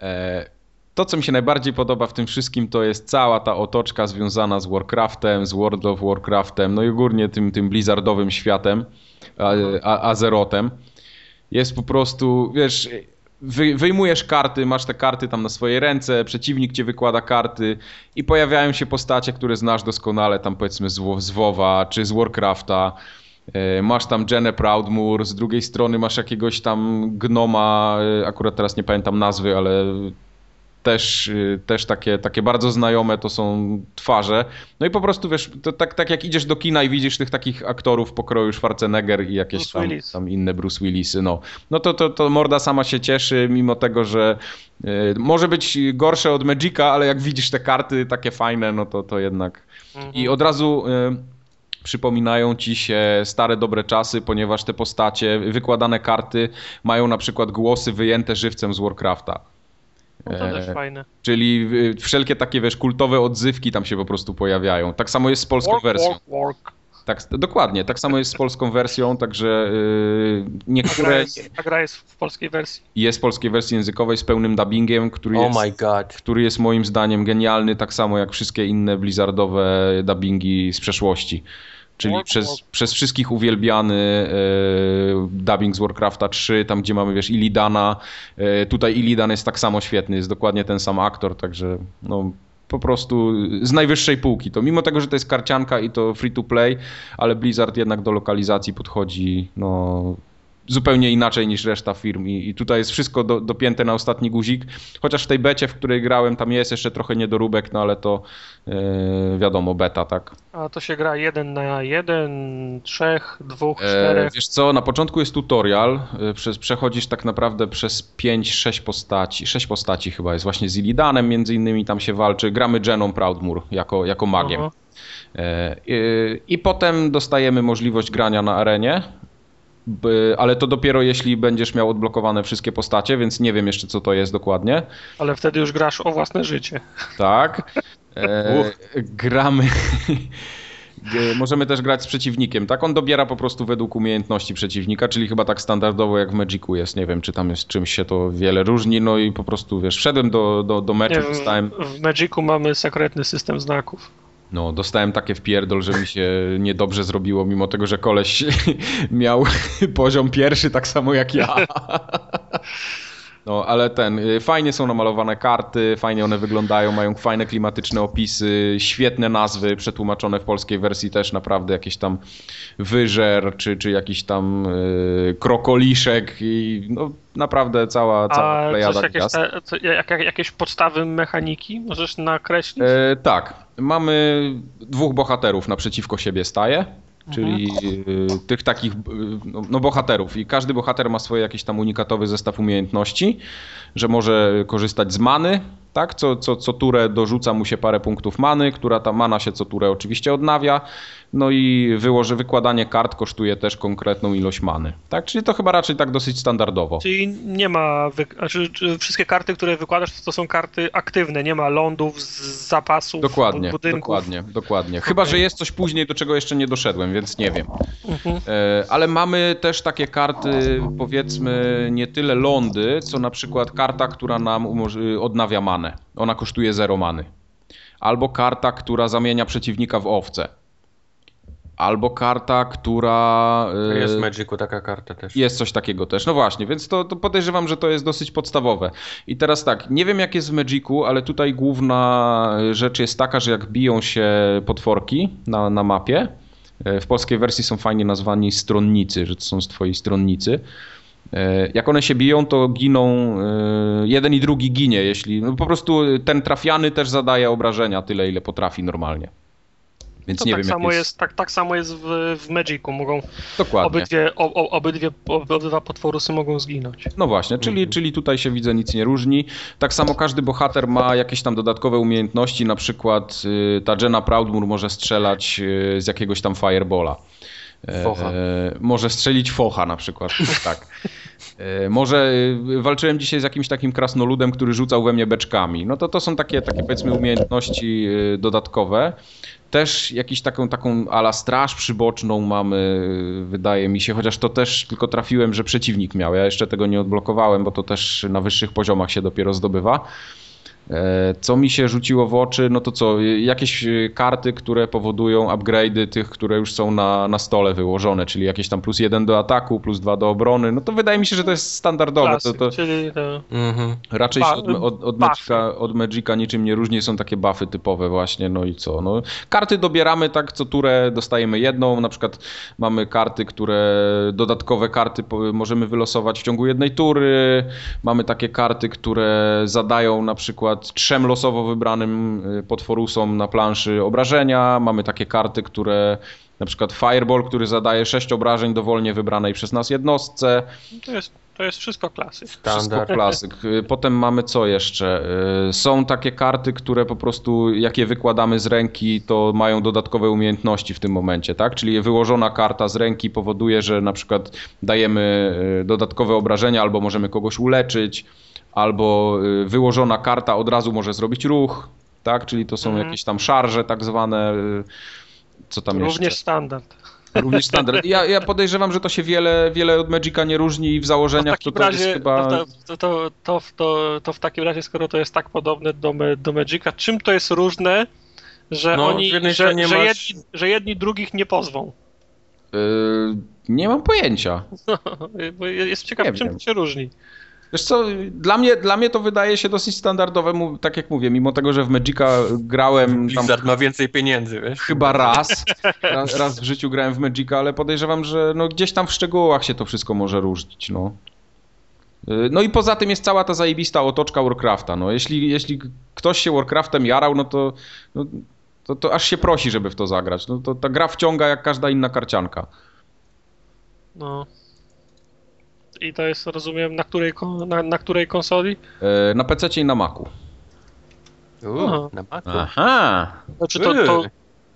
E, To, co mi się najbardziej podoba w tym wszystkim, to jest cała ta otoczka związana z Warcraftem, z World of Warcraftem, no i ogólnie tym, tym blizzardowym światem, Azerotem. Jest po prostu, wiesz, wy, wyjmujesz karty, masz te karty tam na swojej ręce, przeciwnik cię wykłada karty i pojawiają się postacie, które znasz doskonale, tam powiedzmy z WoWa czy z Warcrafta. E, Masz tam Jenę Proudmoore, z drugiej strony masz jakiegoś tam gnoma, e, akurat teraz nie pamiętam nazwy, ale też, e, też takie, takie bardzo znajome to są twarze. No i po prostu wiesz, to tak, tak jak idziesz do kina i widzisz tych takich aktorów pokroju Schwarzenegger i jakieś tam, tam inne Bruce Willisy, no. No to, to, to morda sama się cieszy, mimo tego, że e, może być gorsze od Magica, ale jak widzisz te karty takie fajne, no to, to jednak Mhm. i od razu y, przypominają ci się stare dobre czasy, ponieważ te postacie, wykładane karty mają na przykład głosy wyjęte żywcem z Warcrafta. No to też E, fajne. Czyli y, wszelkie takie, wiesz, kultowe odzywki tam się po prostu pojawiają. Tak samo jest z polską Work, wersją. work, work. Tak, dokładnie, tak samo jest z polską wersją, także y, Ta gra, niektóre jest, ta gra jest w polskiej wersji. jest w polskiej wersji językowej z pełnym dubbingiem, który jest Oh my god. który jest moim zdaniem genialny, tak samo jak wszystkie inne blizzardowe dubbingi z przeszłości. Czyli Warp, przez, przez wszystkich uwielbiany e, dubbing z Warcrafta 3, tam gdzie mamy, wiesz, Illidana. E, tutaj Illidan jest tak samo świetny, jest dokładnie ten sam aktor, także no po prostu z najwyższej półki. To mimo tego, że to jest karcianka i to free to play, ale Blizzard jednak do lokalizacji podchodzi no zupełnie inaczej niż reszta firm i, i tutaj jest wszystko do, dopięte na ostatni guzik, chociaż w tej becie, w której grałem, tam jest jeszcze trochę niedoróbek, no ale to e, wiadomo, beta, tak. A to się gra jeden na jeden, trzech, dwóch, E, czterech. wiesz co, na początku jest tutorial, e, przez, przechodzisz tak naprawdę przez 5-6 postaci, 6 postaci chyba jest, właśnie z Illidanem między innymi tam się walczy, gramy Jeną Proudmoore jako, jako magiem. Aha. E, i- potem dostajemy możliwość grania na arenie ale to dopiero jeśli będziesz miał odblokowane wszystkie postacie, więc nie wiem jeszcze co to jest dokładnie. Ale wtedy już grasz o własne życie. Tak. E, gramy. Możemy też grać z przeciwnikiem, tak? On dobiera po prostu według umiejętności przeciwnika, czyli chyba tak standardowo jak w Magicu jest. Nie wiem, czy tam jest czymś się to wiele różni, no i po prostu wiesz, wszedłem do, do, do meczu, Nie, w, dostałem, w Magicu mamy sekretny system znaków. No, dostałem takie wpierdol, że mi się niedobrze zrobiło, mimo tego, że koleś miał poziom pierwszy tak samo jak ja. No, ale ten, y, fajnie są namalowane karty, fajnie one wyglądają, mają fajne klimatyczne opisy, świetne nazwy, przetłumaczone w polskiej wersji też naprawdę jakieś tam wyżer, czy, czy jakiś tam y, krokoliszek i no naprawdę cała, cała A plejada coś jakieś, te, co, jak, jakieś podstawy mechaniki możesz nakreślić? E, tak, mamy dwóch bohaterów naprzeciwko siebie staje, czyli e, tych takich e, no, no bohaterów. I każdy bohater ma swój jakiś tam unikatowy zestaw umiejętności, że może korzystać z many, tak, co, co, co turę dorzuca mu się parę punktów many, która ta mana się co turę oczywiście odnawia, no i wyłoży, wykładanie kart kosztuje też konkretną ilość many, tak, czyli to chyba raczej tak dosyć standardowo. Czyli nie ma. Wy... Znaczy, czy wszystkie karty, które wykładasz, to są karty aktywne. Nie ma lądów z zapasów, Dokładnie, bu- budynków. dokładnie, dokładnie. Chyba, że jest coś później, do czego jeszcze nie doszedłem, więc nie wiem. Mhm. E, Ale mamy też takie karty, powiedzmy, nie tyle lądy, co na przykład karta, która nam umoż- odnawia manę. Ona kosztuje 0 many. Albo karta, która zamienia przeciwnika w owce. Albo karta, która. Jest w Magicu taka karta też. jest coś takiego też. No właśnie, więc to, to podejrzewam, że to jest dosyć podstawowe. I teraz tak, nie wiem jak jest w Magicu, ale tutaj główna rzecz jest taka, że jak biją się potworki na, na mapie, e, w polskiej wersji są fajnie nazwani stronnicy, że to są twoi stronnicy. E, Jak one się biją, to giną, e, jeden i drugi ginie, jeśli, no po prostu ten trafiany też zadaje obrażenia tyle, ile potrafi normalnie. Więc To nie tak, wiem, samo jak jest... tak, tak samo jest w, w Magicu. Mogą Dokładnie. obydwie, o, o, obydwie, obydwa potworusy mogą zginąć. No właśnie, czyli, czyli tutaj się widzę nic nie różni. Tak samo każdy bohater ma jakieś tam dodatkowe umiejętności, na przykład y, ta Jenna Proudmoore może strzelać y, z jakiegoś tam firebola. E, Focha. E, może strzelić focha na przykład, tak. E, może y, walczyłem dzisiaj z jakimś takim krasnoludem, który rzucał we mnie beczkami. No to to są takie, takie powiedzmy umiejętności y, dodatkowe. Też jakiś taką, taką ala straż przyboczną mamy, wydaje mi się, chociaż to też tylko trafiłem, że przeciwnik miał. Ja jeszcze tego nie odblokowałem, bo to też na wyższych poziomach się dopiero zdobywa. E, Co mi się rzuciło w oczy, no to co, y, jakieś y, karty, które powodują upgrade'y tych, które już są na, na stole wyłożone, czyli jakieś tam plus jeden do ataku, plus dwa do obrony, no to wydaje mi się, że to jest standardowe. To, Klasyk, to czyli to, Mhm. raczej się od, od, od. Magica, od Magica niczym nie różni, są takie buffy typowe właśnie, no i co, no. Karty dobieramy tak, co turę dostajemy jedną, na przykład mamy karty, które, dodatkowe karty możemy wylosować w ciągu jednej tury, mamy takie karty, które zadają na przykład trzem losowo wybranym y, potworusom na planszy obrażenia, mamy takie karty, które na przykład Fireball, który zadaje 6 obrażeń dowolnie wybranej przez nas jednostce. to, jest, to jest wszystko klasyk. Wszystko Standard. klasyk. Y, Potem mamy co jeszcze? Y, Są takie karty, które po prostu jak je wykładamy z ręki, to mają dodatkowe umiejętności w tym momencie, tak? Czyli wyłożona karta z ręki powoduje, że na przykład dajemy dodatkowe obrażenia albo możemy kogoś uleczyć, albo y, wyłożona karta od razu może zrobić ruch, tak? Czyli to są Mhm. jakieś tam szarże tak zwane. y, Co tam Również jeszcze? standard. Również standard. Ja, ja podejrzewam, że to się wiele, wiele od Magica nie różni i w w założeniach to, takim to jest razie, chyba... to, to, to, to, to, to w takim razie, skoro to jest tak podobne do, do Magica, czym to jest różne, że No, oni, że, że, masz- jedni, że jedni drugich nie pozwą? Yy, nie mam pojęcia. Bo jest ciekaw, Nie czym wiem. to się różni. Wiesz co, dla mnie, dla mnie to wydaje się dosyć standardowe, tak jak mówię, mimo tego, że w Magica grałem tam Blizzard ma więcej pieniędzy, wiesz? chyba raz, raz, raz w życiu grałem w Magica, ale podejrzewam, że no gdzieś tam w szczegółach się to wszystko może różnić, no. Yy, No i poza tym jest cała ta zajebista otoczka Warcrafta, no jeśli, jeśli ktoś się Warcraftem jarał, no to, no, to, to aż się prosi, żeby w to zagrać, no to ta gra wciąga jak każda inna karcianka. No. I to jest, rozumiem, na której, na, na której konsoli? Yy, Na PC i na Macu. Uuu, Aha. na Macu. Aha! Znaczy to, to,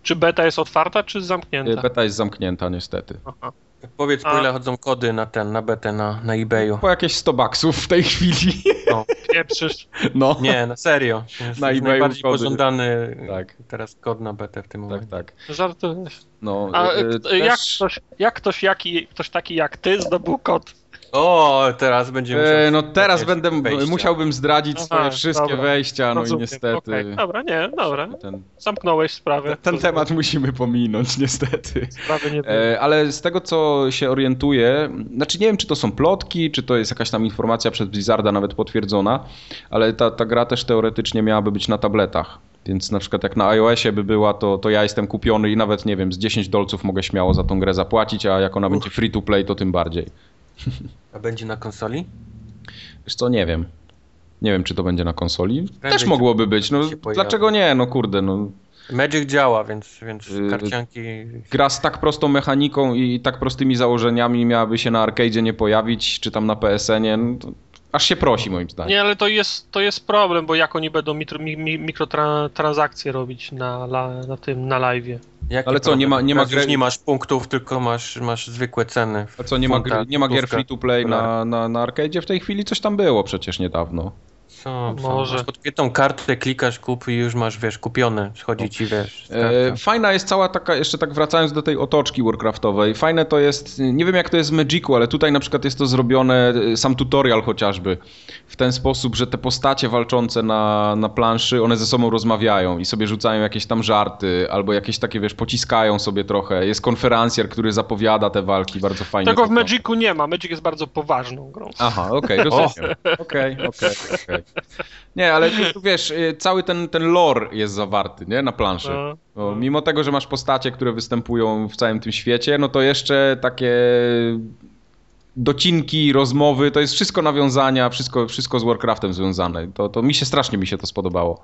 czy beta jest otwarta, czy zamknięta? Beta jest zamknięta niestety. Aha. Powiedz, po A. ile chodzą kody na ten, na betę, na, na eBayu. Po jakieś 100 baksów w tej chwili. No, Pieprzysz. No. nie, na serio. Jest Na eBayu najbardziej kody. pożądany Tak, teraz kod na betę w tym tak, momencie. tak. Żartujesz. No, A e, e, też- jak, ktoś, jak ktoś, jaki, ktoś taki jak ty zdobył kod? O, teraz będziemy. E, no teraz będę, wejścia. musiałbym zdradzić Aha, swoje wszystkie dobra. wejścia, no Rozumiem. i niestety Okej, Dobra, nie, dobra. ten, Zamknąłeś sprawę. ten temat musimy pominąć niestety. Sprawy nie. E, ale z tego co się orientuję, znaczy nie wiem czy to są plotki, czy to jest jakaś tam informacja przez Blizzarda nawet potwierdzona, ale ta, ta gra też teoretycznie miałaby być na tabletach. Więc na przykład jak na iOSie by była, to, to ja jestem kupiony i nawet nie wiem, z 10 dolców mogę śmiało za tą grę zapłacić, a jak ona będzie free to play, to tym bardziej. A będzie na konsoli? Wiesz co, nie wiem. Nie wiem, czy to będzie na konsoli. Prędzej Też mogłoby być. No, dlaczego nie? No kurde, no. Magic działa, więc, więc Yy, karcianki. Gra z tak prostą mechaniką i tak prostymi założeniami miałaby się na arcade'zie nie pojawić, czy tam na PSN-ie. No, to aż się prosi moim zdaniem. Nie, ale to jest, to jest problem, bo jak oni będą mitro, mi, mi, mikrotransakcje robić na, la, na tym, na live'ie. Jaki Ale co, nie ma- nie ma gry- nie masz punktów, tylko masz, masz zwykłe ceny. A co, nie ma, gry, nie ma gier free to play na, na, na arcade'zie w tej chwili? Coś tam było przecież niedawno. Są. Może. Masz podpiętą kartę, klikasz, kup i już masz, wiesz, kupione. Schodzi ci, wiesz, E, fajna jest cała taka, jeszcze tak wracając do tej otoczki Warcraftowej, fajne to jest, nie wiem jak to jest w Magicu, ale tutaj na przykład jest to zrobione, e, sam tutorial chociażby, w ten sposób, że te postacie walczące na, na planszy, one ze sobą rozmawiają i sobie rzucają jakieś tam żarty, albo jakieś takie, wiesz, pociskają sobie trochę. Jest konferencjer, który zapowiada te walki, bardzo fajnie. Tego w to- Magicu nie ma. Magic jest bardzo poważną grą. Aha, okej, rozumiem. Okej, okej, okej. Nie, ale tu, wiesz, y, cały ten, ten lore jest zawarty, nie, na planszy. No, No, mimo tego, że masz postacie, które występują w całym tym świecie, no to jeszcze takie docinki, rozmowy, to jest wszystko nawiązania, wszystko, wszystko z Warcraftem związane. To, to mi się strasznie mi się to spodobało.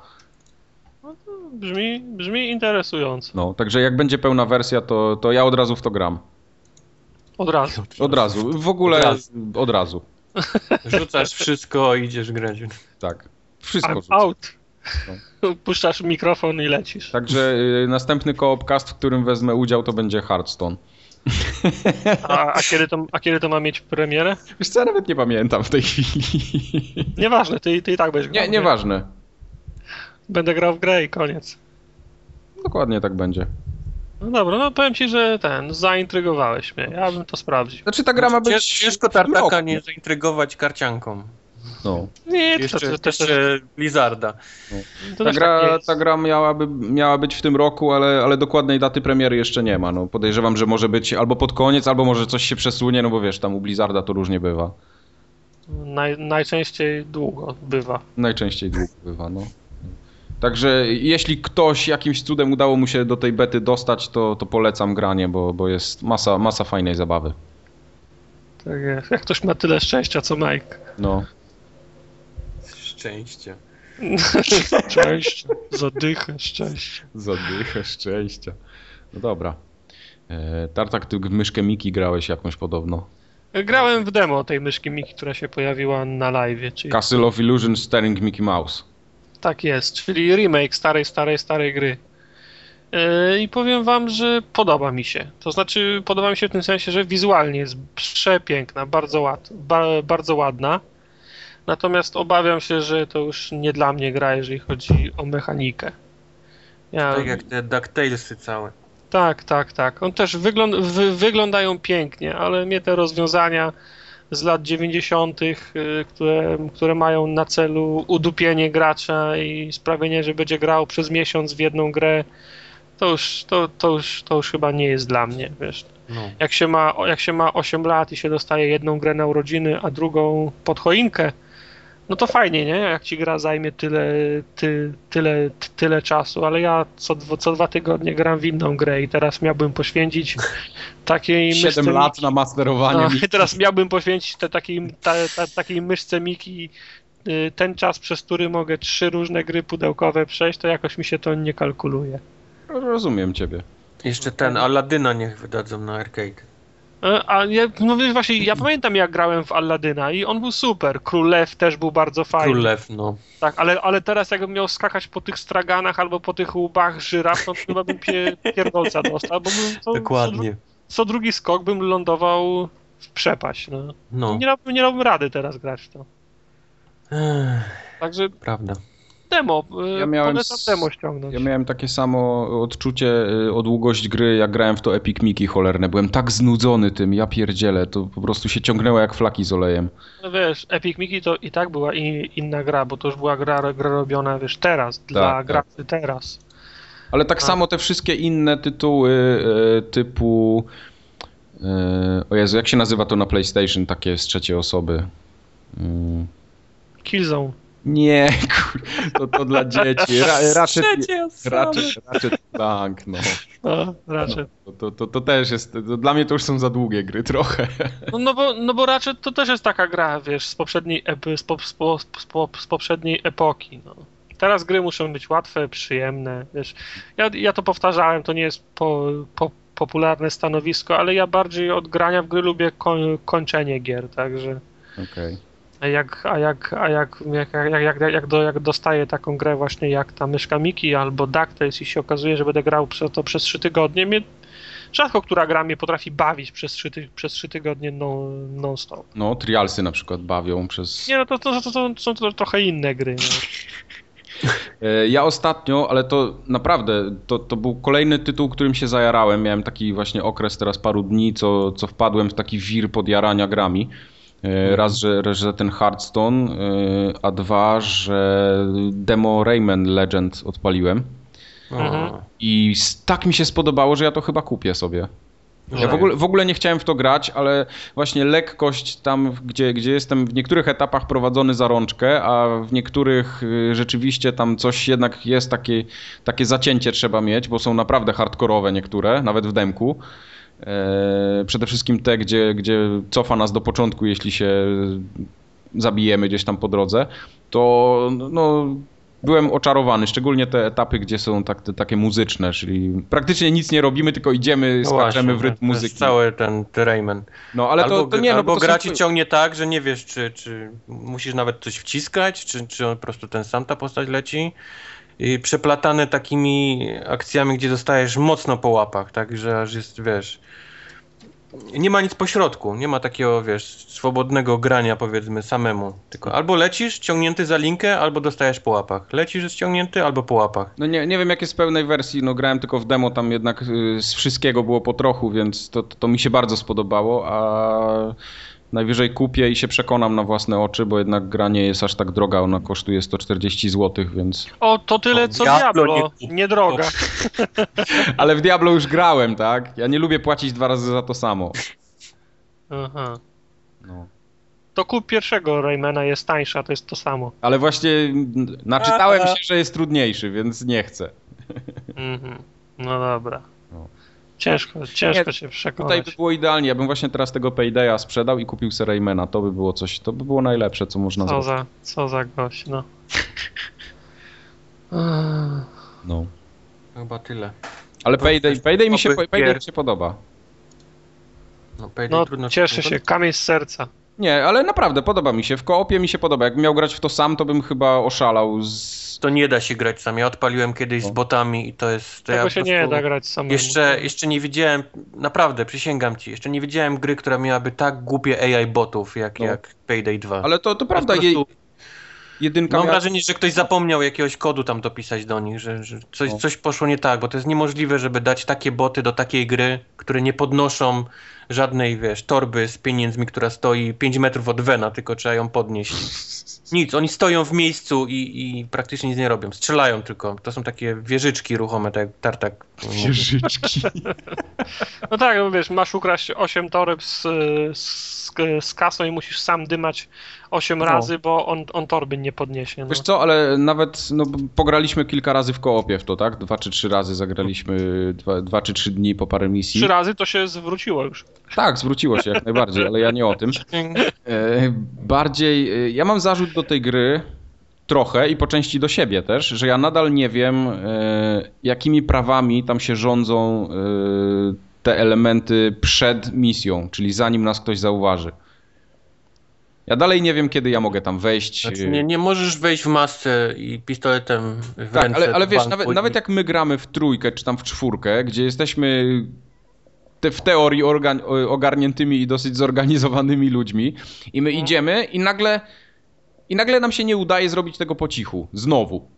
Brzmi, brzmi interesująco. No, także jak będzie pełna wersja, to, to ja od razu w to gram. Od razu. Od razu. W ogóle Od razu. od razu. Rzucasz wszystko i idziesz grać. Tak. Wszystko I'm out. Puszczasz mikrofon i lecisz. Także y, następny koopcast, w którym wezmę udział, to będzie Hearthstone. A, a, kiedy to, a kiedy to ma mieć premierę? Wiesz co, ja nawet nie pamiętam w tej chwili. Nieważne, ty, ty i tak będziesz grał. Nie, nieważne. Będę grał w grę i koniec. Dokładnie tak będzie. No dobra, no powiem ci, że ten, zaintrygowałeś mnie. Ja bym to sprawdził. Znaczy ta gra ma być... Cięż, ciężko tartaka nie zaintrygować karcianką. No. Nie, to, Jeszcze, to, to, to, jeszcze Blizzarda. to Ta tak gra, ta gra miałaby, miała być w tym roku, ale, ale dokładnej daty premiery jeszcze nie ma. No, podejrzewam, że może być albo pod koniec, albo może coś się przesunie, no bo wiesz, tam u Blizzarda to różnie bywa. Naj, najczęściej długo bywa. Najczęściej długo bywa, no. Także jeśli ktoś jakimś cudem udało mu się do tej bety dostać, to, to polecam granie, bo, bo jest masa, masa fajnej zabawy. Tak jest. Jak ktoś ma tyle szczęścia, co Mike. No. Szczęście. Szczęście. Zadychę, szczęście. Zadychę szczęścia. No dobra. E, Tartak, ty w myszkę Miki grałeś jakąś podobno. Grałem w demo tej myszki Miki, która się pojawiła na live. Czyli Castle of Illusion Starring Mickey Mouse. Tak jest, czyli remake starej, starej, starej gry. Yy, I powiem wam, że podoba mi się. To znaczy, podoba mi się w tym sensie, że wizualnie jest przepiękna, bardzo, ład, ba, bardzo ładna. Natomiast obawiam się, że to już nie dla mnie gra, jeżeli chodzi o mechanikę. Ja, Tak jak te DuckTalesy całe. tak, tak, tak. On też wygląd, wy, wyglądają pięknie, ale mnie te rozwiązania z lat 90., y, które, które mają na celu udupienie gracza i sprawienie, że będzie grał przez miesiąc w jedną grę, to już, to, to już, to już chyba nie jest dla mnie, wiesz. No. Jak się, ma, jak się ma 8 lat i się dostaje jedną grę na urodziny, a drugą pod choinkę, no to fajnie, nie? Jak ci gra zajmie tyle, ty, tyle, tyle czasu, ale ja co, dwo- co dwa tygodnie gram w inną grę i teraz miałbym poświęcić takiej 7 myszce lat Miki- na masterowanie no, teraz miałbym poświęcić te, takiej, ta, ta, takiej myszce Miki y, ten czas, przez który mogę trzy różne gry pudełkowe przejść, to jakoś mi się to nie kalkuluje. Rozumiem ciebie. Jeszcze ten Aladyna niech wydadzą na arcade. E, A ja, no właśnie, ja pamiętam jak grałem w Alladyna i on był super. Król Lew też był bardzo fajny. Król Lew, no. Tak, ale, ale teraz jakbym miał skakać po tych straganach albo po tych łbach żyraf, to chyba bym pie, pierdolca dostał, bo bym, co, Dokładnie. Co, co drugi skok bym lądował w przepaść. No. No, Nie, dałbym, nie dałbym rady teraz grać w to. Ech, Także prawda. Demo, Ja ja miałem demo ściągnąć. Ja miałem takie samo odczucie y, o długość gry, jak grałem w to Epic Mickey cholerne. Byłem tak znudzony tym, ja pierdzielę, to po prostu się ciągnęło jak flaki z olejem. No wiesz, Epic Mickey to i tak była i, inna gra, bo to już była gra, gra robiona, wiesz, teraz, dla tak. graczy teraz. Ale tak A. samo te wszystkie inne tytuły typu... O Jezu, jak się nazywa to na PlayStation, takie z trzeciej osoby? Y, Killzone. Nie, kur... to, to dla dzieci. Ra, raczej, raczej, raczej Clank, no. No, raczej. To, to, to, to też jest, to dla mnie to już są za długie gry trochę. No, no, bo, no bo raczej to też jest taka gra, wiesz, z poprzedniej, epy, z, po, z, po, z, po, z poprzedniej epoki. No. Teraz gry muszą być łatwe, przyjemne, wiesz. Ja, ja to powtarzałem, to nie jest po, po, popularne stanowisko, ale ja bardziej od grania w gry lubię koń, kończenie gier, także... Okej. A jak, a jak, a jak, jak, jak, jak, jak, do, jak dostaję taką grę właśnie jak ta myszka Miki albo DuckTales i się okazuje, że będę grał to przez 3 tygodnie, mnie, rzadko która gra mnie potrafi bawić przez 3, ty, przez 3 tygodnie no, non-stop. No, trialsy na przykład bawią przez... Nie no, to, to, to, to, to są to trochę inne gry. No. E, Ja ostatnio, ale to naprawdę, to, to był kolejny tytuł, którym się zajarałem. Miałem taki właśnie okres teraz paru dni, co, co wpadłem w taki wir podjarania grami. E, Raz, że, że ten Hearthstone, e, a dwa, że demo Rayman Legend odpaliłem. Mhm. O, I tak mi się spodobało, że ja to chyba kupię sobie. Ja w ogóle, w ogóle nie chciałem w to grać, ale właśnie lekkość tam, gdzie, gdzie jestem w niektórych etapach prowadzony za rączkę, a w niektórych y, rzeczywiście tam coś jednak jest takie, takie zacięcie trzeba mieć, bo są naprawdę hardkorowe niektóre, nawet w demku. E, przede wszystkim te, gdzie, gdzie cofa nas do początku, jeśli się zabijemy gdzieś tam po drodze, to no, byłem oczarowany, szczególnie te etapy, gdzie są tak, te, takie muzyczne, czyli praktycznie nic nie robimy, tylko idziemy, No skaczemy w rytm to jest muzyki. Cały ten Rayman. No ale albo, to, to nie, no bo gra są- ci ciągnie tak, że nie wiesz, czy, czy musisz nawet coś wciskać, czy, czy on po prostu ten sam ta postać leci. I przeplatane takimi akcjami, gdzie dostajesz mocno po łapach, tak, że aż jest, wiesz... Nie ma nic pośrodku, nie ma takiego, wiesz, swobodnego grania, powiedzmy, samemu. Tylko albo lecisz ciągnięty za linkę, albo dostajesz po łapach. Lecisz jest ciągnięty, albo po łapach. No nie, nie wiem jak jest w pełnej wersji, no grałem tylko w demo, tam jednak y, z wszystkiego było po trochu, więc to, to mi się bardzo spodobało, a najwyżej kupię i się przekonam na własne oczy, bo jednak gra nie jest aż tak droga, ona kosztuje 140 zł, więc... O, to tyle O, co Diablo Diablo, nie droga. Ale w Diablo już grałem, tak? Ja nie lubię płacić dwa razy za to samo. Aha. No. To kup pierwszego Raymana, jest tańsza, to jest to samo. Ale właśnie naczytałem się, że jest trudniejszy, więc nie chcę. Mhm. No dobra. No. Ciężko, ciężko Nie, się Tutaj przekonać. by było idealnie, ja bym właśnie teraz tego Paydaya sprzedał i kupił sobie Raymana, to by było coś, to by było najlepsze, co można Co zrobić. za, co za gość, no. No. Chyba tyle. Ale To Payday, Payday, mi się, Payday mi się podoba. No, Payday No, trudno cieszę się, kamień z serca. Nie, ale naprawdę podoba mi się. W koopie mi się podoba. Jakbym miał grać w to sam, to bym chyba oszalał z... To nie da się grać sam. Ja odpaliłem kiedyś z No. botami i to jest. To Tego ja się nie da grać samemu. Jeszcze, jeszcze nie widziałem, naprawdę, przysięgam ci, jeszcze nie widziałem gry, która miałaby tak głupie AI botów jak, No. jak Payday 2. Ale to, to prawda, jedynka Mam miała... wrażenie, że ktoś zapomniał jakiegoś kodu tam dopisać do nich, że, że coś, No. coś poszło nie tak, bo to jest niemożliwe, żeby dać takie boty do takiej gry, które nie podnoszą żadnej, wiesz, torby z pieniędzmi, która stoi 5 metrów od Vena, tylko trzeba ją podnieść. Nic, oni stoją w miejscu i, i praktycznie nic nie robią. Strzelają tylko. To są takie wieżyczki ruchome, tak jak tartak. Wieżyczki. No tak, no wiesz, masz ukraść 8 toreb z, z, z kasą i musisz sam dymać 8 No. razy, bo on, on torby nie podniesie. No. Wiesz co, ale nawet no, pograliśmy kilka razy w koopie w to, tak? Dwa czy trzy razy zagraliśmy, dwa, dwa czy trzy dni po parę misji. Trzy razy to się zwróciło już. Tak, zwróciło się jak najbardziej, ale ja nie o tym. E, bardziej, e, ja mam zarzut do tej gry trochę i po części do siebie też, że ja nadal nie wiem, e, jakimi prawami tam się rządzą te elementy przed misją, czyli zanim nas ktoś zauważy. Ja dalej nie wiem, kiedy ja mogę tam wejść. Znaczy, nie, nie możesz wejść w masce i pistoletem w Tak, ręce. ale, ale wiesz, nawet, nawet jak my gramy w trójkę czy tam w czwórkę, gdzie jesteśmy te, w teorii ogarniętymi i dosyć zorganizowanymi ludźmi. I my Mhm. idziemy i nagle, i nagle nam się nie udaje zrobić tego po cichu. Znowu.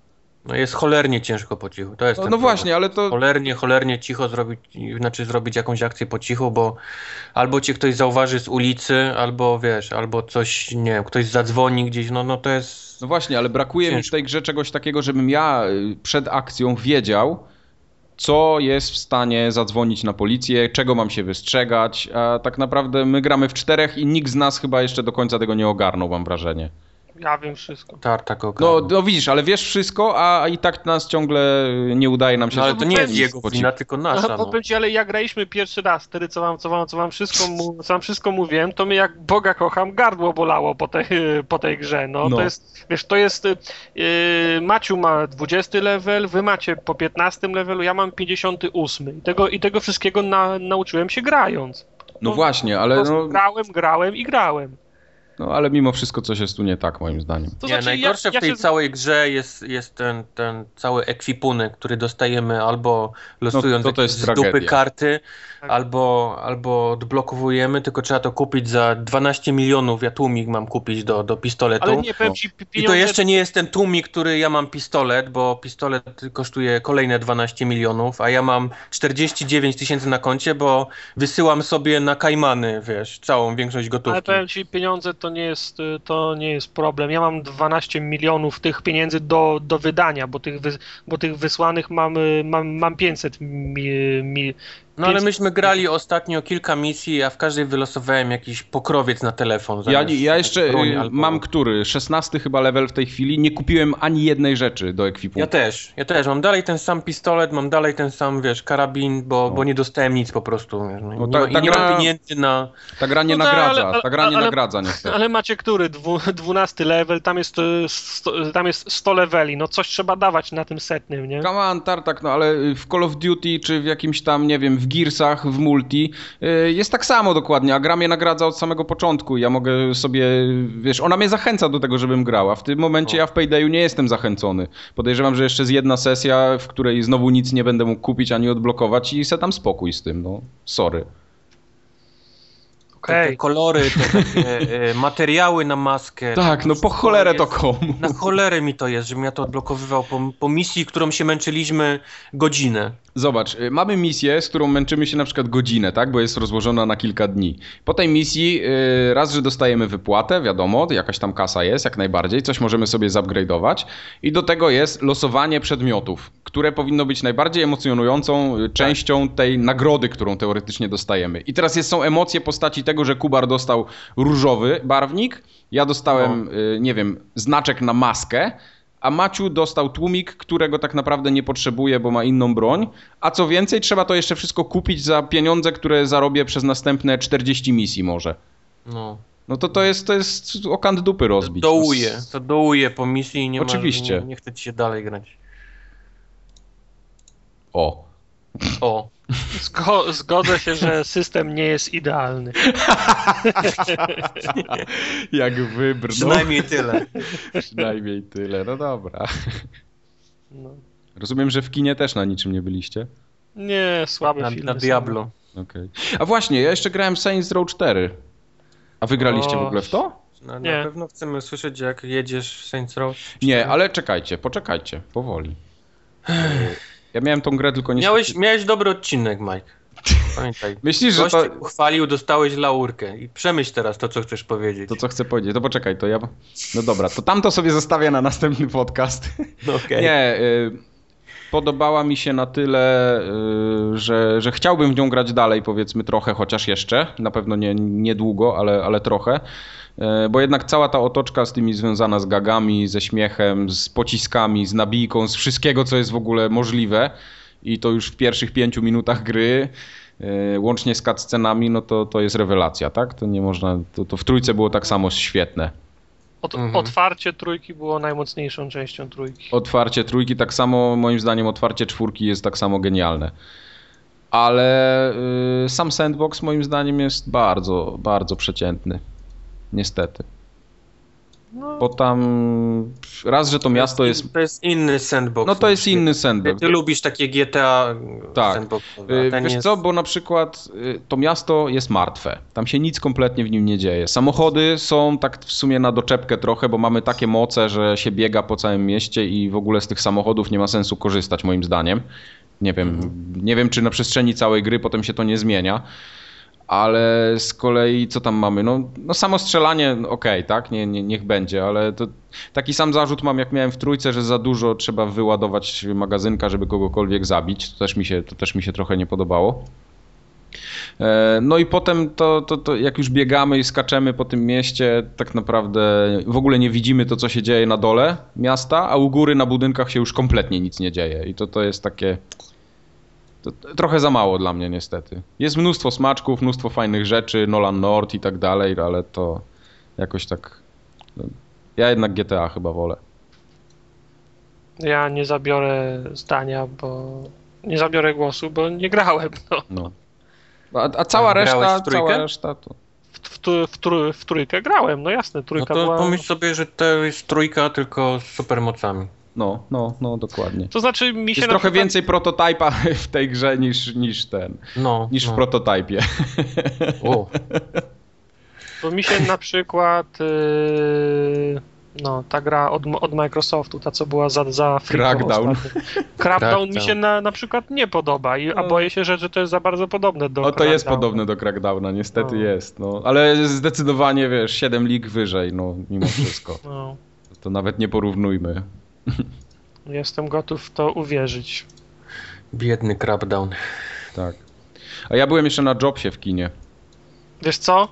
No jest cholernie ciężko po cichu. To jest No, no właśnie, ale to... Cholernie, cholernie cicho zrobić, znaczy zrobić jakąś akcję po cichu, bo albo cię ktoś zauważy z ulicy, albo wiesz, albo coś, nie wiem, ktoś zadzwoni gdzieś, no, no to jest... No właśnie, ale brakuje mi w Ciężko. tej grze czegoś takiego, żebym ja y, przed akcją wiedział, co jest w stanie zadzwonić na policję, czego mam się wystrzegać, a tak naprawdę my gramy w czterech i nikt z nas chyba jeszcze do końca tego nie ogarnął, mam wrażenie. Ja wiem wszystko. Tartak No, no widzisz, ale wiesz wszystko, a i tak nas ciągle nie udaje nam się... no ale to nie jest jego wina, tylko nasza. No, No. ci, ale ja graliśmy pierwszy raz, wtedy co wam, co wam, co wam, wszystko, mu, co wam wszystko mówiłem, to mnie jak Boga kocham, gardło bolało po tej, po tej grze. No, No. to jest, wiesz, to jest, yy, Maciu ma 20 level, wy macie po 15 levelu, ja mam 58 i tego, i tego wszystkiego na, nauczyłem się grając. No właśnie, ale, no, Grałem, grałem i grałem. No, ale mimo wszystko coś jest tu nie tak, moim zdaniem. To nie, znaczy, najgorsze ja, ja w tej się, całej grze jest, jest ten, ten cały ekwipunek, który dostajemy albo losując No, to to z dupy tragedia. karty, Tak. albo, albo odblokowujemy, tylko trzeba to kupić za 12 milionów, ja tłumik mam kupić do, do pistoletu. Ale nie, powiem No. I to pieniądze- jeszcze nie jest ten tłumik, który ja mam pistolet, bo pistolet kosztuje kolejne 12 milionów, a ja mam 49 tysięcy na koncie, bo wysyłam sobie na Kajmany, wiesz, całą większość Ale gotówki. powiem ci, pieniądze to nie jest, y, to nie jest problem. Ja mam 12 milionów tych pieniędzy do, do wydania, bo tych, wy, bo tych wysłanych mam, y, mam, mam 500 mi, mi, No ale 500 myśmy grali ostatnio kilka misji, a w każdej wylosowałem jakiś pokrowiec na telefon. Ja, ja jeszcze y, albo- mam który? 16 chyba level w tej chwili. Nie kupiłem ani jednej rzeczy do ekwipunku. Ja też, ja też. Mam dalej ten sam pistolet, mam dalej ten sam, wiesz, karabin, bo, bo nie dostałem nic po prostu. Wiesz, no, No nie, ta- ta i nie gra- mam pieniędzy na... Ta gra nie No tak, nagradza, ale- ale- ta gra nie ale- nagradza niestety. Ale macie który? Dwu, 12 level, tam jest, y, sto, tam jest 100 leveli, no coś trzeba dawać na tym setnym, nie? Come on, Tartak, no ale w Call of Duty, czy w jakimś tam, nie wiem, w Gearsach, w multi, y, jest tak samo dokładnie, a gra mnie nagradza od samego początku. Ja mogę sobie, wiesz, ona mnie zachęca do tego, żebym grał, a w tym momencie O. ja w Paydayu nie jestem zachęcony. Podejrzewam, że jeszcze jest jedna sesja, w której znowu nic nie będę mógł kupić ani odblokować i se tam spokój z tym, no. Sorry. Te, kolory, te takie e, materiały na maskę. Tak, no po cholerę to komu. Na cholerę mi to jest, żebym ja to odblokowywał po, po misji, którą się męczyliśmy godzinę. Zobacz, y, mamy misję, z którą męczymy się na przykład godzinę, tak? Bo jest rozłożona na kilka dni. Po tej misji y, raz, że dostajemy wypłatę, wiadomo, jakaś tam kasa jest, jak najbardziej, coś możemy sobie zupgrade'ować i do tego jest losowanie przedmiotów, które powinno być najbardziej emocjonującą y, częścią tej nagrody, którą teoretycznie dostajemy. I teraz jest, są emocje postaci tego, że Kubar dostał różowy barwnik, ja dostałem, y, nie wiem, znaczek na maskę, a Maciu dostał tłumik, którego tak naprawdę nie potrzebuje, bo ma inną broń. A co więcej, trzeba to jeszcze wszystko kupić za pieniądze, które zarobię przez następne 40 misji może. No. No to to jest, to jest okant dupy rozbić. Dołuje, to dołuje po misji i nie Oczywiście. Ma, nie, nie chce ci się dalej grać. O. O, Zgo, zgodzę się, że system nie jest idealny. Jak wybrnął. przynajmniej tyle. Przynajmniej tyle, no dobra. No. Rozumiem, że w kinie też na niczym nie byliście? Nie, słabe Na, filmy. na. Diablo. Okej. A właśnie, ja jeszcze grałem Saints Row 4. A wy graliście w ogóle w to? Na, Nie. na pewno chcemy słyszeć, jak jedziesz w Saints Row. Nie, ale czekajcie, poczekajcie, powoli. Ja miałem tą grę tylko nie Miałeś, miałeś dobry odcinek, Mike. Pamiętaj. Myślisz, że Gość to... cię uchwalił, dostałeś laurkę. I przemyśl teraz to, co chcesz powiedzieć. To co chcę powiedzieć, to poczekaj, to ja... No dobra, to tamto sobie zostawię na następny podcast. No, okej. Nie, y, podobała mi się na tyle, y, że, że chciałbym w nią grać dalej, powiedzmy trochę, chociaż jeszcze. Na pewno nie niedługo, ale, ale trochę. Y, Bo jednak cała ta otoczka z tymi związana z gagami, ze śmiechem, z pociskami, z nabijką, z wszystkiego, co jest w ogóle możliwe i to już w pierwszych pięciu minutach gry, y, łącznie z cutscenami, no to, to jest rewelacja, tak? To nie można, to, to w trójce było tak samo świetne. Od, Mhm. Otwarcie trójki było najmocniejszą częścią trójki. Otwarcie trójki, tak samo moim zdaniem otwarcie czwórki jest tak samo genialne. Ale y, sam sandbox moim zdaniem jest bardzo, bardzo przeciętny. Niestety. No, Bo tam raz, że to miasto jest... To jest inny sandbox. No to jest inny sandbox. Ty lubisz takie GTA Tak. sandboxowe, Y, Wiesz jest... co, bo na przykład y, to miasto jest martwe. Tam się nic kompletnie w nim nie dzieje. Samochody są tak w sumie na doczepkę trochę, bo mamy takie moce, że się biega po całym mieście i w ogóle z tych samochodów nie ma sensu korzystać moim zdaniem. Nie wiem, nie wiem czy na przestrzeni całej gry potem się to nie zmienia. Ale z kolei co tam mamy? No, no samo strzelanie, okej, tak, nie, nie, niech będzie, ale to taki sam zarzut mam jak miałem w trójce, że za dużo trzeba wyładować magazynka, żeby kogokolwiek zabić. To też mi się, to też mi się trochę nie podobało. E, No i potem to, to, to jak już biegamy i skaczemy po tym mieście, tak naprawdę w ogóle nie widzimy to, co się dzieje na dole miasta, a u góry na budynkach się już kompletnie nic nie dzieje. I to, to jest takie to trochę za mało dla mnie niestety. Jest mnóstwo smaczków, mnóstwo fajnych rzeczy, Nolan North i tak dalej, ale to jakoś tak... no, Ja jednak GTA chyba wolę. ja nie zabiorę zdania, bo nie zabiorę głosu, bo nie grałem. No. No. A, a cała reszta, w trójkę? cała reszta to... W, w, tr- w, tr- w trójkę grałem, no jasne, No trójka to była... pomyśl sobie, że to jest trójka tylko z supermocami. No, no, no, dokładnie. To znaczy mi się Jest trochę przykład... więcej prototypa w tej grze niż, niż ten, No, niż no. w prototypie. O, Bo mi się na przykład yy, no, ta gra od, od Microsoftu, ta co była za, za Crackdown. Crackdown mi się na, na przykład nie podoba, i, a No. boję się, że, że to jest za bardzo podobne do No to jest podobne do Crackdowna, niestety No. jest. No. Ale zdecydowanie, wiesz, 7 lig wyżej, no mimo wszystko. No, To nawet nie porównujmy. Jestem gotów w to uwierzyć. biedny crapdown. Tak. A ja byłem jeszcze na Jobsie w kinie. Wiesz co?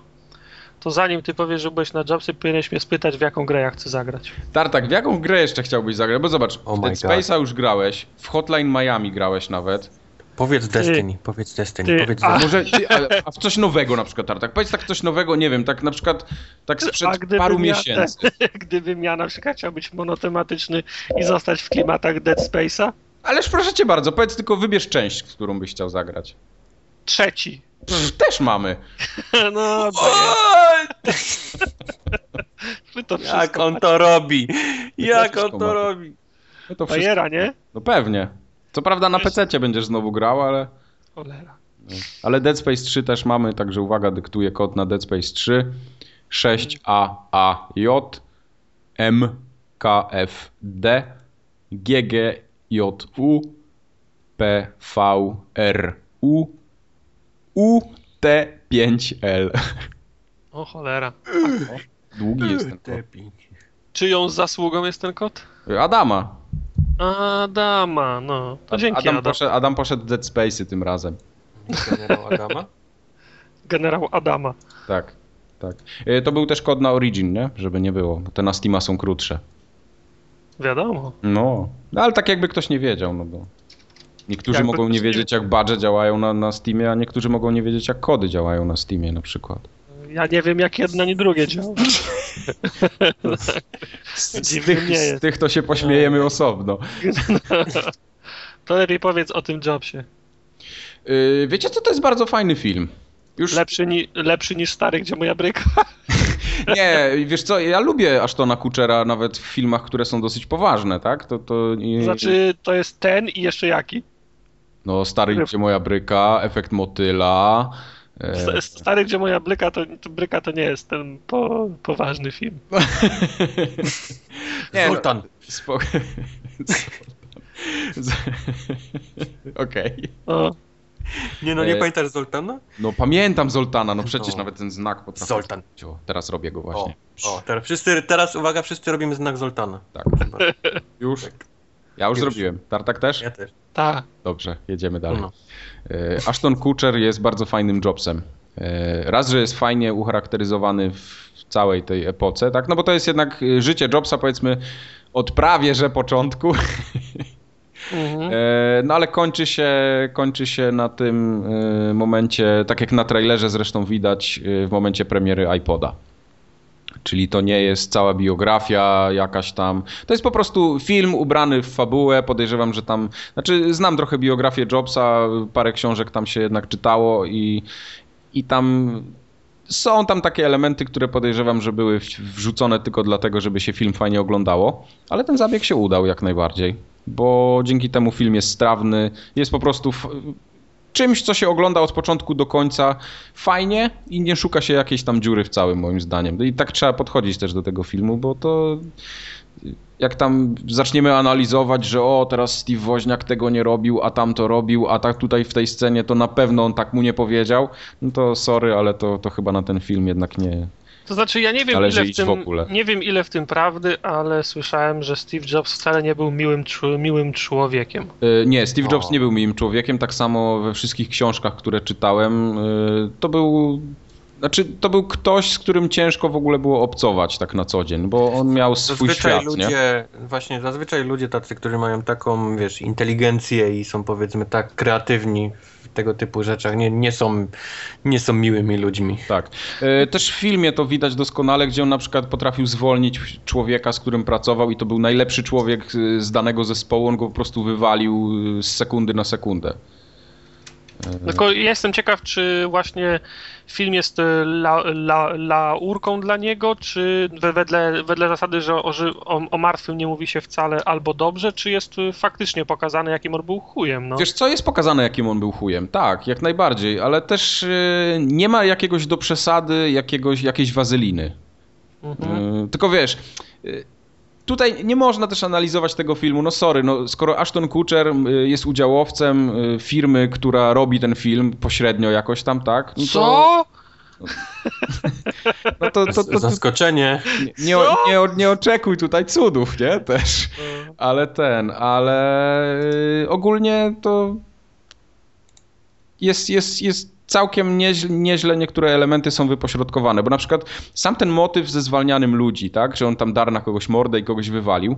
To zanim ty powiesz, że byłeś na Jobsy, powinieneś mnie spytać, w jaką grę ja chcę zagrać. Tartak, w jaką grę jeszcze chciałbyś zagrać? Bo zobacz, Oh w Dead Space'a już grałeś, w Hotline Miami grałeś nawet. Powiedz Destiny, powiedz Destiny, ty, powiedz a- Destiny. Może, ty, a, a w coś nowego na przykład, Tartak. Powiedz tak coś nowego, nie wiem, tak na przykład tak A sprzed paru ja- miesięcy. Gdybym ja na przykład chciał być monotematyczny i zostać w klimatach Dead Space'a, Ależ proszę cię bardzo, powiedz tylko wybierz część, w którą byś chciał zagrać. trzeci. Pff, też mamy. No, my to wszystko Jak on to robi? Jak on to robi? No to wszystko. Bajera, nie? No pewnie. Co prawda na PC będziesz znowu grał, ale, Cholera. ale Dead Space 3 też mamy, także uwaga, dyktuję kod na Dead Space 3 6AAJ MKFD GGJU PVRU UT5L. O cholera. Długi jest ten kod. Czyją zasługą jest ten kod? Adama. Adama, no. To dzięki Adam, Adam. poszedł, Adam poszedł w Dead Space'y tym razem. Generał Adama? Generał Adama. Tak, tak. E, To był też kod na Origin, nie? Żeby nie było, bo te na Steama są krótsze. Wiadomo. No, no ale tak jakby ktoś nie wiedział, no bo niektórzy Jakby mogą nie wiedzieć jak badże działają na, na Steamie, a niektórzy mogą nie wiedzieć jak kody działają na Steamie na przykład. Ja nie wiem, jak jedno, ani drugie działa. Z, z, tych, z tych to się pośmiejemy osobno. To lepiej powiedz o tym Jobsie. Yy, wiecie co, to jest bardzo fajny film. Już Lepszy, ni lepszy niż stary, gdzie moja bryka. nie, wiesz co, ja lubię Ashtona Kutchera nawet w filmach, które są dosyć poważne, tak? To, to Znaczy, to jest ten i jeszcze jaki? No, Stary gdzie moja bryka, Efekt motyla. E, St- Stary, gdzie moja bryka, to, to bryka to nie jest ten po, poważny film. Nie, no, Sultan. Spo... Z- Okej. O, Nie no, nie E, pamiętasz Zoltana? No pamiętam Zoltana, no przecież No. nawet ten znak potrafię. Zoltan. O, teraz robię go O, właśnie. o teraz, wszyscy, teraz uwaga, wszyscy robimy znak Zoltana. Tak. Już? Ja już, Już. zrobiłem. Tartak też? Ja też. ta. Dobrze, jedziemy dalej. No. E, Ashton Kutcher jest bardzo fajnym Jobsem. E, Raz, że jest fajnie ucharakteryzowany w całej tej epoce, tak? No bo to jest jednak e, życie Jobsa, powiedzmy, od prawie że początku. Mhm. No ale kończy się, kończy się na tym momencie, tak jak na trailerze zresztą widać, w momencie premiery iPoda. Czyli to nie jest cała biografia jakaś tam. To jest po prostu film ubrany w fabułę. Podejrzewam, że tam. Znaczy, znam trochę biografię Jobsa, parę książek tam się jednak czytało i, i tam są tam takie elementy, które podejrzewam, że były wrzucone tylko dlatego, żeby się film fajnie oglądało, ale ten zabieg się udał jak najbardziej, bo dzięki temu film jest strawny, jest po prostu czymś, co się ogląda od początku do końca fajnie i nie szuka się jakiejś tam dziury w całym moim zdaniem. I tak trzeba podchodzić też do tego filmu, bo to jak tam zaczniemy analizować, że o, teraz Steve Woźniak tego nie robił, a tam to robił, a tak tutaj w tej scenie to na pewno on tak mu nie powiedział, no to sorry, ale to, to chyba na ten film jednak nie, to znaczy, ja nie wiem, ile w tym, w nie wiem ile w tym prawdy, ale słyszałem, że Steve Jobs wcale nie był miłym, miłym człowiekiem. Yy, nie, Steve Jobs o. nie był miłym człowiekiem, tak samo we wszystkich książkach, które czytałem. Yy, to był znaczy, to był ktoś, z którym ciężko w ogóle było obcować tak na co dzień, bo on miał swój zazwyczaj świat, ludzie, nie? Właśnie, zazwyczaj ludzie tacy, którzy mają taką, wiesz, inteligencję i są powiedzmy tak kreatywni w tego typu rzeczach, nie, nie, są, nie są miłymi ludźmi. Tak. E, też w filmie to widać doskonale, gdzie on na przykład potrafił zwolnić człowieka, z którym pracował i to był najlepszy człowiek z danego zespołu, on go po prostu wywalił z sekundy na sekundę. Tylko jestem ciekaw, czy właśnie film jest e, la, la, laurką dla niego, czy wedle, wedle zasady, że o, o, martwym nie mówi się wcale albo dobrze, czy jest e, faktycznie pokazane, jakim on był chujem? No? Wiesz co, jest pokazane, jakim on był chujem, tak, jak najbardziej, ale też yy, nie ma jakiegoś do przesady, jakiegoś, jakiejś wazeliny. Mhm. Tylko wiesz... Tutaj nie można też analizować tego filmu. No sorry, no, skoro Ashton Kutcher y, jest udziałowcem y, firmy, która robi ten film pośrednio jakoś tam, tak? No to... Co? No to, to, to, Zaskoczenie. Nie, nie, nie, nie, oczekuj tutaj cudów, nie? Też. No. Ale ten, ale y, ogólnie to jest, jest, jest całkiem nieźle, nieźle niektóre elementy są wypośrodkowane, bo na przykład sam ten motyw ze zwalnianym ludzi, tak, że on tam dar na kogoś mordę i kogoś wywalił,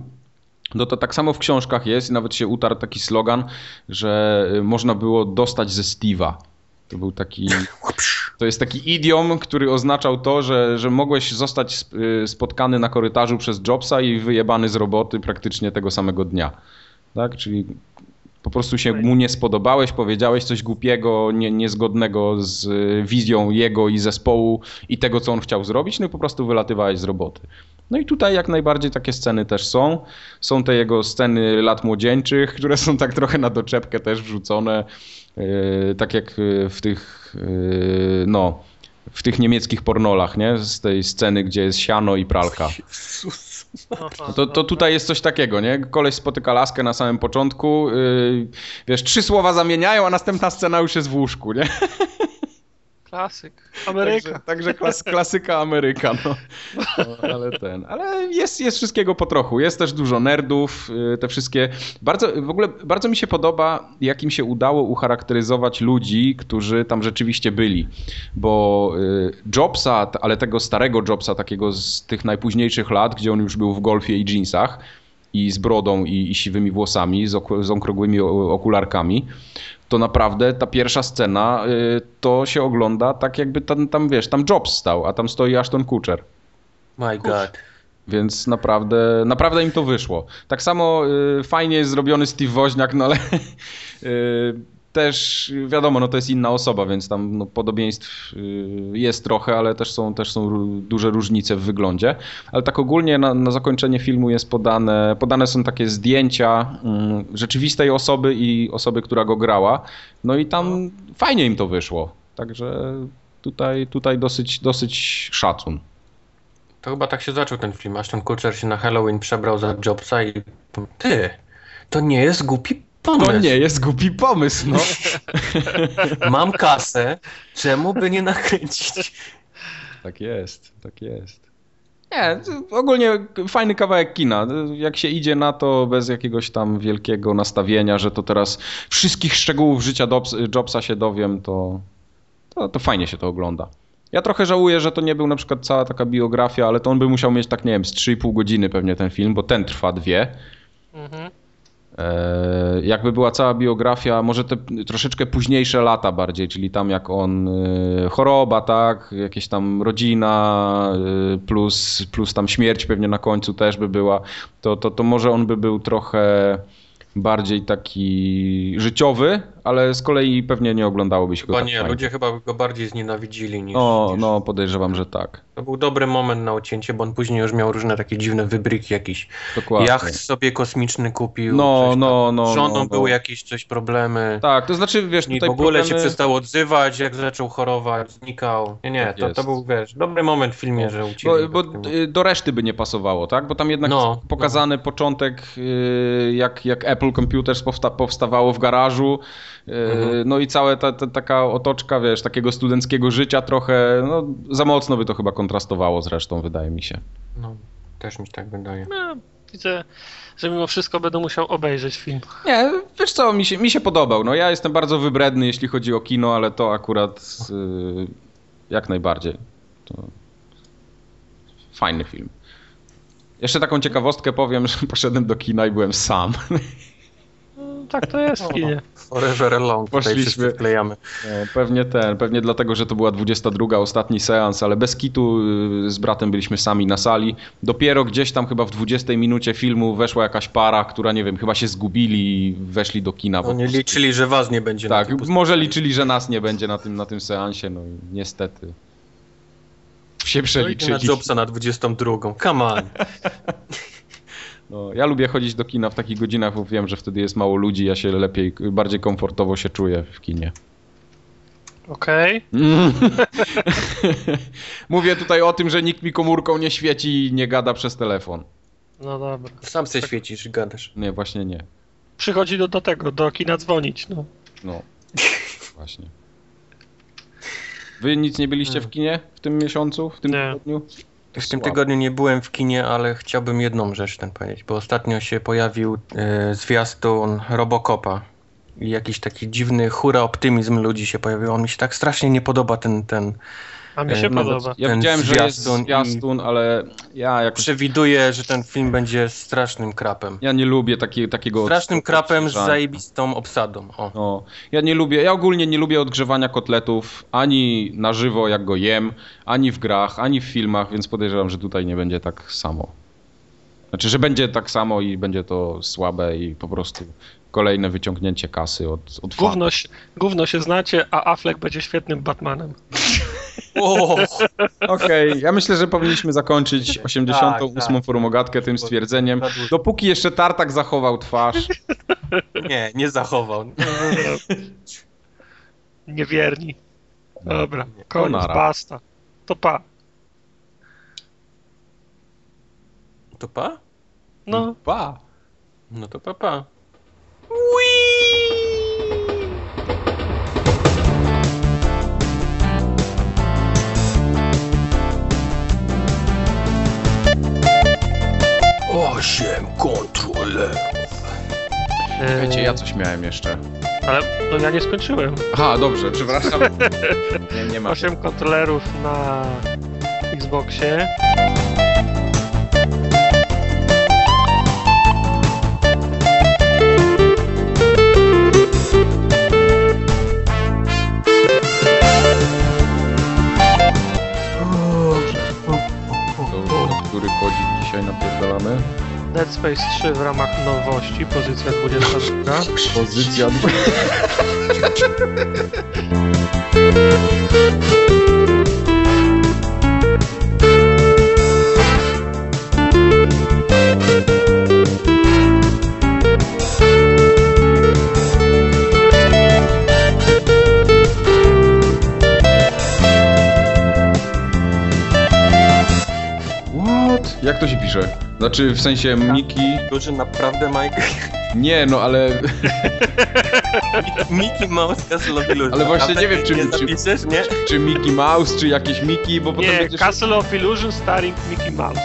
no to tak samo w książkach jest i nawet się utarł taki slogan, że y, można było dostać ze Steve'a. To był taki. To jest taki idiom, który oznaczał to, że, że mogłeś zostać y, spotkany na korytarzu przez Jobsa i wyjebany z roboty praktycznie tego samego dnia. Tak? Czyli po prostu się mu nie spodobałeś, powiedziałeś coś głupiego, nie, niezgodnego z wizją jego i zespołu i tego, co on chciał zrobić, no i po prostu wylatywałeś z roboty. No i tutaj jak najbardziej takie sceny też są. Są te jego sceny lat młodzieńczych, które są tak trochę na doczepkę też wrzucone, yy, tak jak w tych, no, w tych niemieckich pornolach, nie? Z tej sceny, gdzie jest siano i pralka. To, to tutaj jest coś takiego, nie? Koleś spotyka laskę na samym początku, yy, wiesz, trzy słowa zamieniają, a następna scena już jest w łóżku, nie? Klasyk. Ameryka. Także, także klas, klasyka Ameryka, no. no. Ale ten, ale jest, jest wszystkiego po trochu. Jest też dużo nerdów, y, te wszystkie. Bardzo, w ogóle bardzo mi się podoba, jak im się udało ucharakteryzować ludzi, którzy tam rzeczywiście byli. Bo y, Jobsa, ale tego starego Jobsa, takiego z tych najpóźniejszych lat, gdzie on już był w golfie i jeansach, i z brodą i, i siwymi włosami, z, ok z okrągłymi okularkami, to naprawdę ta pierwsza scena y, to się ogląda tak jakby tam, tam wiesz, tam Jobs stał, a tam stoi Ashton Kutcher. My God. Więc naprawdę, naprawdę im to wyszło. Tak samo y, fajnie jest zrobiony Steve Woźniak, no ale y, też wiadomo, no to jest inna osoba, więc tam no, podobieństw y, jest trochę, ale też są, też są duże różnice w wyglądzie. Ale tak ogólnie na, na zakończenie filmu jest podane, podane są takie zdjęcia um, rzeczywistej osoby i osoby, która go grała. No i tam fajnie im to wyszło. Także tutaj, tutaj dosyć, dosyć szacun. To chyba tak się zaczął ten film. Ashton Kutcher się na Halloween przebrał za Jobsa i ty, to nie jest głupi pomysł. To nie jest głupi pomysł, no. Mam kasę, czemu by nie nakręcić? Tak jest, tak jest. Nie, ogólnie fajny kawałek kina. Jak się idzie na to bez jakiegoś tam wielkiego nastawienia, że to teraz wszystkich szczegółów życia Jobsa się dowiem, to, to, to fajnie się to ogląda. Ja trochę żałuję, że to nie był na przykład cała taka biografia, ale to on by musiał mieć tak, nie wiem, z 3,5 godziny pewnie ten film, bo ten trwa dwie. Mhm. E, jakby była cała biografia, może te troszeczkę późniejsze lata bardziej, czyli tam jak on e, choroba, tak, jakieś tam rodzina, e, plus, plus tam śmierć pewnie na końcu też by była, to, to, to może on by był trochę bardziej taki życiowy, ale z kolei pewnie nie oglądałoby się go Chyba tak nie, fajnie. ludzie chyba go bardziej znienawidzili niż, No, niż... no, podejrzewam, że tak. To był dobry moment na ucięcie, bo on później już miał różne takie dziwne wybryki jakiś. Dokładnie. Jacht sobie kosmiczny kupił. No, no, no, Z żoną no, no. były jakieś coś problemy. Tak, to znaczy, wiesz, I tutaj w ogóle problemy... się przestał odzywać, jak zaczął chorować, znikał. Nie, nie, Tak to, to był, wiesz, dobry moment w filmie, że ucięli. Bo, bo y, do reszty by nie pasowało, tak? Bo tam jednak No, pokazany początek, y, jak, jak Apple Computers powsta powstawało w garażu, Mhm. no i cała ta, ta, taka otoczka, wiesz, takiego studenckiego życia trochę, no za mocno by to chyba kontrastowało z resztą, wydaje mi się. No, też mi się tak wydaje. No, widzę, że mimo wszystko będę musiał obejrzeć film. Nie, wiesz co, mi się, mi się podobał. No ja jestem bardzo wybredny, jeśli chodzi o kino, ale to akurat y, jak najbardziej. To fajny film. Jeszcze taką ciekawostkę powiem, że poszedłem do kina i byłem sam. No, tak to jest w kinie. Forever Alone, Poszliśmy. wklejamy. No, pewnie ten, pewnie dlatego, że to była 22, ostatni seans, ale bez kitu y, z bratem byliśmy sami na sali. Dopiero gdzieś tam chyba w 20 minucie filmu weszła jakaś para, która nie wiem, chyba się zgubili i weszli do kina. Oni liczyli, że was nie będzie na Tak, tym może liczyli, że nas nie będzie na tym, na tym seansie, no i niestety. Się No i na przeliczyli. Jobsa na 22. Come on. No, ja lubię chodzić do kina w takich godzinach, bo wiem, że wtedy jest mało ludzi, ja się lepiej, bardziej komfortowo się czuję w kinie. Okej. Mówię tutaj o tym, że nikt mi komórką nie świeci i nie gada przez telefon. No dobra. Sam se świecisz i gadasz. Nie, właśnie nie. Przychodzi do, do tego, do kina dzwonić. No. No, właśnie. Wy nic nie byliście w kinie w tym miesiącu, w tym Nie. tygodniu? W tym tygodniu nie byłem w kinie, ale chciałbym jedną rzecz ten powiedzieć, bo ostatnio się pojawił e, zwiastun Robocopa i jakiś taki dziwny hura optymizm ludzi się pojawił. On mi się tak strasznie nie podoba ten, ten A mi się E, nawet podoba. Ja widziałem, że jest zwiastun i- ale ja jakoś... przewiduje, że ten film będzie strasznym krapem. Ja nie lubię taki, takiego... Strasznym krapem z zajebistą obsadą. O. No, ja nie lubię, ja ogólnie nie lubię odgrzewania kotletów ani na żywo, jak go jem, ani w grach, ani w filmach, więc podejrzewam, że tutaj nie będzie tak samo. Znaczy, że będzie tak samo i będzie to słabe i po prostu kolejne wyciągnięcie kasy od, od. Gówno, się- gówno się znacie, a Affleck będzie świetnym Batmanem. Okej, ja myślę, że powinniśmy zakończyć 88. Tak, tak. forumogatkę tym stwierdzeniem. Dopóki jeszcze Tartak zachował twarz, nie, nie zachował. Niewierni. Dobra, koniec, basta. To pa. To pa? No, pa! No to pa pa. Osiem kontrolerów. Wiecie, ja coś miałem jeszcze. ale no ja nie skończyłem. Aha, dobrze, przepraszam. Nie, nie ma. 8 kontrolerów na Xboxie. Który kodzik dzisiaj napierdalamy? Dead Space 3 w ramach nowości, pozycja 22. Pozycja What? Jak to się pisze? Znaczy w sensie Miki? Duży naprawdę Mike. Nie, no ale Mickey Mouse Castle of Illusion. Ale właśnie A nie wiem, czy- nie czy- zapiszesz, nie? czy Mickey Mouse, czy jakieś Miki, bo potem Nie, będziesz... Castle of Illusion starring Mickey Mouse.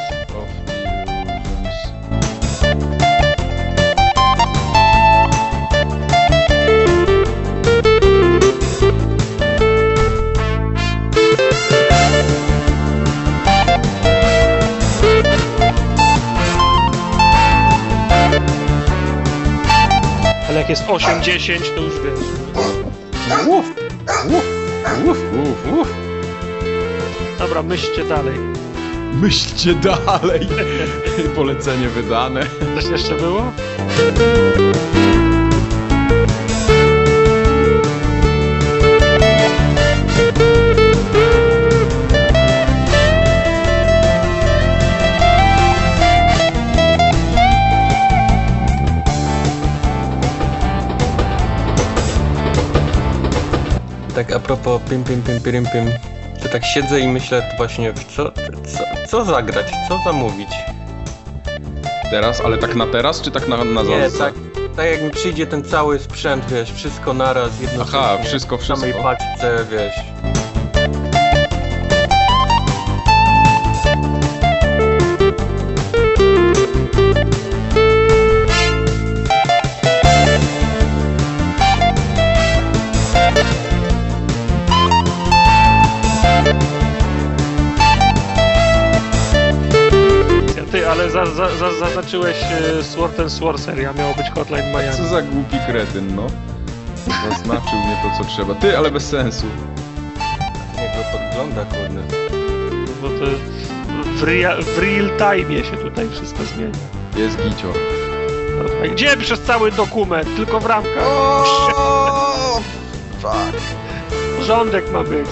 Jest 8-10, to już wiesz. Uf, uf, uf, uf, uf. Dobra, myślcie dalej. Myślcie dalej. Polecenie wydane. Coś jeszcze było? Tak a propos pim pim pim pim pim, to tak siedzę i myślę właśnie, co, co, co zagrać, co zamówić. Teraz, ale tak na teraz, czy tak na, na Nie, tak, tak jak mi przyjdzie ten cały sprzęt, wiesz, wszystko naraz, jednocześnie. Aha, wszystko, W samej wszystko. paczce, wiesz. Za, za, za, zaznaczyłeś e, Sword and Sorcery, a miało być Hotline Miami. Co za głupi kretyn, no. Zaznaczył mnie to, co trzeba. Ty, ale bez sensu. Niech go podgląda, kurde. Bo to w, rea, w real time się tutaj wszystko zmienia. Jest gicior. Dobra, Gdzie przez cały dokument? Tylko w ramkach. O, fuck. Porządek ma być.